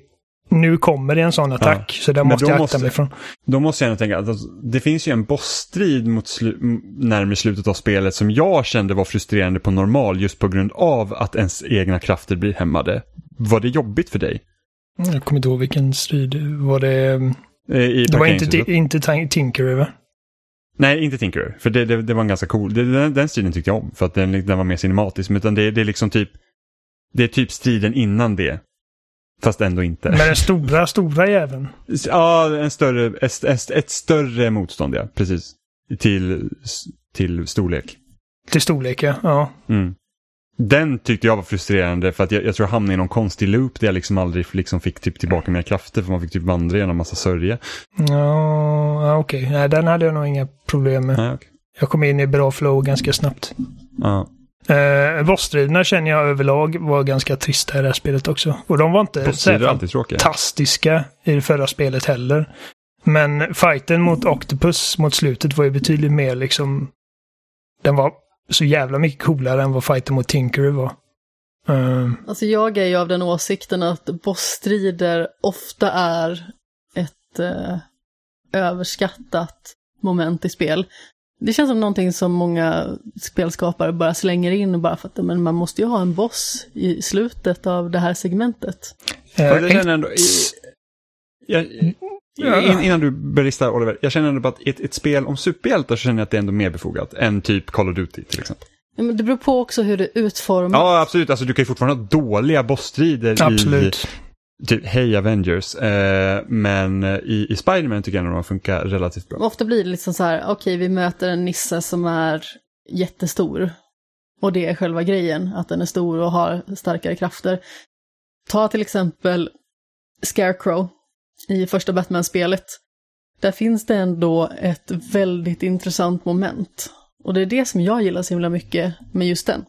nu kommer det en sån attack, så där
Men
måste jag akta mig från.
Då måste jag ändå tänka att alltså, det finns ju en bossstrid mot slu- närmare slutet av spelet som jag kände var frustrerande på normal just på grund av att ens egna krafter blir hämmade. Var det jobbigt för dig?
Jag kommer inte ihåg vilken strid. Var det...
Eh, I
Det var inte, inte Tin- Tinkerer, va?
Nej, inte Tinkerer. För det, det, det var en ganska cool. Det, den, den striden tyckte jag om. För att den, den var mer cinematisk. Men utan det, det är liksom typ... Det är typ striden innan det. Fast ändå inte.
Men den stora, stora jäveln.
Ja, en större, ett, ett, ett större motstånd, ja. Precis. Till, till storlek.
Till storlek, ja. ja.
Mm. Den tyckte jag var frustrerande för att jag, jag tror jag hamnade i någon konstig loop där jag liksom aldrig liksom fick typ tillbaka mina krafter för man fick typ vandra genom massa sörja.
Ja, okej. Nej, den hade jag nog inga problem med.
Nej, okej.
Jag kom in i bra flow ganska snabbt.
Ja.
Uh, Bossstriderna känner jag överlag var ganska trista i det här spelet också. Och de var inte
tråkiga.
fantastiska i det förra spelet heller. Men fighten mot Octopus mot slutet var ju betydligt mer liksom... Den var så jävla mycket coolare än vad fighten mot Tinker var. Uh,
Alltså jag är ju av den åsikten att bossstrider ofta är ett eh, överskattat moment i spel. Det känns som någonting som många spelskapare bara slänger in bara för att men man måste ju ha en boss i slutet av det här segmentet.
Och
uh,
jag känner ändå, i, jag, in, innan du börjar lista Oliver, jag känner ändå på att i ett, ett spel om superhjältar så känner jag att det är ändå mer befogat än typ Call of Duty till exempel.
Ja, men det beror på också hur det utformas.
Ja, absolut. Alltså, du kan ju fortfarande ha dåliga bossstrider
absolut.
i typ Hey Avengers. Eh, men i, i Spiderman tycker jag nog de funkar relativt bra.
Ofta blir det liksom så här, okej okay, vi möter en nisse som är jättestor. Och det är själva grejen, att den är stor och har starkare krafter. Ta till exempel Scarecrow i första Batman-spelet. Där finns det ändå ett väldigt intressant moment. Och det är det som jag gillar så himla mycket med just den.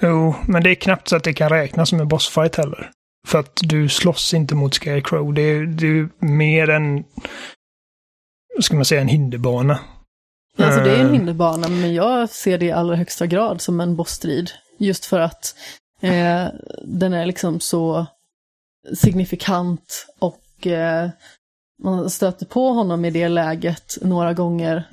Jo, men det är knappt så att det kan räknas som en bossfight heller. För att du slåss inte mot Scarecrow. Det är, det är mer en, ska man säga, en hinderbana.
Alltså det är en hinderbana, men jag ser det i allra högsta grad som en bossstrid. Just för att eh, den är liksom så signifikant och eh, man stöter på honom i det läget några gånger.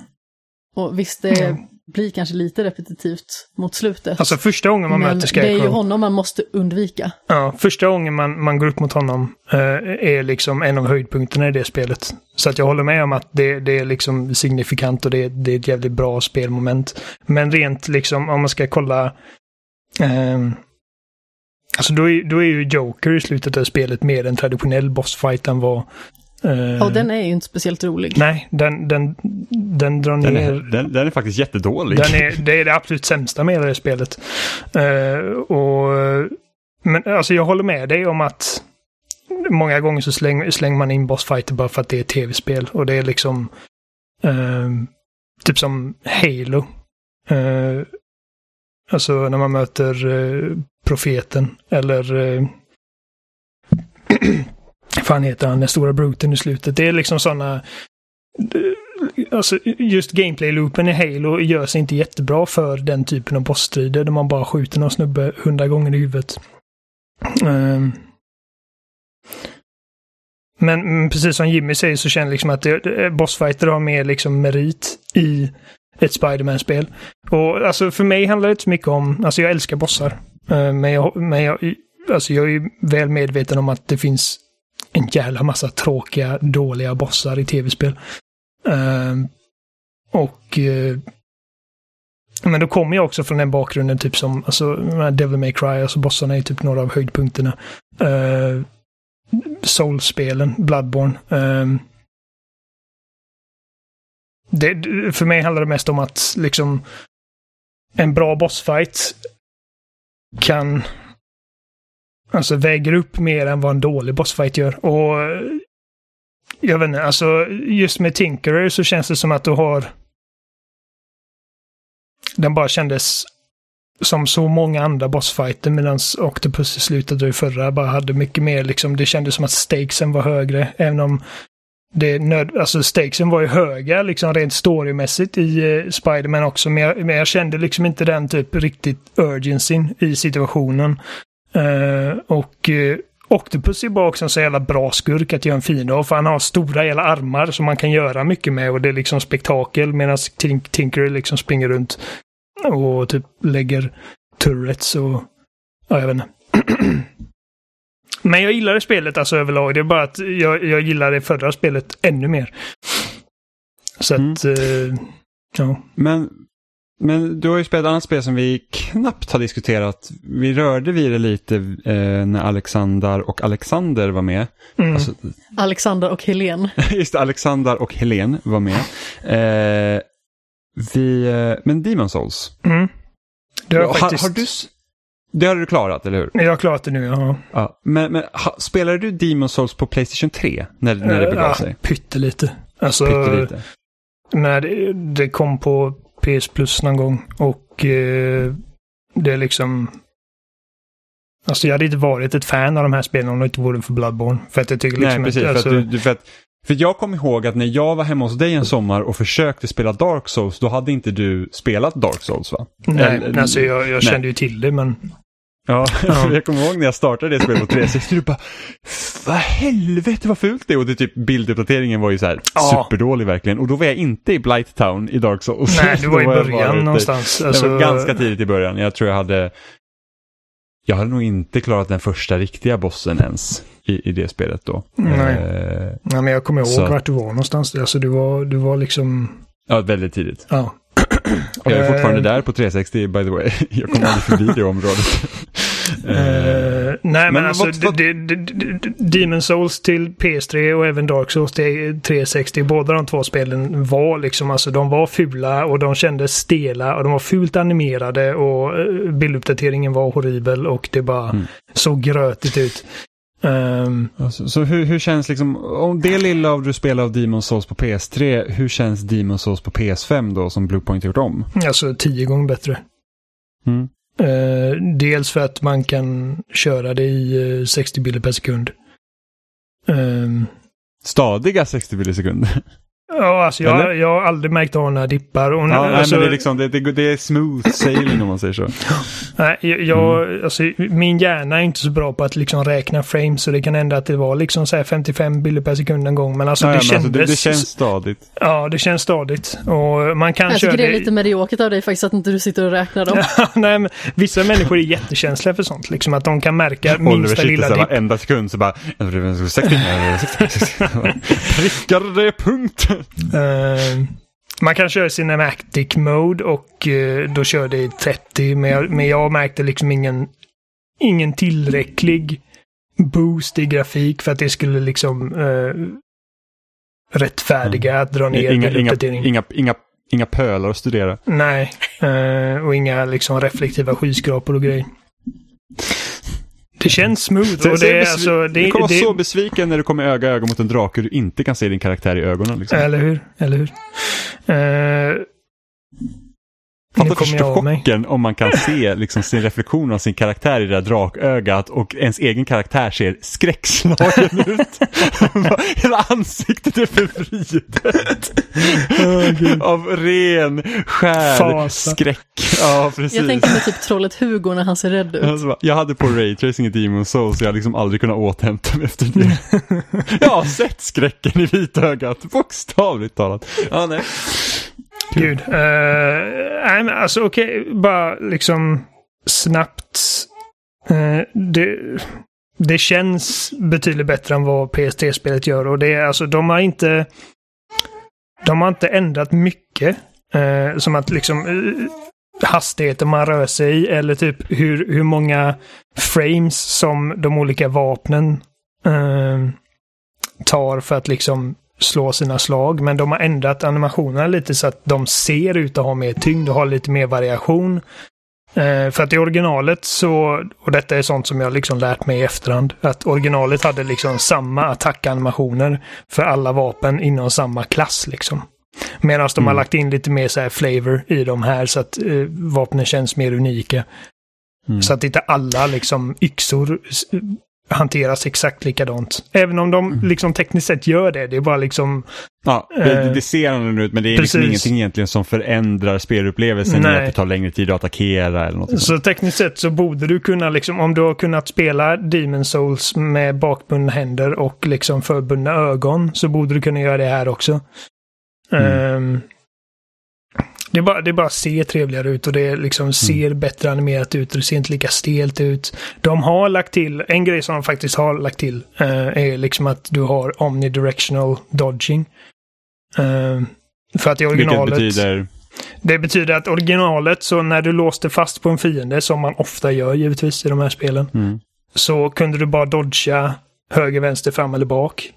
Och visst, det mm. Blir kanske lite repetitivt mot slutet.
Alltså första gången man
men
möter Scarecrow.
det är ju honom man måste undvika.
Ja, första gången man, man går upp mot honom eh, är liksom en av höjdpunkterna i det spelet. Så att jag håller med om att det, det är liksom signifikant och det, det är ett jävligt bra spelmoment. Men rent liksom, om man ska kolla eh, Alltså då är, då är ju Joker i slutet av spelet mer en traditionell bossfight än vad...
Och den är ju inte speciellt rolig.
Nej, den, den, den drar
Den
ner...
är, den, den är faktiskt jättedålig.
Den är, det är det absolut sämsta med det spelet. Eh, och, men alltså jag håller med dig om att många gånger så slänger, slänger man in bossfighter bara för att det är tv-spel. Och det är liksom eh, typ som Halo. Alltså när man möter profeten eller fan heter han, den stora bruten i slutet. Det är liksom sådana eh, Alltså just gameplay-loopen i Halo gör sig inte jättebra för den typen av bossstrider där man bara skjuter någon snubbe hundra gånger i huvudet. Um, men mm, precis som Jimmy säger så känner jag liksom att det, eh, bossfighter har mer liksom merit i ett Spiderman-spel. Och alltså för mig handlar det inte så mycket om, alltså jag älskar bossar. Uh, men jag, men jag, alltså jag är väl medveten om att det finns en jävla massa tråkiga, dåliga bossar i tv-spel. Uh, och uh, men då kommer jag också från den bakgrunden, typ som alltså, Devil May Cry, alltså bossarna är typ några av höjdpunkterna. Uh, Soul-spelen, Bloodborne. Um, det, för mig handlar det mest om att liksom en bra bossfight kan alltså väger upp mer än vad en dålig bossfight gör. Och jag vet inte, alltså just med Tinkerer så känns det som att du har den bara kändes som så många andra bossfighter medan Octopus i slutet och i förra bara hade mycket mer liksom, det kändes som att stakesen var högre. Även om det nöd, alltså stakesen var ju höga liksom rent storymässigt i uh, Spiderman också. Men jag, men jag kände liksom inte den typ riktigt urgencyn i situationen. Uh, och uh, Octopus är bara också en så jävla bra skurk att göra en fin av. För han har stora jävla armar som man kan göra mycket med och det är liksom spektakel medan Tink Tinker liksom springer runt och typ lägger turrets och ja, jag vet inte. Men jag gillar det spelet alltså överlag. Det är bara att jag, jag gillar det förra spelet ännu mer. Så
Mm.
att, eh, ja.
Men, men du har ju spelat ett annat spel som vi knappt har diskuterat. Vi rörde vid det lite eh, när Alexander och Alexander var med.
Mm.
Alltså,
Alexander och Helen.
just det, Alexander och Helen var med. Eh, vi, eh, men Demon Souls.
Mm. Det har jag
har,
faktiskt...
har du, det har du klarat, eller hur?
Jag har klarat det nu, ja.
Ja. Men, men ha, spelade du Demon Souls på Playstation 3 när, när det begav
ja,
sig?
Pyttelite. Alltså,
Pyttelite.
när det, det kom på PS Plus någon gång och eh, det är liksom... Alltså jag hade inte varit ett fan av de här spelen om det inte vore för Bloodborne. För att jag tycker liksom
Nej, precis.
Att, alltså,
för, att du, för, att, för jag kommer ihåg att när jag var hemma hos dig en sommar och försökte spela Dark Souls, då hade inte du spelat Dark Souls va?
nej,
Eller-
alltså jag, jag kände ju till det men...
Ja, jag kommer ihåg när jag startade det spelet på 360, du bara Vad helvete vad fult det är! Och det typ bilduppdateringen var ju så här
Ja.
superdålig verkligen. Och då var jag inte i Blight Town i Dark Souls.
Nej, du var i början
ute-
någonstans.
Det
Alltså,
var ganska tidigt i början. Jag tror jag hade... Jag hade nog inte klarat den första riktiga bossen ens i, i det spelet då.
Nej.
Eh,
Ja, men jag kommer ihåg
Så.
vart du var någonstans. Alltså du var, du var liksom...
ja, väldigt tidigt.
Ja.
Jag är fortfarande
Eh,
där på 360 by the way. Jag kommer aldrig förbi det området.
Eh, nej men,
men
alltså
vad- vad-
Demon Souls till PS3 och även Dark Souls till 360. Båda de två spelen var liksom alltså de var fula och de kändes stela och de var fult animerade och eh, bilduppdateringen var horribel och det bara
Mm.
såg grötigt ut. Ehm,
Alltså, så hur, hur känns liksom, om det lilla av du spelar av Demon Souls på PS3, hur känns Demon Souls på PS5 då som Bluepoint gjort om?
alltså tio gånger bättre.
Mm.
Eh, dels för att man kan köra det i eh, 60 bilder per sekund. Eh,
Stadiga 60 bilder per sekund.
ja, alltså jag,
Eller?
jag har aldrig märkt av några dippar. Och,
Ja, nej,
alltså,
men det är, liksom, det, det, det är smooth sailing om man säger så.
Nej, jag,
Mm.
alltså, min hjärna är inte så bra på att liksom räkna frames så det kan hända att det var liksom så här 55 bilder per sekund en gång. Men alltså
Ja,
det
ja, men
kändes...
alltså, det, det känns stadigt.
Ja, det känns stadigt. Och man kan
Jag tycker det är lite mediokert av dig faktiskt att inte du sitter och räknar dem.
Nej, men vissa människor är jättekänsliga för sånt. Liksom att de kan märka
Oliver
minsta lilla dipp.
varenda sekund så bara 60, 60, 60. Prickar det punkt.
Eh, man kan köra cinematic mode och eh, då kör det i 30. Men jag, men jag märkte liksom ingen, ingen tillräcklig boost i grafik för att det skulle liksom eh, rättfärdiga att dra ner
Inga, inga, inga, inga, inga pölar att studera.
Nej, och inga liksom reflektiva skyskrapor och grejer. Det känns smooth och det är alltså... Det,
du kommer vara så besviken när du kommer öga öga mot en drake och du inte kan se din karaktär i ögonen. Liksom.
Eller hur? Eller hur? Nu
Fatta
mig.
chocken om man kan se liksom, sin reflektion av sin karaktär i det där drakögat och ens egen karaktär ser skräckslagen ut. Hela ansiktet är förvridet. av ren, skär
Fasa.
skräck. Ja, precis.
Jag tänker mig typ trollet Hugo när han ser rädd ut.
Alltså, jag hade på Raytracing i Demon Souls så jag har liksom aldrig kunnat återhämta mig efter det. jag har sett skräcken i vitögat, bokstavligt talat. Ja, nej.
Gud. Uh, nej, men alltså okej, bara liksom snabbt. Uh, det, det känns betydligt bättre än vad PST-spelet gör och det är alltså, de har inte... De har inte ändrat mycket. Uh, som att liksom uh, hastigheten man rör sig i eller typ hur, hur många frames som de olika vapnen tar för att liksom slå sina slag. Men de har ändrat animationerna lite så att de ser ut att ha mer tyngd och har lite mer variation. Eh, för att i originalet så, och detta är sånt som jag liksom lärt mig i efterhand, att originalet hade liksom samma attackanimationer för alla vapen inom samma klass liksom. Medan de har
Mm.
lagt in lite mer så här flavor i de här så att eh, vapnen känns mer unika.
Mm.
Så att inte alla liksom yxor hanteras exakt likadant. Även om de
Mm.
liksom tekniskt sett gör det. Det är bara liksom...
Ja, det,
Eh,
det ser annorlunda ut men det är liksom ingenting egentligen som förändrar spelupplevelsen
Nej.
att det tar längre tid att attackera eller något.
Så tekniskt sett så borde du kunna liksom, om du har kunnat spela Demon Souls med bakbundna händer och liksom förbundna ögon så borde du kunna göra det här också.
Mm.
Ehm, det, är bara, det bara ser trevligare ut och det
Mm.
liksom ser bättre animerat ut och det ser inte lika stelt ut. De har lagt till, en grej som de faktiskt har lagt till eh, är liksom att du har omnidirectional dodging. Ehm, för att i
Vilket
originalet...
betyder...
Det betyder att originalet, så när du låste fast på en fiende, som man ofta gör givetvis i de här spelen,
Mm.
så kunde du bara dodga höger, vänster, fram eller bak.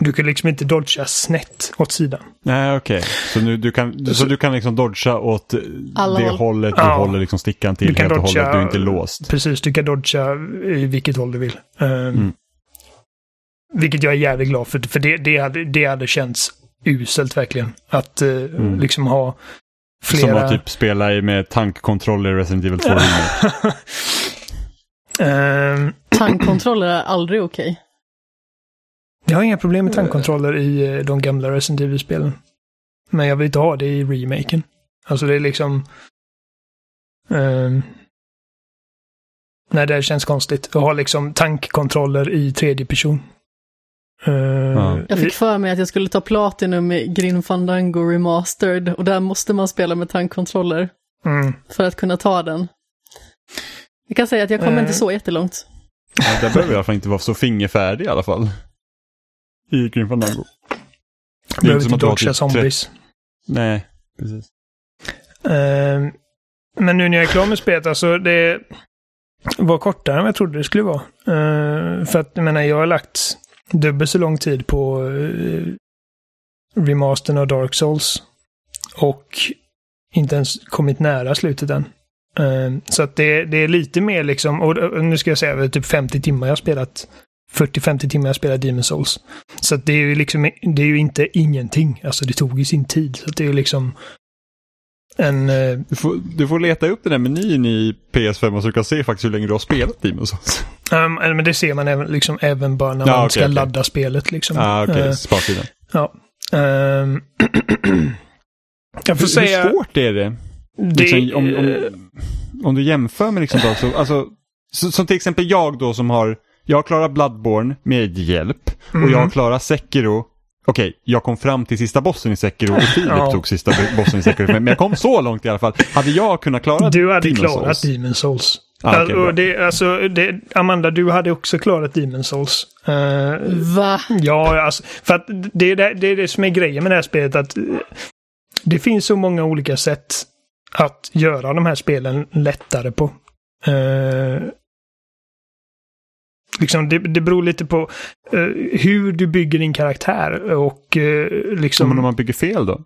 Du kunde liksom inte dodga snett åt sidan.
Nej, okej. Så, nu, du kan, så du kan liksom dodga åt
Alla
det
håll.
hållet du
Ja.
håller liksom stickan till
Du kan
helt och hållet. Du är inte låst.
Precis, du kan dodga i vilket håll du vill. Ehm,
Mm.
Vilket jag är jävligt glad för, för det, det, hade, det hade känts uselt verkligen. Att eh,
Mm.
liksom ha flera...
Som att typ spela med tankkontroller i Resident Evil 2 Remake.
Ehm,
Tankkontroller är aldrig okej.
Jag har inga problem med tankkontroller i eh, de gamla Resident Evil-spelen. Men jag vill inte ha det i remaken. Alltså det är liksom... ehm, nej, det känns konstigt. Att ha liksom tankkontroller i tredje person.
Ja.
Jag fick för mig att jag skulle ta Platinum i Grim Fandango Remastered och där måste man spela med tankkontroller
mm.
för att kunna ta den. Jag kan säga att jag kommer
Eh.
inte så jättelångt.
Ja, där behöver jag i alla fall inte vara så fingerfärdig i alla fall. I Grim Fandango. Det är
Behöver
inte
dodga
typ
zombies.
Nej, precis.
Ehm, men nu när jag är klar med spelet, alltså det var kortare än jag trodde det skulle vara. Ehm, för att jag menar, jag har lagt dubbelt så lång tid på uh, remastern av Dark Souls. Och inte ens kommit nära slutet än. Ehm, så att det, det är lite mer liksom, och, och nu ska jag säga typ 50 timmar jag har spelat. 40-50 timmar jag spelat Demon Souls. Så det är ju liksom, det är ju inte ingenting. Alltså det tog ju sin tid. Så det är ju liksom en... eh,
Du får, du får leta upp den där menyn i PS5 och så du kan se faktiskt hur länge du har spelat Demon's Souls.
Um, men det ser man även, liksom, även bara när man
okej,
ska
okej.
ladda spelet. Liksom.
Ah, okej,
Eh,
spartiden.
ja. Ehm, jag får
Hur,
säga...
hur svårt är det?
det,
Liksom, om,
eh,
om, om du jämför med liksom Souls, alltså, så, som till exempel jag då som har, jag har klarat Bloodborne med hjälp och jag har
Mm.
klarat Sekiro. Okej, jag kom fram till sista bossen i Sekiro och Filip
Ja.
tog sista bossen i Sekiro. Men jag kom så långt i alla fall. Hade jag kunnat klara
Du hade
Demon's
klarat
Souls?
Demon Souls.
Ah, okej,
Alltså, det, alltså, det, Amanda, du hade också klarat Demon Souls. Eh,
Va?
Ja, alltså, för att det är det, det är det som är grejen med det här spelet. att eh, Det finns så många olika sätt att göra de här spelen lättare på. Eh, liksom det, det beror lite på eh, hur du bygger din karaktär och eh, liksom...
Men om man bygger fel då?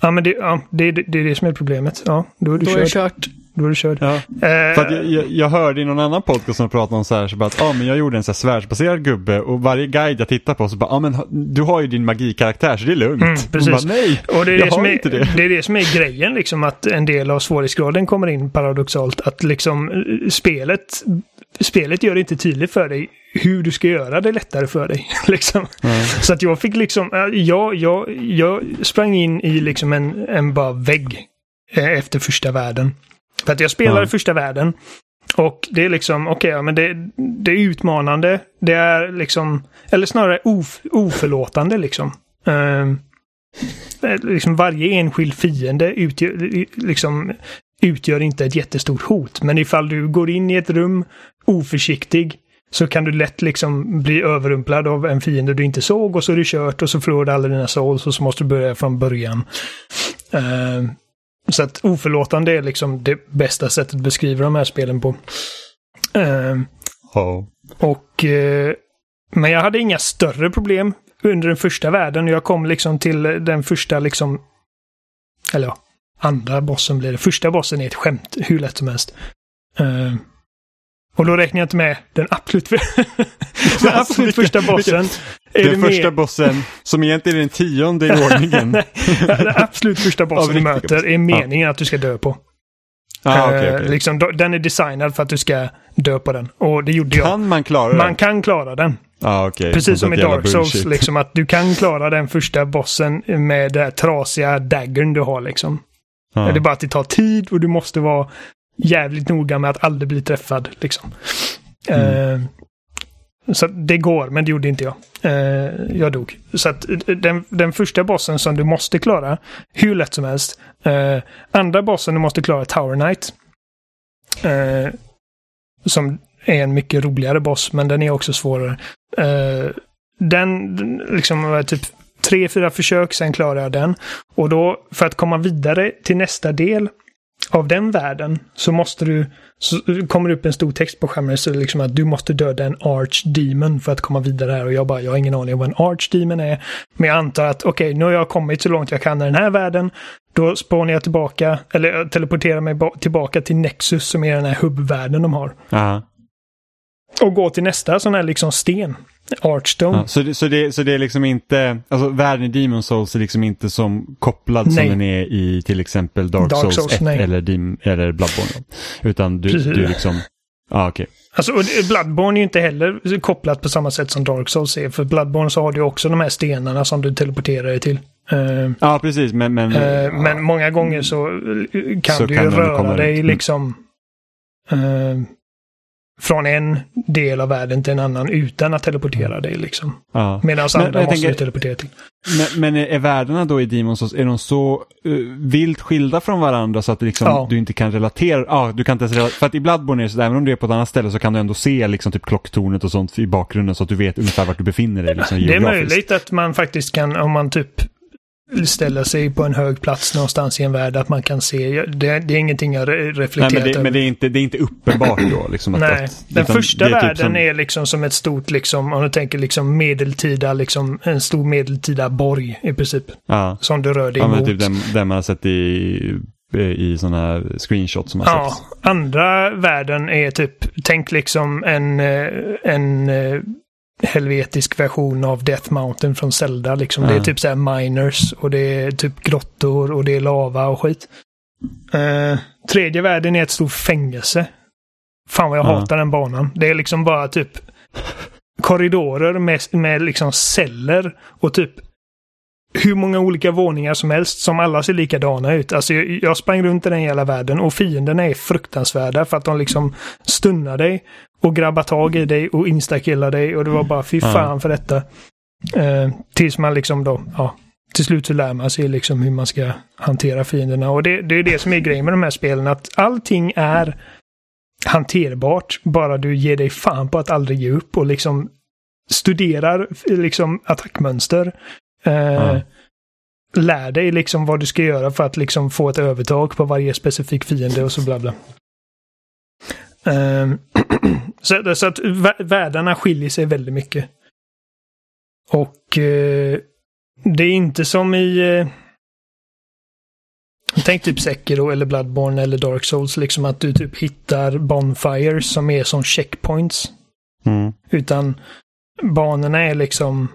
Ja, men det, ja, det, det, det är det som är problemet. Ja, då är du
Då är
körd.
det kört.
Då är du körd.
Ja. För att jag, jag, jag hörde i någon annan podcast som pratade om så här, så bara att ah, men jag gjorde en så här svärdsbaserad gubbe och varje guide jag tittar på så bara, ah, men du har ju din magikaraktär så det är lugnt.
Mm, precis.
Bara, Nej,
Och det är
jag
det, som är,
inte det.
det är det som är grejen, liksom att en del av svårighetsgraden kommer in paradoxalt. Att liksom spelet, spelet gör det inte tydligt för dig hur du ska göra det lättare för dig. liksom. Så att jag fick liksom, eh, jag, jag, jag sprang in i liksom en, en bara vägg eh, efter första världen. För att jag spelade
Ja.
första världen. Och det är liksom, okej, ja, men det, det är utmanande. Det är liksom, eller snarare of, oförlåtande liksom. Eh, liksom varje enskild fiende utgör, liksom, utgör inte ett jättestort hot. Men ifall du går in i ett rum oförsiktig så kan du lätt liksom bli överrumplad av en fiende du inte såg och så är det kört och så förlorar du alla dina souls och så måste du börja från början. Ehm, så att oförlåtande är liksom det bästa sättet att beskriva de här spelen på. Ehm,
Ja.
och, eh, men jag hade inga större problem under den första världen. Jag kom liksom till den första liksom... Eller ja, andra bossen blir det. Första bossen är ett skämt, hur lätt som helst. Och då räknar jag inte med den absolut, den absolut första bossen. Är
Den första
med-
bossen, som egentligen är den tionde i ordningen.
Nej, den absolut första bossen du möter är meningen att du ska dö på.
ah, okej,
Eh,
okej.
liksom, den är designad för att du ska dö på den. Och det gjorde jag.
Kan man klara
Man
det?
kan klara den.
Ah, okej.
Precis som i Dark Souls, liksom att du kan klara den första bossen med den trasiga daggern du har liksom.
Ja.
Det är bara att det tar tid och du måste vara jävligt noga med att aldrig bli träffad liksom.
Mm.
Eh, så det går, men det gjorde inte jag. Eh, jag dog. Så att eh, den, den första bossen som du måste klara, hur lätt som helst. Eh, andra bossen du måste klara, Tower Knight. Eh, som är en mycket roligare boss, men den är också svårare. Eh, den, liksom, typ tre, fyra försök, sen klarar jag den. Och då, för att komma vidare till nästa del av den världen, så måste du, så kommer det upp en stor text på skärmen, så liksom att du måste döda en Archdemon för att komma vidare här. Och jag bara, jag har ingen aning om vad en Archdemon är. Men jag antar att, okej, nu har jag kommit så långt jag kan i den här världen. Då spånar jag tillbaka, eller jag teleporterar mig tillbaka till Nexus som är den här hubbvärlden de har.
Ja
och gå till nästa sån här liksom sten. Archstone.
Ja, så, det, så, det, så det är liksom inte, alltså världen i Demon Souls är liksom inte som kopplad
Nej.
som den är i till exempel Dark,
Dark
Souls,
Souls,
1
nej.
eller, Dim, eller Bloodborne. Utan du,
Precis.
du liksom, ja okej.
Alltså, och det- Bloodborne är ju inte heller kopplat på samma sätt som Dark Souls är. För Bloodborne så har du också de här stenarna som du teleporterar dig till. Eh,
Ja precis men, men,
Eh, Men många gånger så eh, kan
Så
du
kan
röra dig.
Mm.
liksom eh, från en del av världen till en annan utan att teleportera dig liksom.
ja.
Medan
Men
andra
jag
måste
tänker-
du teleportera till.
Men, men är världarna då i Demon Souls, är de så uh, vilt skilda från varandra så att liksom,
Ja.
du inte kan relatera? Ja, du kan inte relatera. För att i Bloodborne är det så, även om du är på ett annat ställe så kan du ändå se liksom typ klocktornet och sånt i bakgrunden så att du vet ungefär vart du befinner dig liksom,
Det är möjligt att man faktiskt kan, om man typ ställer sig på en hög plats någonstans i en värld, att man kan se. Det, det är ingenting jag re-
Nej,
reflekterat
men, det,
över.
men det, är inte, det är inte uppenbart då. Liksom, att,
Nej,
att,
den första
är typ
världen
som-
är liksom som ett stort, liksom, om du tänker liksom medeltida, liksom en stor medeltida borg i princip.
Ja,
Som du rör dig
ja
emot.
typ den, den man har sett i, i sådana här screenshots som har
Ja,
sett.
andra världen är typ, tänk liksom en, eh, en eh, helvetisk version av Death Mountain från Zelda. Liksom. Det är typ så här miners och det är typ grottor och det är lava och skit. Eh, tredje världen är ett stort fängelse. Fan vad jag
Ja.
hatar den banan. Det är liksom bara typ korridorer med, med liksom celler och typ hur många olika våningar som helst som alla ser likadana ut. Alltså jag, jag sprang runt i den hela världen och fienderna är fruktansvärda för att de liksom stunnar dig och grabbar tag i dig och instakillar dig och det var bara fy fan för detta. Eh, tills man liksom då, ja, till slut så lär man sig liksom hur man ska hantera fienderna och det, det är det som är grejen med de här spelen att allting är hanterbart bara du ger dig fan på att aldrig ge upp och liksom studerar liksom attackmönster. Eh. Lär dig liksom vad du ska göra för att liksom få ett övertag på varje specifik fiende och så bla bla. Ehm, så, så att vä- världarna skiljer sig väldigt mycket. Och eh, det är inte som i... Eh, tänk typ Sekiro eller Bloodborne eller Dark Souls, liksom att du typ hittar bonfires som är som checkpoints.
Mm.
Utan banorna är liksom...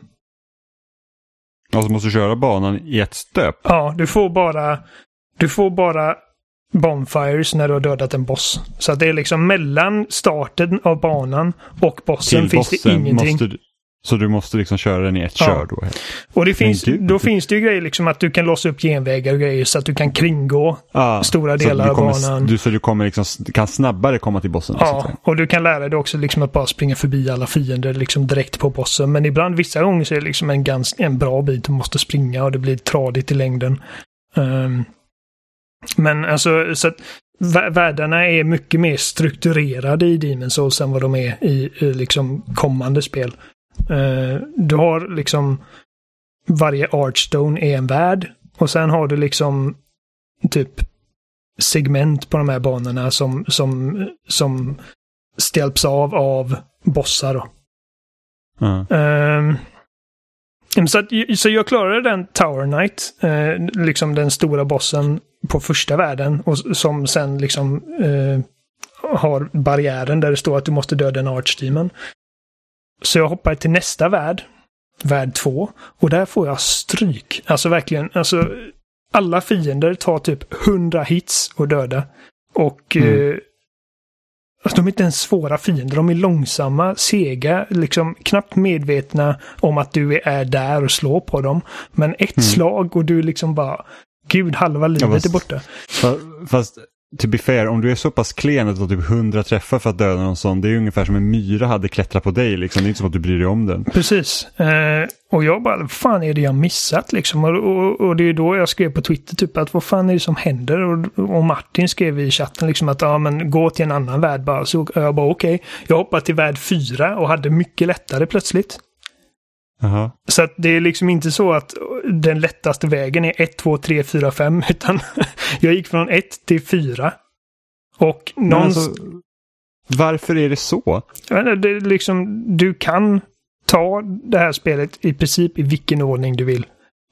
Alltså måste du köra banan i ett stöp.
Ja, du får bara... Du får bara bonfires när du har dödat en boss. Så att det är liksom mellan starten av banan och bossen
Till
finns det ingenting.
måste du, så du måste liksom köra den i ett
Ja.
kör då?
Och det finns, då finns det ju grejer liksom att du kan låsa upp genvägar och grejer så att du kan kringgå.
Ja,
Stora delar
du
av
kommer,
banan.
Du, så du kommer liksom, kan snabbare komma till bossen?
Ja, och du kan lära dig också liksom att bara springa förbi alla fiender liksom direkt på bossen. Men ibland, vissa gånger så är det liksom en, ganska, en bra bit du måste springa och det blir tradigt i längden. Ehm, men alltså, så att vä- världarna är mycket mer strukturerade i Demon's Souls än vad de är i, i liksom kommande spel. Eh, du har liksom varje Archstone är en värld och sen har du liksom typ segment på de här banorna som, som, som stjälps av av bossar. Då. Ehm, så, att, så jag klarade den Tower Knight, eh, liksom den stora bossen på första världen och som sen liksom eh, har barriären där det står att du måste döda en Archdemon. Så jag hoppar till nästa värld, värld 2, och där får jag stryk. Alltså verkligen, alltså alla fiender tar typ 100 hits och döda. Och
Mm.
eh, alltså, de är inte ens svåra fiender, de är långsamma, sega, liksom knappt medvetna om att du är där och slår på dem. Men ett
Mm.
slag och du liksom bara, gud, halva livet
fast-
är borta.
Fa- Fast to be fair, om du är så pass klen att du har typ 100 träffar för att döda någon sån, det är ungefär som en myra hade klättrat på dig. Liksom. Det är inte som att du bryr dig om den.
Precis. Eh, och jag bara, vad fan är det jag missat liksom? Och, och, och det är då jag skrev på Twitter typ att vad fan är det som händer? Och, och Martin skrev i chatten liksom att ja men gå till en annan värld bara. Så jag bara okej. Jag hoppade till värld 4 och hade mycket lättare plötsligt.
Jaha.
Så att det är liksom inte så att den lättaste vägen är 1, 2, 3, 4, 5 utan jag gick från 1 till 4. Och
Men
någons...
alltså, varför är det så?
Det är liksom, du kan ta det här spelet i princip i vilken ordning du vill.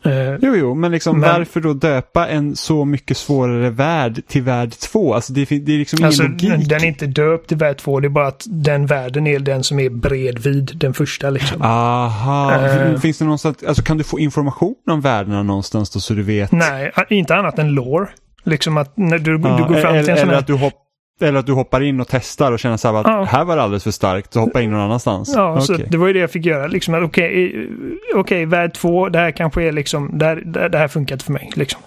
Eh,
Jo, jo, men liksom
Men-
varför då döpa en så mycket svårare värld till värld 2? Alltså det, det är liksom ingen
Alltså,
logik.
den är inte döpt till värld 2, det är bara att den världen är den som är bredvid den första liksom.
Aha,
Eh.
finns det någonstans, alltså kan du få information om världarna någonstans då så du vet?
Nej, inte annat än lore. Liksom att när du,
Ja,
du går fram
eller,
till en sån
eller,
här...
att du hopp, eller att du hoppar in och testar och känner så här att
Ja.
här var det alldeles för starkt, så hoppa in någon annanstans.
Ja, så
Okej.
det var ju det jag fick göra. Liksom att okej, eh, okej, värld 2, det här kanske är liksom, det här, det här funkar inte för mig. Liksom.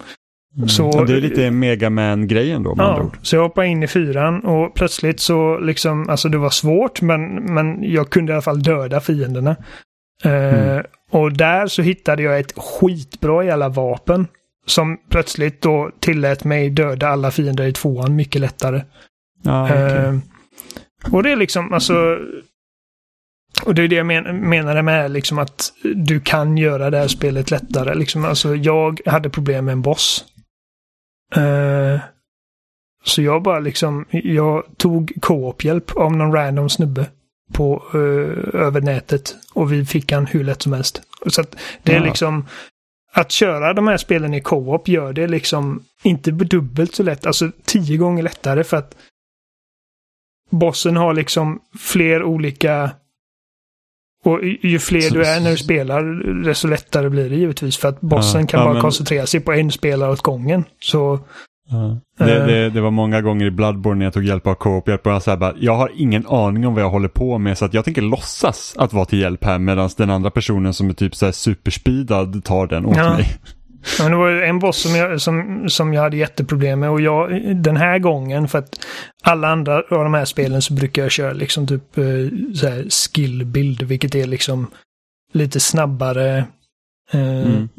Mm.
så-
det är lite Megaman-grejen då med andra
Ja,
ord.
så jag hoppade in i fyran och plötsligt så liksom, alltså det var svårt men, men jag kunde i alla fall döda fienderna. Eh,
Mm.
Och där så hittade jag ett skitbra jävla vapen. Som plötsligt då tillät mig döda alla fiender i tvåan mycket lättare.
Okej.
Eh, och det är liksom, alltså... Och det är det jag men, menade med liksom att du kan göra det här spelet lättare. Liksom, alltså jag hade problem med en boss. Eh, så jag bara liksom, jag tog co-op-hjälp av någon random snubbe på, eh, över nätet. Och vi fick han hur lätt som helst. Så att det är
Ja.
liksom, att köra de här spelen i co-op gör det liksom inte dubbelt så lätt, alltså tio gånger lättare för att bossen har liksom fler olika och ju fler
Så-
du är när du spelar, desto lättare blir det givetvis. För att bossen
Ja,
kan
ja,
bara
men-
koncentrera sig på en spelare åt gången. Så
Ja. Det,
Eh.
det, det var många gånger i Bloodborne när jag tog hjälp av och jag, så här bara, jag har ingen aning om vad jag håller på med så att jag tänker låtsas att vara till hjälp här medan den andra personen som är typ så här superspeedad tar den åt
Ja.
mig.
Ja, Men det var en boss som jag, som, som jag hade jätteproblem med och jag den här gången för att alla andra av de här spelen så brukar jag köra liksom typ eh, så här skillbild vilket är liksom lite snabbare eh,
Mm.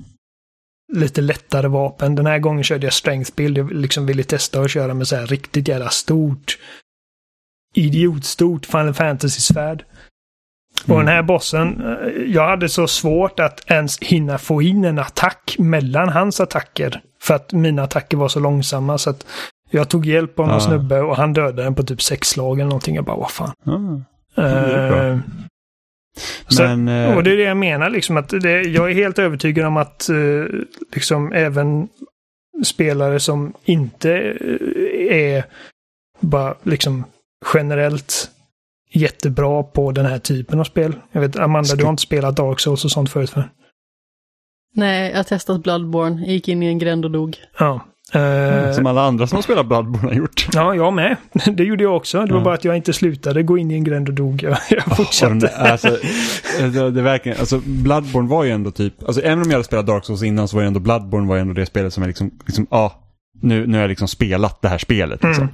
lite lättare vapen. Den här gången körde jag strength build. Jag liksom ville testa att köra med så här riktigt jävla stort idiotstort Final Fantasy-svärd. Och den här bossen, eh, jag hade så svårt att ens hinna få in en attack mellan hans attacker. För att mina attacker var så långsamma så att jag tog hjälp av någon
Ah.
snubbe och han dödade den på typ sex slag eller någonting. Jag bara, vad fan.
Ah.
Eh, så-
Men, eh,
och det är det jag menar, liksom att det, jag är helt övertygad om att eh, liksom även spelare som inte är bara liksom generellt jättebra på den här typen av spel. Jag vet, Amanda, du har inte spelat Dark Souls och sånt förut för?
Nej, jag har testat Bloodborne, jag gick in i en gränd och dog.
Ja. Eh,
som alla andra som har spelat Bloodborne har gjort.
ja, jag med. Det gjorde jag också. Det var
Ja.
bara att jag inte slutade gå in i en gränd och dog. Jag, jag fortsatte.
där- alltså, det, det verkligen, alltså Bloodborne var ju ändå typ, alltså även om jag hade spelat Dark Souls innan så var ju ändå Bloodborne var ju ändå det spelet som är liksom, liksom ja, nu, nu har jag liksom spelat det här spelet. Liksom.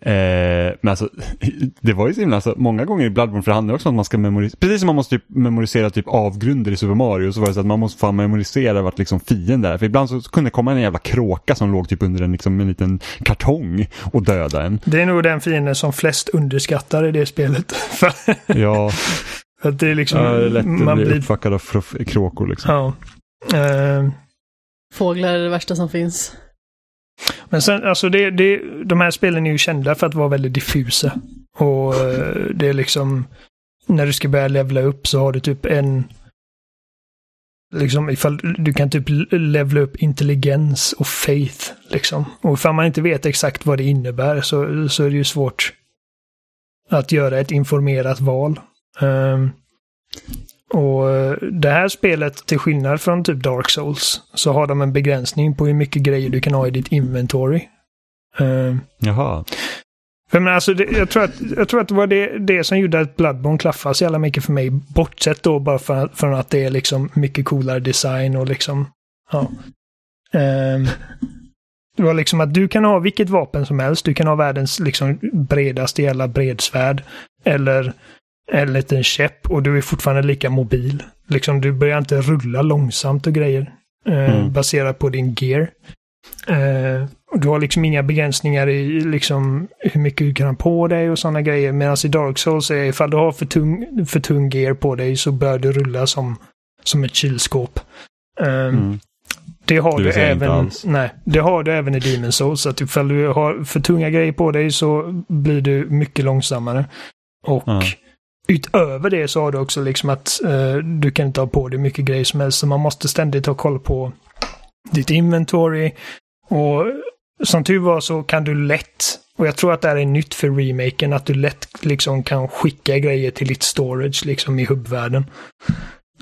Eh, men alltså, det var ju så himla, alltså, många gånger i Bloodborne, för det handlar också om att man ska memorisera, precis som man måste typ memorisera typ avgrunder i Super Mario, så var det så att man måste fan memorisera vart liksom fienden är. För ibland så kunde det komma en jävla kråka som låg typ under en, liksom, en liten kartong och döda en.
Det är nog den fienden som flest underskattar i det spelet.
Ja,
att det är liksom...
ja det är lätt att
man
bli
blir
uppfuckad av kråkor liksom.
Ja. Eh,
Fåglar är det värsta som finns
men sen, alltså det, det, de här spelen är ju kända för att vara väldigt diffusa. Och eh, det är liksom, när du ska börja levla upp så har du typ en, liksom ifall du kan typ levla upp intelligens och faith, liksom. Och ifall man inte vet exakt vad det innebär så, så är det ju svårt att göra ett informerat val. Um, och eh, det här spelet, till skillnad från typ Dark Souls, så har de en begränsning på hur mycket grejer du kan ha i ditt inventory. Ehm,
Jaha.
för men alltså, det, jag, tror att, jag tror att det var det, det som gjorde att Bloodborne klaffade så jävla mycket för mig. Bortsett då bara för, från att det är liksom mycket coolare design och liksom, ja. Ehm, det var liksom att du kan ha vilket vapen som helst. Du kan ha världens liksom bredaste jävla bredsvärd. Eller en liten käpp och du är fortfarande lika mobil. Liksom du börjar inte rulla långsamt och grejer. Eh,
Mm.
Baserat på din gear. Eh, du har liksom inga begränsningar i liksom hur mycket du kan ha på dig och sådana grejer. Medan i Dark Souls är ifall du har för tung, för tung gear på dig så bör du rulla som, som ett kylskåp. Eh,
Mm.
det har du
inte
även, nej, det har du även i Demon Souls. Så att ifall du har för tunga grejer på dig så blir du mycket långsammare. Och
Ja.
Utöver det så har du också liksom att eh, du kan inte ha på dig mycket grejer som helst. Så man måste ständigt ha koll på ditt inventory. Och som tur var så kan du lätt, och jag tror att det här är nytt för remaken, att du lätt liksom kan skicka grejer till ditt storage liksom i hubbvärlden.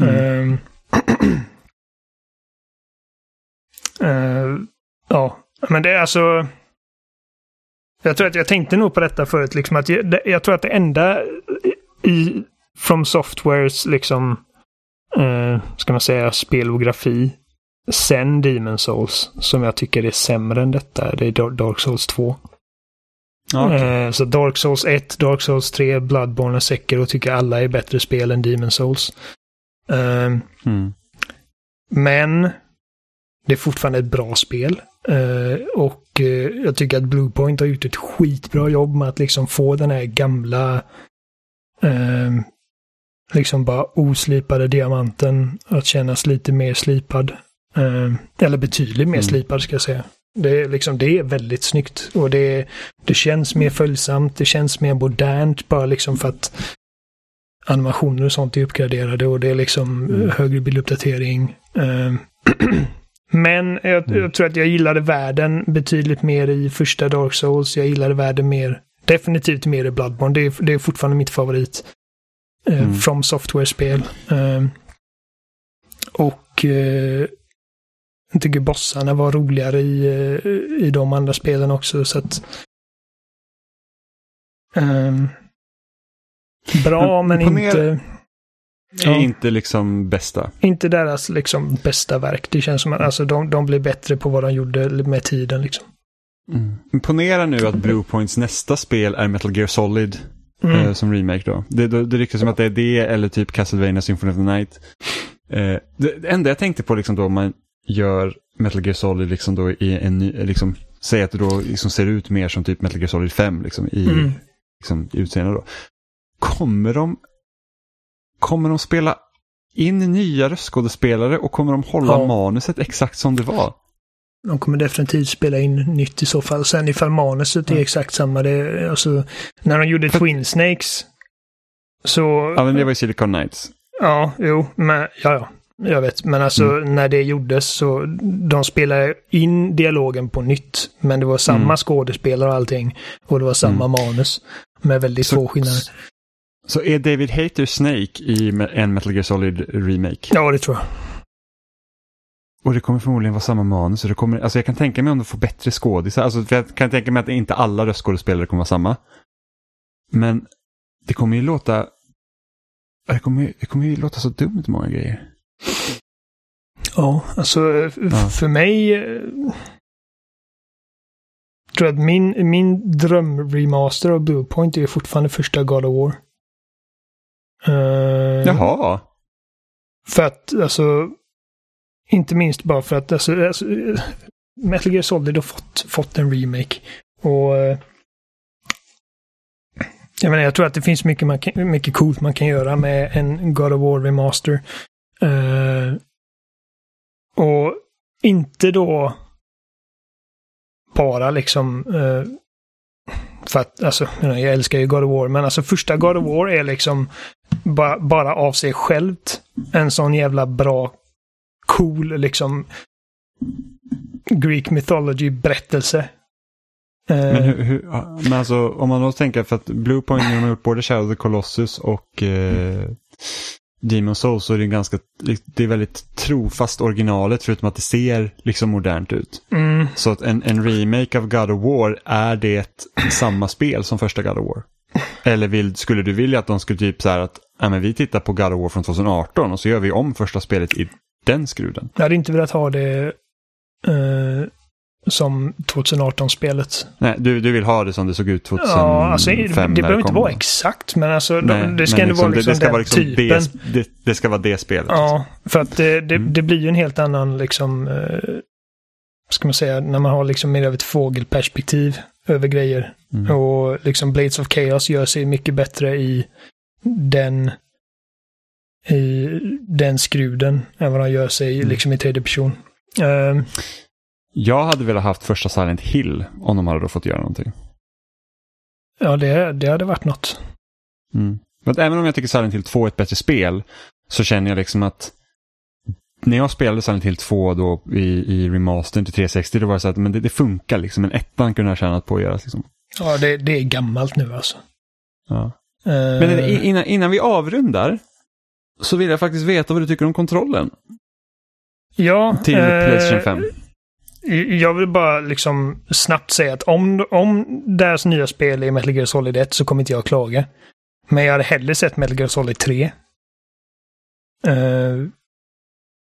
Mm. Uh, ja, men det är alltså... Jag tror att jag tänkte nog på detta förut, liksom att jag, jag tror att det enda i From Softwares liksom, uh, ska man säga, spelografi sen Demon Souls som jag tycker är sämre än detta, det är Dark Souls 2. Okay. Uh, så Dark Souls 1, Dark Souls 3, Bloodborne och Sekiro tycker alla är bättre spel än Demon Souls. Uh, mm. Men det är fortfarande ett bra spel. Uh, och uh, jag tycker att Bluepoint har gjort ett skitbra jobb med att liksom få den här gamla uh, liksom bara oslipade diamanten att kännas lite mer slipad. eller betydligt mer mm. slipad ska jag säga. Det är, liksom, det är väldigt snyggt och det, det känns mer följsamt, det känns mer modernt bara liksom för att animationer och sånt är uppgraderade och det är liksom mm. högre bilduppdatering. Men jag, mm. jag, tror att jag gillade världen betydligt mer i första Dark Souls. Jag gillade världen mer, definitivt mer i Bloodborne. Det är, det är fortfarande mitt favorit. Eh, mm. From Software-spel. Eh, och eh, jag tycker bossarna var roligare i, eh, i de andra spelen också. Så att, ehm, bra men, men inte...
Ja. Är inte liksom bästa.
Inte deras liksom bästa verk. Det känns som att alltså, de, de blir bättre på vad de gjorde med tiden. Liksom.
Mm. Ponera nu att Bluepoints nästa spel är Metal Gear Solid mm. eh, som remake då. Det, det, det ryktas som att det är det eller typ Castlevania Symphony of the Night. Eh, det, det enda jag tänkte på liksom då man gör Metal Gear Solid liksom då i en ny, liksom, säg att det då liksom ser ut mer som typ Metal Gear Solid 5 liksom i, mm. liksom, utseende då. Kommer de Kommer de spela in nya röstskådespelare och kommer de hålla ja. manuset exakt som det var?
De kommer definitivt spela in nytt i så fall. Sen ifall manuset är exakt samma, det, alltså, när de gjorde. Twin Snakes så...
Ja, men det var ju Silicon Knights.
Ja, jo, men ja, ja. Jag vet, men alltså mm. när det gjordes så de spelade in dialogen på nytt. Men det var samma mm. skådespelare och allting. Och det var samma mm. manus. Med väldigt så, få skillnader.
Så är David Hater Snake i en Metal Gear Solid Remake?
Ja, det tror jag.
Och det kommer förmodligen vara samma manus. det kommer, alltså jag kan tänka mig om de får bättre skådisar. Alltså jag kan tänka mig att inte alla röstskådespelare kommer vara samma. Men det kommer ju låta... Det kommer, det kommer ju låta så dumt många grejer.
Ja, alltså ja. för mig... Eh, tror jag att min, min drömremaster av Bluepoint är fortfarande första God of War.
Uh, Jaha.
För att, alltså, inte minst bara för att, alltså, alltså Metal Gear Solid har fått, fått en remake. Och eh, jag menar, jag tror att det finns mycket, man kan, mycket coolt man kan göra med en God of War remaster. Uh, och inte då bara liksom uh, för att, alltså, jag älskar ju God of War, men alltså första God of War är liksom ba, bara av sig självt en sån jävla bra, cool liksom Greek mythology-berättelse.
Men, eh, hur, hur, men alltså om man då tänker för att Bluepoint har gjort både Shadow of the Colossus och eh, Demon Souls så är det ganska, det är väldigt trofast originalet förutom att det ser liksom modernt ut. Mm. Så att en, en remake av God of War, är det samma spel som första God of War? Eller vill, skulle du vilja att de skulle typ så här att ja, men vi tittar på God of War från 2018 och så gör vi om första spelet i den skruden?
Jag hade inte velat ha det eh, som 2018-spelet.
Nej, du, du vill ha det som det såg ut 2005? Ja, alltså, det,
det behöver inte vara exakt, men alltså Nej, det ska ändå liksom, vara liksom det, det ska den vara liksom typen.
Det, det, ska vara det spelet.
Ja, för att det, det, mm. det blir ju en helt annan liksom, eh, ska man säga, när man har liksom mer av ett fågelperspektiv över grejer. Mm. Och liksom Blades of Chaos gör sig mycket bättre i den i den skruden än vad de gör sig mm. liksom i tredje person. Uh,
jag hade velat haft första Silent Hill om de hade fått göra någonting.
Ja, det, det hade varit något.
Mm. Att även om jag tycker Silent Hill 2 är ett bättre spel så känner jag liksom att när jag spelade Silent Hill 2 då i, i remastern till 360 då var det så att men det, det funkar liksom. En ettan kunde jag tjänat på att göra. Liksom.
Ja, det, det är gammalt nu alltså.
Ja.
Eh,
Men innan, innan vi avrundar så vill jag faktiskt veta vad du tycker om kontrollen
ja,
till
eh,
Playstation 5.
Jag vill bara liksom snabbt säga att om, om deras nya spel är Metal Gear Solid 1 så kommer inte jag klaga. Men jag hade hellre sett Metal Gear Solid 3. Uh,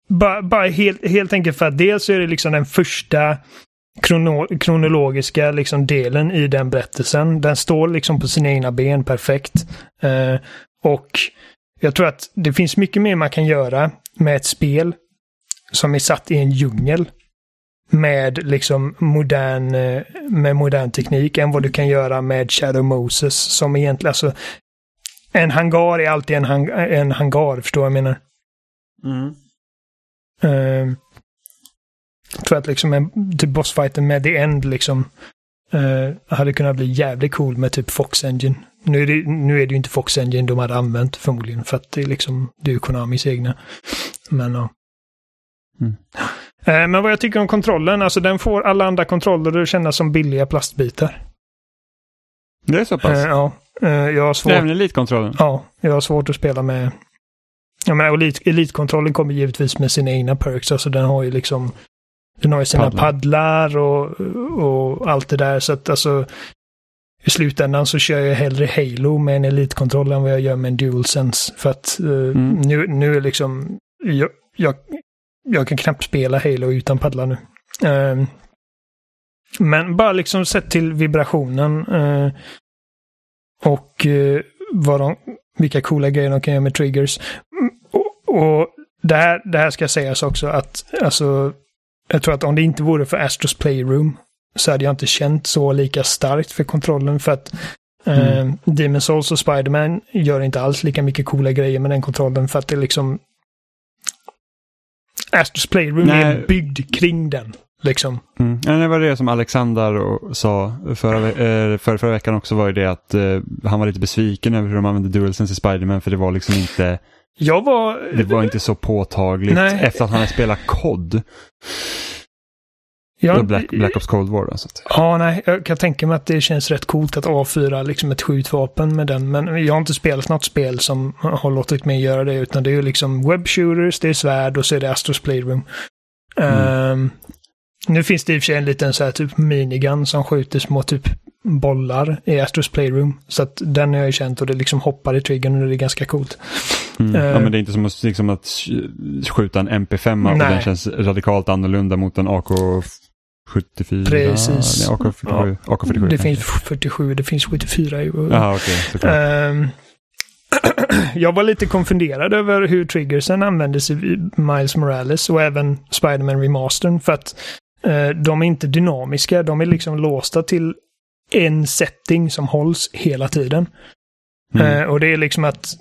bara bara helt, helt enkelt för att dels är det liksom den första krono, kronologiska liksom delen i den berättelsen. Den står liksom på sina egna ben perfekt. Eh, och jag tror att det finns mycket mer man kan göra med ett spel som är satt i en djungel med liksom modern, eh, med modern teknik än vad du kan göra med Shadow Moses som egentligen, alltså en hangar är alltid en, hang en hangar, förstår jag menar?
Mm.
Uh, jag tror att liksom en typ bossfighten med The End liksom eh, hade kunnat bli jävligt cool med typ Fox Engine. Nu är, det, nu är det ju inte Fox Engine de hade använt förmodligen för att det är liksom, det är Konamis egna. Men ja.
Mm.
Eh, men vad jag tycker om kontrollen, alltså den får alla andra kontroller att kännas som billiga plastbitar.
Det är så pass?
Eh, ja, eh, jag har svårt...
Även elitkontrollen?
Ja, jag har svårt att spela med... Jag menar, elit, elitkontrollen kommer givetvis med sina egna perks. Alltså den har ju liksom... Den har ju sina
Paddlar.
paddlar och, och allt det där. Så att alltså... I slutändan så kör jag hellre Halo med en elitkontroll än vad jag gör med en DualSense. För att eh,
Mm.
nu, nu är liksom... Jag, jag, jag kan knappt spela Halo utan paddlar nu. Ehm, men bara liksom sett till vibrationen. eh, och eh, vad de, vilka coola grejer de kan göra med triggers. Mm, Och, och det, här, det här ska sägas också att alltså, jag tror att om det inte vore för Astros Playroom så hade jag inte känt så lika starkt för kontrollen för att eh,
Mm.
Demon's Souls och Spiderman gör inte alls lika mycket coola grejer med den kontrollen för att det liksom Astros Playroom
Nej.
är byggd kring den. Liksom.
Mm. Ja, det var det som Alexander sa förra, eh, förra, förra veckan också var ju det att eh, han var lite besviken över hur de använde DualSense i Spiderman för det var liksom inte,
Jag var...
det var inte så påtagligt
Nej.
efter att han hade spelat COD,
jag,
Black, Black Ops Cold War. Alltså.
Ja, nej, jag kan tänka mig att det känns rätt coolt att avfyra liksom ett skjutvapen med den. Men jag har inte spelat något spel som har låtit mig göra det. Utan det är ju liksom web shooters, det är svärd och så är det Astros Playroom. Ehm, nu finns det i och för sig en liten så här typ minigun som skjuter små typ bollar i Astros Playroom. Så att den har jag ju känt och det liksom hoppar i triggern och det är ganska coolt.
Mm. Ja, men det är inte som att, liksom att sk- skjuta en MP5 och den känns radikalt annorlunda mot en AK74.
Precis.
Nej, AK47. AK47
Det
kanske.
finns 47, det finns 74 ju.
Okej. såklart.
Ehm, jag var lite konfunderad över hur triggersen användes i Miles Morales och även Spider-Man Remastern för att eh, de är inte dynamiska. De är liksom låsta till en setting som hålls hela tiden.
Mm.
Eh, och det är liksom att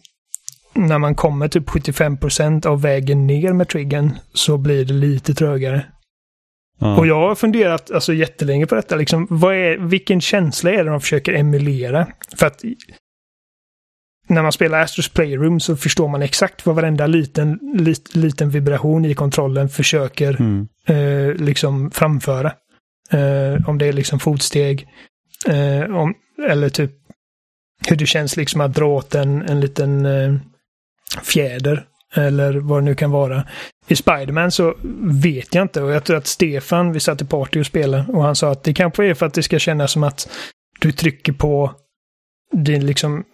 när man kommer typ 75% av vägen ner med triggern så blir det lite trögare.
Ja.
Och jag har funderat alltså, jättelänge på detta. Liksom, vad är, vilken känsla är det de försöker emulera? För att när man spelar Astros Playroom så förstår man exakt vad varenda liten, lit, liten vibration i kontrollen försöker
Mm.
eh, liksom framföra. Eh, om det är liksom fotsteg. Eh, om, eller typ hur det känns liksom att dra åt en, en liten eh, fjäder. Eller vad det nu kan vara. I Spiderman så vet jag inte och jag tror att Stefan, vi satt i party och spelade och han sa att det kanske är för att det ska kännas som att du trycker på din liksom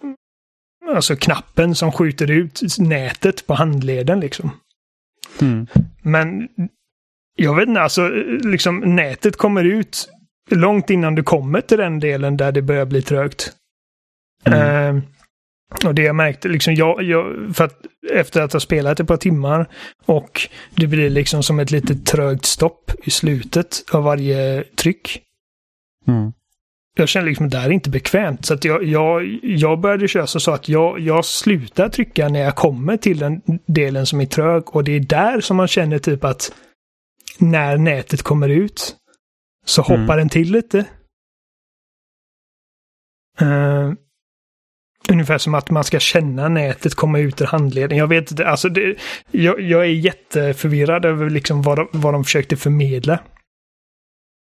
alltså knappen som skjuter ut nätet på handleden liksom.
Mm.
Men jag vet inte, alltså liksom nätet kommer ut långt innan du kommer till den delen där det börjar bli trögt.
Mm.
Eh, och det jag märkte, liksom jag, jag, för att efter att ha spelat ett par timmar och det blir liksom som ett litet trögt stopp i slutet av varje tryck.
Mm.
Jag känner liksom att det här är inte bekvämt. Så att jag, jag, jag började köra så, att jag, jag slutar trycka när jag kommer till den delen som är trög. Och det är där som man känner typ att när nätet kommer ut så hoppar
Mm.
den till lite. Eh, ungefär som att man ska känna nätet komma ut ur handleden. Jag vet inte, alltså det, jag, jag är jätteförvirrad över liksom vad de, vad de försökte förmedla.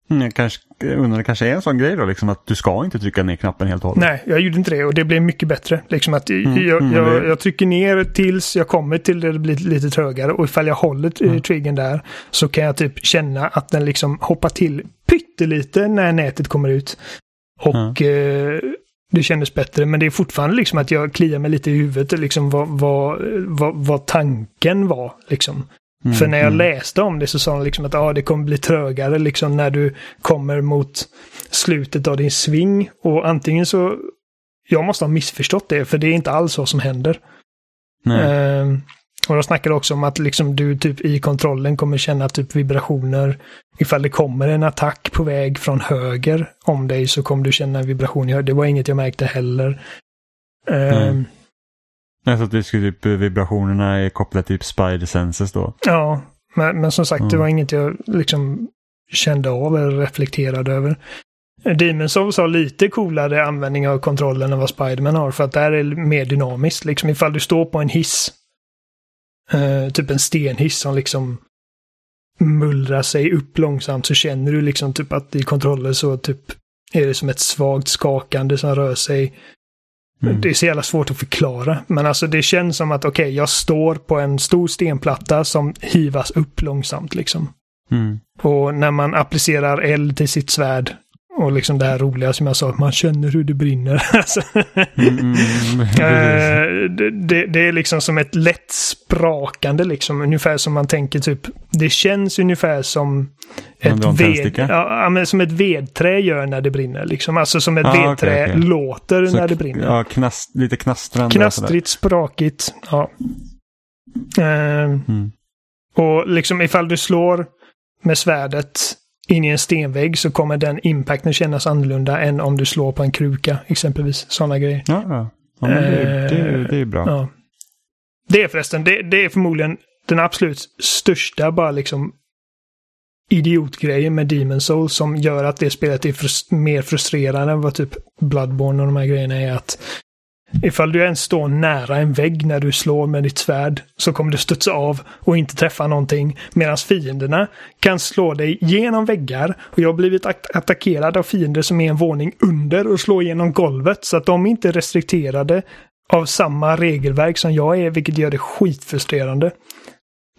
Mm, jag kanske, undrar, det kanske är en sån grej då, liksom att du ska inte trycka ner knappen helt och hållet.
Nej, jag gjorde inte det och det blev mycket bättre. Liksom att
Mm,
jag,
mm,
jag, jag trycker ner tills jag kommer till det det blir lite trögare och ifall jag håller
Mm.
mm. triggern där så kan jag typ känna att den liksom hoppar till pyttelite när nätet kommer ut. Och eh, det kändes bättre, men det är fortfarande liksom att jag kliar mig lite i huvudet liksom vad, vad, vad, vad tanken var. Liksom.
Mm,
För när jag
mm.
läste om det så sa de liksom att ah, det kommer bli trögare liksom när du kommer mot slutet av din sving. Och antingen så, jag måste ha missförstått det för det är inte alls vad som händer.
Nej.
Ehm, och de snackade också om att liksom du typ i kontrollen kommer känna typ vibrationer. Ifall det kommer en attack på väg från höger om dig så kommer du känna en vibration. Det var inget jag märkte heller. Ehm,
Nej. Jag att det skulle typ vibrationerna är kopplade till typ spider senses då.
Ja, men, men som sagt, det
Mm.
var inget jag liksom kände av eller reflekterade över. Demon's Souls har lite coolare användning av kontrollen än vad Spiderman har, för att där är det mer dynamiskt. Liksom ifall du står på en hiss, eh, typ en stenhiss som liksom mullrar sig upp långsamt, så känner du liksom typ att i kontrollen så typ är det som ett svagt skakande som rör sig.
Mm.
Det är så jävla svårt att förklara. Men alltså det känns som att okej, jag står på en stor stenplatta som hivas upp långsamt liksom.
Mm.
Och när man applicerar eld till sitt svärd och liksom det här roliga som jag sa, att man känner hur det brinner. Alltså,
Mm, mm,
eh, det, det, det är liksom som ett lätt sprakande liksom. Ungefär som man tänker typ, det känns ungefär som ett, ved, ja, som ett vedträ gör när det brinner. Liksom. Alltså som ett
Ah,
vedträ
okej.
låter
Så
när det brinner.
Ja, knast, lite knastrande.
Knastrigt, sprakigt. Ja. Eh,
Mm.
och liksom ifall du slår med svärdet in i en stenvägg så kommer den impacten kännas annorlunda än om du slår på en kruka exempelvis. Sådana grejer.
Ja, ja. ja men det, är- det, är- det är bra.
Ja. Det är förresten, det, det är förmodligen den absolut största bara liksom idiotgrejen med Demon Souls som gör att det spelet är frus mer frustrerande än vad typ Bloodborne och de här grejerna är att ifall du ens står nära en vägg när du slår med ditt svärd så kommer du studsa av och inte träffa någonting medan fienderna kan slå dig genom väggar och jag har blivit at- attackerad av fiender som är en våning under och slå genom golvet så att de inte är restrikterade av samma regelverk som jag är vilket gör det skitfrustrerande.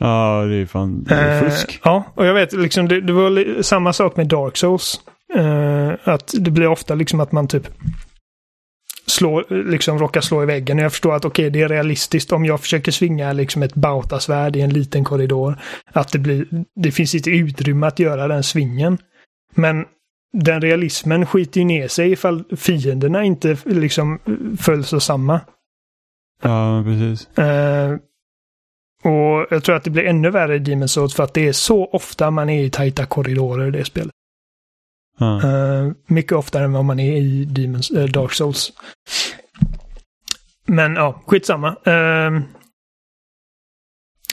Ja, det är fan det är
Eh,
fusk.
ja, och jag vet liksom det, det var samma sak med Dark Souls. Eh, att det blir ofta liksom att man typ slår, liksom råkar slå i väggen. Jag förstår att okej, det är realistiskt om jag försöker svinga liksom ett bautasvärd i en liten korridor. Att det blir, det finns inte utrymme att göra den svingen. Men den realismen skiter ju ner sig ifall fienderna inte liksom följs och samma.
Ja, precis.
Eh, och jag tror att det blir ännu värre i Demon's Souls för att det är så ofta man är i tajta korridorer i det spelet. Eh, mycket oftare än vad man är i Demon's, eh, Dark Souls. Men ja, skitsamma. Uh,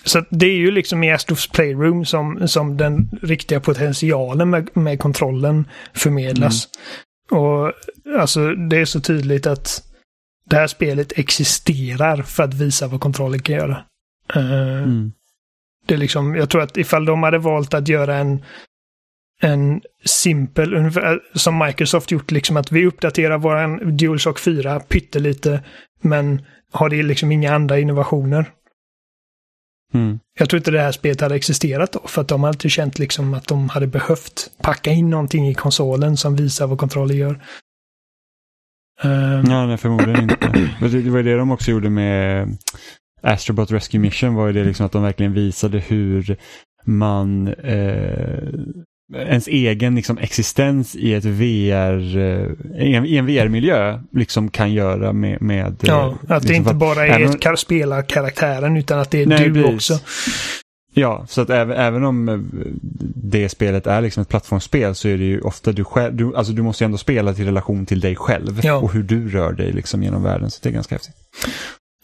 så det är ju liksom i Astros Playroom som, som den riktiga potentialen med, med kontrollen förmedlas. Och alltså det är så tydligt att det här spelet existerar för att visa vad kontrollen kan göra. Eh,
Mm.
det är liksom, jag tror att ifall de hade valt att göra en, en simpel, som Microsoft gjort, liksom att vi uppdaterar våran DualShock 4 pyttelite, men har det liksom inga andra innovationer.
Mm.
Jag tror inte det här spelet hade existerat då, för att de hade inte känt liksom att de hade behövt packa in någonting i konsolen som visar vad kontroller gör. Eh,
Ja, nej, förmodligen inte. Det var ju det de också gjorde med Astrobot Rescue Mission var ju det liksom att de verkligen visade hur man eh, ens egen liksom, existens i ett VR, eh, i en, VR-miljö liksom kan göra med... med
ja,
eh,
att det
liksom
inte
för att
bara är
även-
ett kar- spelarkaraktären utan att det är
Nej,
du
precis.
också.
Ja, så att även, även om eh, det spelet är liksom ett plattformsspel så är det ju ofta du själv, du, alltså du måste ju ändå spela till relation till dig själv
Ja.
och hur du rör dig liksom genom världen. Så det är ganska häftigt.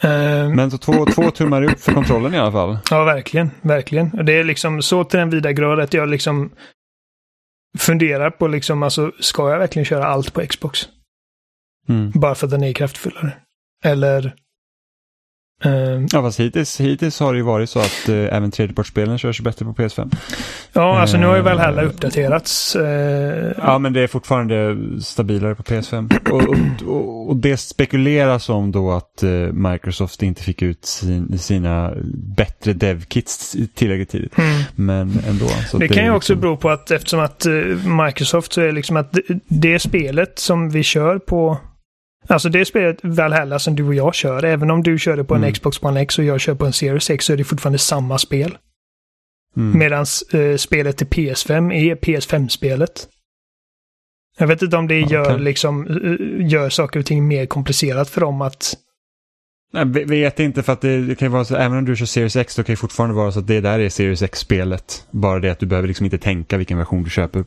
Eh,
Men så två, två tummar upp för kontrollen i alla fall.
Ja, verkligen. Verkligen. Det är liksom så till den vida grad att jag liksom funderar på liksom, alltså, ska jag verkligen köra allt på Xbox?
Mm.
Bara för att den är kraftfullare. Eller
Uh, ja, fast hittills, hittills har det ju varit så att uh, även tredjepartsspelen körs bättre på PS5.
Ja, alltså nu har ju Valhalla uppdaterats. Uh,
ja, men det är fortfarande stabilare på PS5. och, och, och, det spekuleras om då att Microsoft inte fick ut sin, sina bättre dev-kits tillräckligt tidigt. Mm. Men ändå.
Så det, det kan ju också liksom... bero på att eftersom att Microsoft så är liksom att det, det spelet som vi kör på Alltså det spelet Valhalla som du och jag kör, även om du kör det på en mm. Xbox One X och jag kör på en Series X så är det fortfarande samma spel. Mm. Medan eh, spelet till PS5 är PS5-spelet. Jag vet inte om det gör, okay. liksom, eh, gör saker och ting mer komplicerat för dem att...
Jag vet inte för att det, det kan ju vara så, även om du kör Series X då kan det fortfarande vara så att det där är Series X-spelet. Bara det att du behöver liksom inte tänka vilken version du köper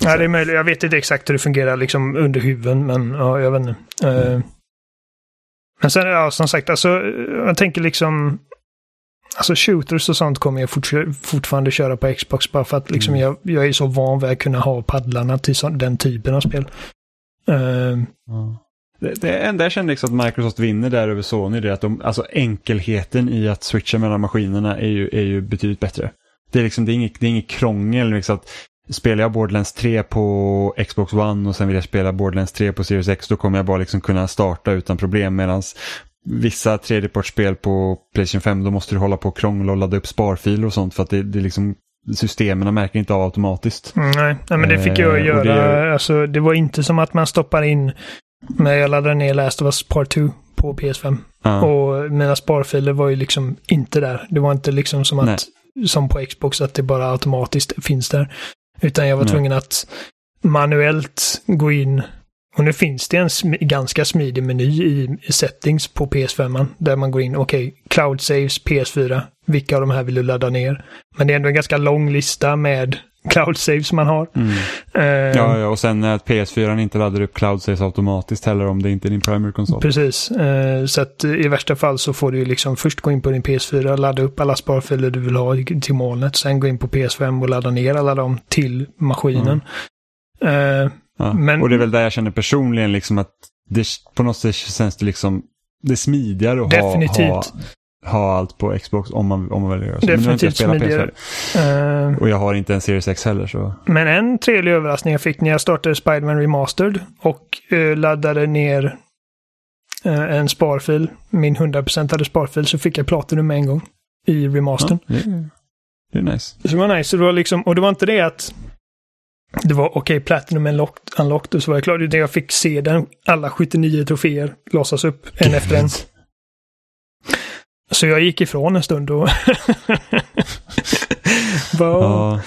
Ja, det är möjligt. Jag vet inte exakt hur det fungerar liksom under huven, men ja, jag vet inte. Mm. men sen, ja, som sagt, alltså, jag tänker liksom... Alltså shooters och sånt kommer jag fort, fortfarande köra på Xbox bara för att liksom mm. jag, jag är så van vid att kunna ha paddlarna till så, den typen av spel. Uh,
ja. Det, det enda jag känner liksom att Microsoft vinner där över Sony det är att de, alltså enkelheten i att switcha mellan maskinerna är ju, är ju betydligt bättre. Det är liksom, det är inget, det är inget krångel. Liksom att spelar jag Borderlands 3 på Xbox One och sen vill jag spela Borderlands 3 på Series X då kommer jag bara liksom kunna starta utan problem medan vissa tredjepartsspel på Playstation 5 då måste du hålla på och krångla och ladda upp sparfiler och sånt för att det, det liksom systemen märker inte av automatiskt.
Mm, nej. nej, men det fick jag eh, göra. Det... Alltså, det var inte som att man stoppar in när jag laddade ner Last of Us Part 2 på PS5. Ah. Och mina sparfiler var ju liksom inte där. Det var inte liksom som att Nej. som på Xbox att det bara automatiskt finns där. Utan jag var Nej. tvungen att manuellt gå in. Och nu finns det en sm ganska smidig meny i, i settings på PS5. Där man går in, okej, okay, Cloud Saves PS4. Vilka av de här vill du ladda ner? Men det är ändå en ganska lång lista med cloud saves man har. Mm.
Uh, ja, ja, och sen att PS4 inte laddar upp cloud saves automatiskt heller om det inte är din primary konsol.
Precis, uh, så att i värsta fall så får du liksom först gå in på din PS4, ladda upp alla sparfiler du vill ha till molnet, sen gå in på PS5 och ladda ner alla dem till maskinen.
Mm. Uh, ja. men... Och det är väl där jag känner personligen liksom att det, på något sätt känns det liksom det är smidigare att
Definitivt. ha, ha
ha allt på Xbox om man, om man väljer
det. Definitivt smidigare.
Uh, och jag har inte en Series X heller. Så.
Men en trevlig överraskning jag fick när jag startade Spiderman Remastered och uh, laddade ner uh, en sparfil, min 100% sparfil, så fick jag Platinum med en gång i remastern. Ja,
det, det, är nice.
Så det var nice. Det var liksom, och det var inte det att det var okej, okay, Platinum unlocked, unlocked och så var jag klar. Det jag fick se den, alla 79 troféer låsas upp en efter en. Så jag gick ifrån en stund och...
ja.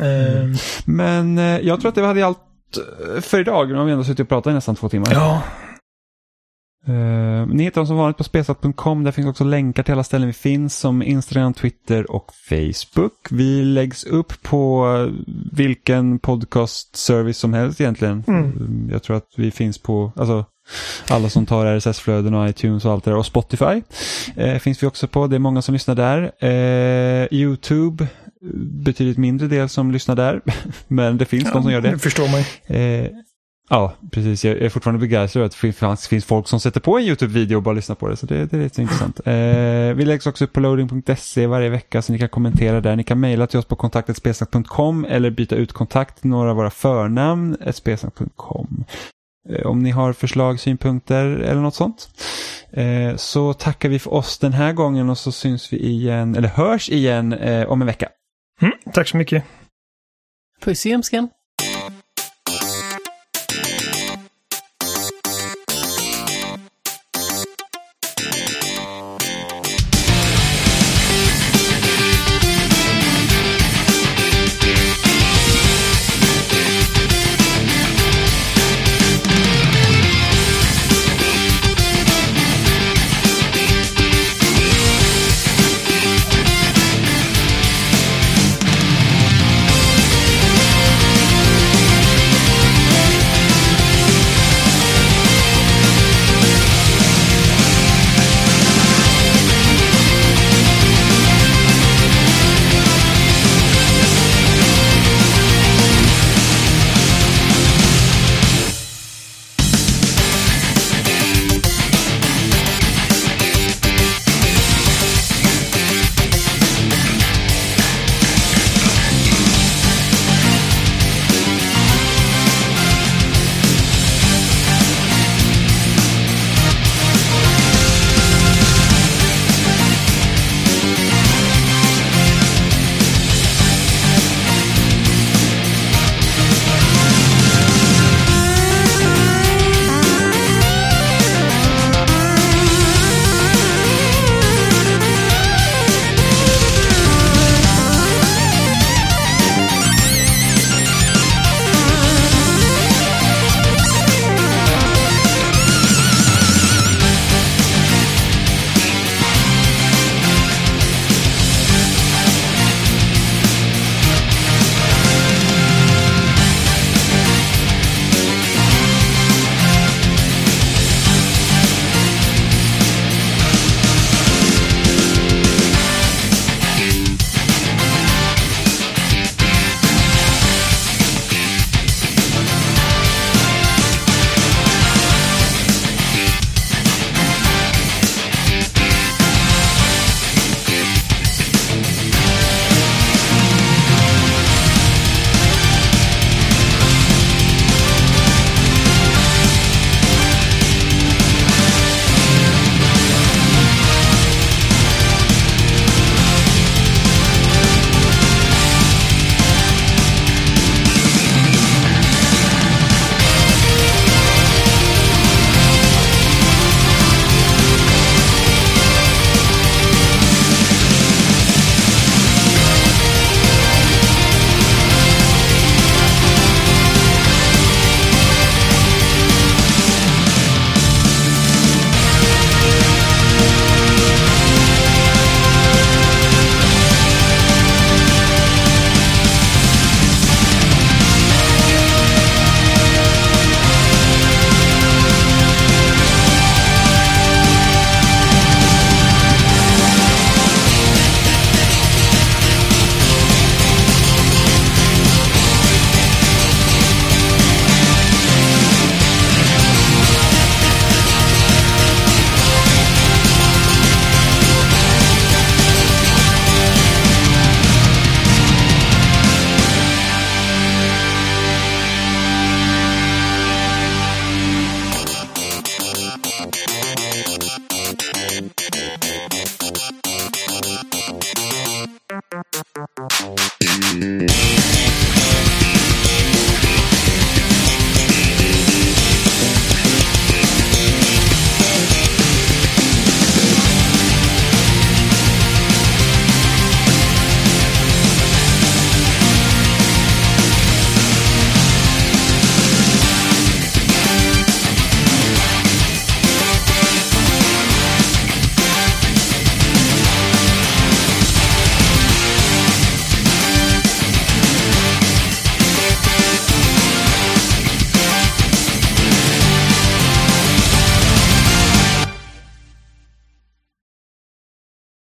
Mm. Men eh, jag tror att det hade allt eh, för idag. Nu har vi ändå suttit och pratat i nästan två timmar.
Ja.
Uh, ni hittar dem som vanligt på spesat.com. Där finns också länkar till alla ställen vi finns som Instagram, Twitter och Facebook. Vi läggs upp på vilken podcast-service som helst egentligen. Mm. Jag tror att vi finns på, alltså alla som tar RSS-flöden och iTunes och allt det där. Och Spotify eh, finns vi också på. Det är många som lyssnar där. Eh, Youtube, betydligt mindre del som lyssnar där. Men det finns ja, de som gör det. Det
förstår man
eh, Ja, precis. Jag är fortfarande begeistrad att det finns, finns folk som sätter på en YouTube-video och bara lyssnar på det. Så det, det är rätt intressant. Eh, vi läggs också upp på loading.se varje vecka så ni kan kommentera där. Ni kan mejla till oss på kontaktetspelsnack.com eller byta ut kontakt till några av våra förnamn, spelsnack.com. Eh, om ni har förslag, synpunkter eller något sånt. Eh, så tackar vi för oss den här gången och så syns vi igen, eller hörs igen eh, om en vecka.
Mm, tack så mycket.
Puss i